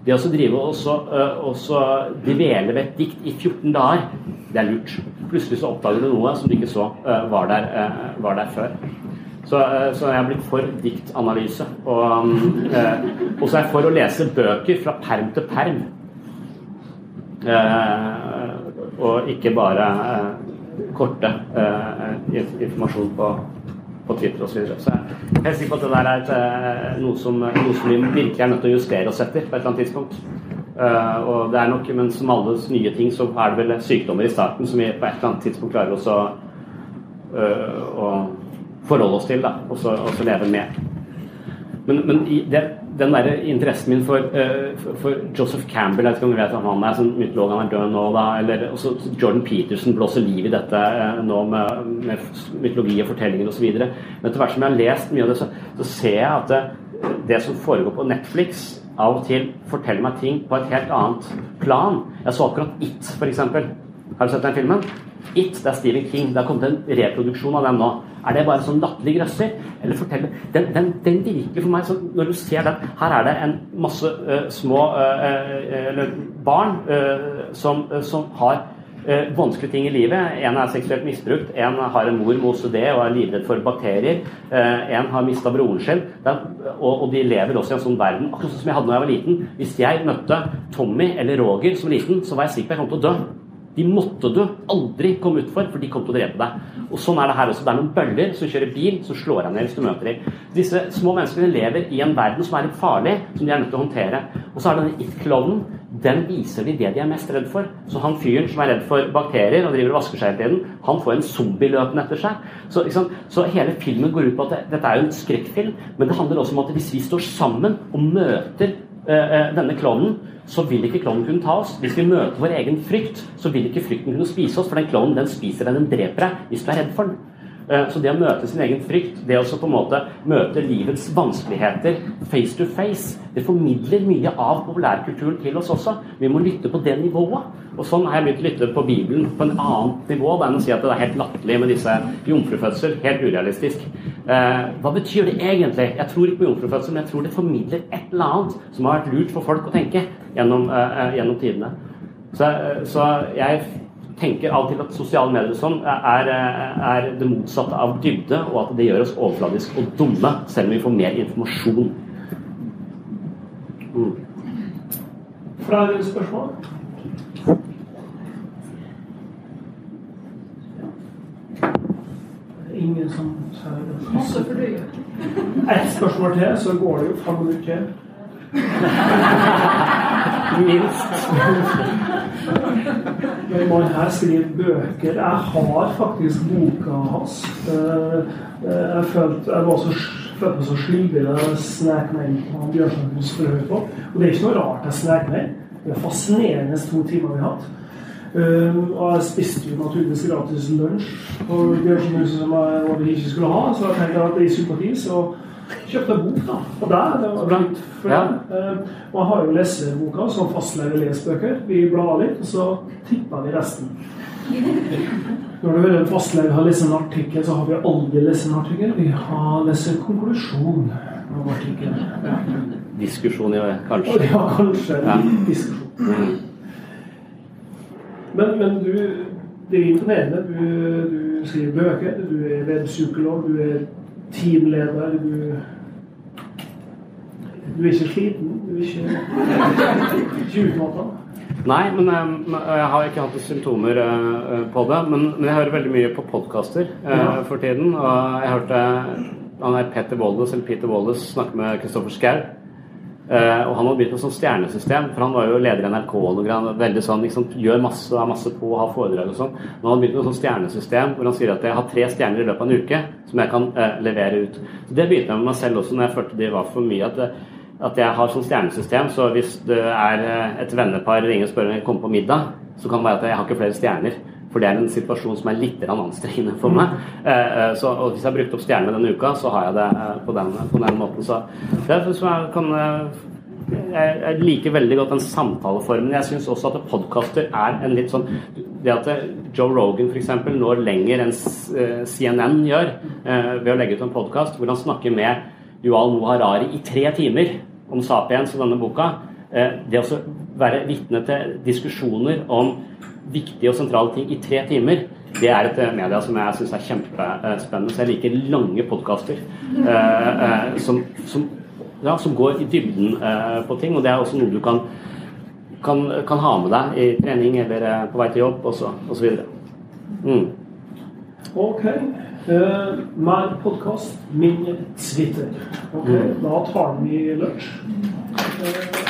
Det å drive og så, dvele ved et dikt i 14 dager, det er lurt. Plutselig så oppdager du noe som du ikke så uh, var, der, uh, var, der, før. Så, så, jeg har blitt for diktanalyse. Og, um, og så er jeg for å lese bøker fra perm til perm. Eh, og ikke bare eh, korte eh, informasjon på, på Twitter osv. Så, videre. så jeg er helt sikker på at det der er et, noe, som, noe, som, vi virkelig er nødt til å justere oss etter på et eller annet tidspunkt. Uh, og det er nok, Men som alle nye ting, så er det vel sykdommer i starten som vi på et eller annet tidspunkt klarer oss å, uh, å forholde oss til, da, og så, leve med. Men, men det, den der interessen min for, uh, for, Joseph Campbell Jeg vet ikke om du vet om han er sånn mytolog, han er død nå, da. Eller også Jordan Peterson blåser liv i dette uh, nå med, med, mytologi og fortellinger osv. Men etter hvert som jeg har lest mye av det, så, så ser jeg at det, det, som foregår på Netflix, av og til forteller meg ting på et helt annet plan. Jeg så akkurat It, f.eks. Har du sett den filmen? It, det er Stephen King. Det har kommet en reproduksjon av den nå. Er det bare sånn latterlig grøsser? Eller fortell den, den, den virker for meg sånn Når du ser den Her er det en masse uh, små uh, barn uh, som, som, har vanskelige ting i livet. En er seksuelt misbrukt, en har en mor med OCD og er livredd for bakterier. En har mista broren sin, og, de lever også i en sånn verden. Akkurat sånn som jeg hadde da jeg var liten. Hvis jeg møtte Tommy eller Roger som liten, så var jeg sikker på at jeg kom til å dø. De måtte du aldri komme utfor, for de kom til å drepe deg. Og Sånn er det her også. Det er noen bøller som kjører bil, som slår deg ned hvis du møter dem. Disse små menneskene lever i en verden som er litt farlig, som de er nødt til å håndtere. Og så er denne it-klovnen. Den viser de det de er mest redd for. Så han fyren som er redd for bakterier og driver og vasker seg hele tiden, han får en zombie løpende etter seg. Så, så, hele filmen går ut på at det, dette er jo en skrekkfilm, men det handler også om at hvis vi står sammen og møter denne klovnen, så vil ikke klovnen kunne ta oss. Hvis vi møter vår egen frykt, så vil ikke frykten kunne spise oss, for den klovnen den spiser deg, den dreper deg hvis du er redd for den. Eh, så det å møte sin egen frykt, det å på en måte møte livets vanskeligheter face to face, det formidler mye av populærkulturen til oss også. Vi må lytte på det nivået. Og sånn har jeg begynt å lytte på Bibelen på en annet nivå enn å si at det er helt latterlig med disse jomfrufødsel. Helt urealistisk. Eh, hva betyr det egentlig? Jeg tror ikke på jomfrufødsel, men jeg tror det formidler et eller annet som har vært lurt for folk å tenke gjennom, eh, gjennom tidene. Så, så jeg tenker av og til at sosiale medier sånn er, er, det motsatte av dybde, og at det gjør oss overfladiske og dumme, selv om vi får mer informasjon. Mm. Flere spørsmål? Ingen som tar Ett spørsmål til, så går det jo fem minutter til. Minst. Når man her skriver bøker Jeg har faktisk boka hans. Eh, eh, jeg følte jeg var så følte meg så skyldig da jeg snek meg inn på Bjørnsons forhør på. Og det er ikke noe rart jeg snek meg. Det er fascinerende to timer vi har hatt. Uh, og jeg spiste jo naturligvis gratis lunsj på Bjørnsonhuset som jeg ikke skulle ha, så jeg tenkte at i sympati så kjøpte bok, da. Og der, det var bra. For ja. uh, og jeg har jo leseboka som fastlege leser bøker. Vi blar litt, og så tipper vi resten. Når du hører en fastlege har lest en artikkel, så har vi aldri lest en artikkel. Vi har lest en konklusjon av artikkelen. Ja. Diskusjon, ja, kanskje. Ja, kanskje. Ja. Diskusjon. Mm. Men, men du, det er imponerende. Du, du skriver bøker, du er webpsykolog, du er teamleder, du du er ikke sliten? Du er ikke, ikke utmatta? Nei, men jeg, jeg, har ikke hatt symptomer uh, på det. Men, men, jeg hører veldig mye på podkaster for tiden. Og jeg hørte han der Petter Waldes, eller Peter Waldes snakke med Kristoffer Schou. Uh, og han hadde begynt med sånn stjernesystem, for han var jo leder i NRK og noe veldig sånn, liksom, gjør masse, har masse på, har foredrag og sånn. Har han begynt med sånn stjernesystem hvor han sier at jeg har tre stjerner i løpet av en uke som jeg kan uh, levere ut. Så Det begynte jeg med meg selv også når jeg følte det var for mye. at, at jeg har sånn stjernesystem, så hvis det er eh, et vennepar ringer og spør om jeg kommer på middag, så kan det være at jeg har ikke flere stjerner. For det er en situasjon som er litt anstrengende for meg. Mm. Så, og hvis jeg har brukt opp stjernene denne uka, så har jeg det på den, på den måten. Så det er som jeg kan jeg liker veldig godt den samtaleformen. Jeg syns også at podkaster er en litt sånn Det at Joe Rogan f.eks. når lenger enn eh, CNN gjør eh, ved å legge ut en podkast hvor han snakker med Yuval Noah Harari i tre timer om Sapiens og denne boka. Det å være vitne til diskusjoner om viktige og sentrale ting i tre timer, det er et media som jeg syns er kjempespennende. Så jeg liker lange podkaster som, som ja, som går i dybden eh, på ting. Og det er også noe du kan, kan, kan ha med deg i trening eller eh, på vei til jobb osv. Mm. Ok. Uh, mer podkast, min Twitter. Ok, mm. Da tar vi lunsj. Uh,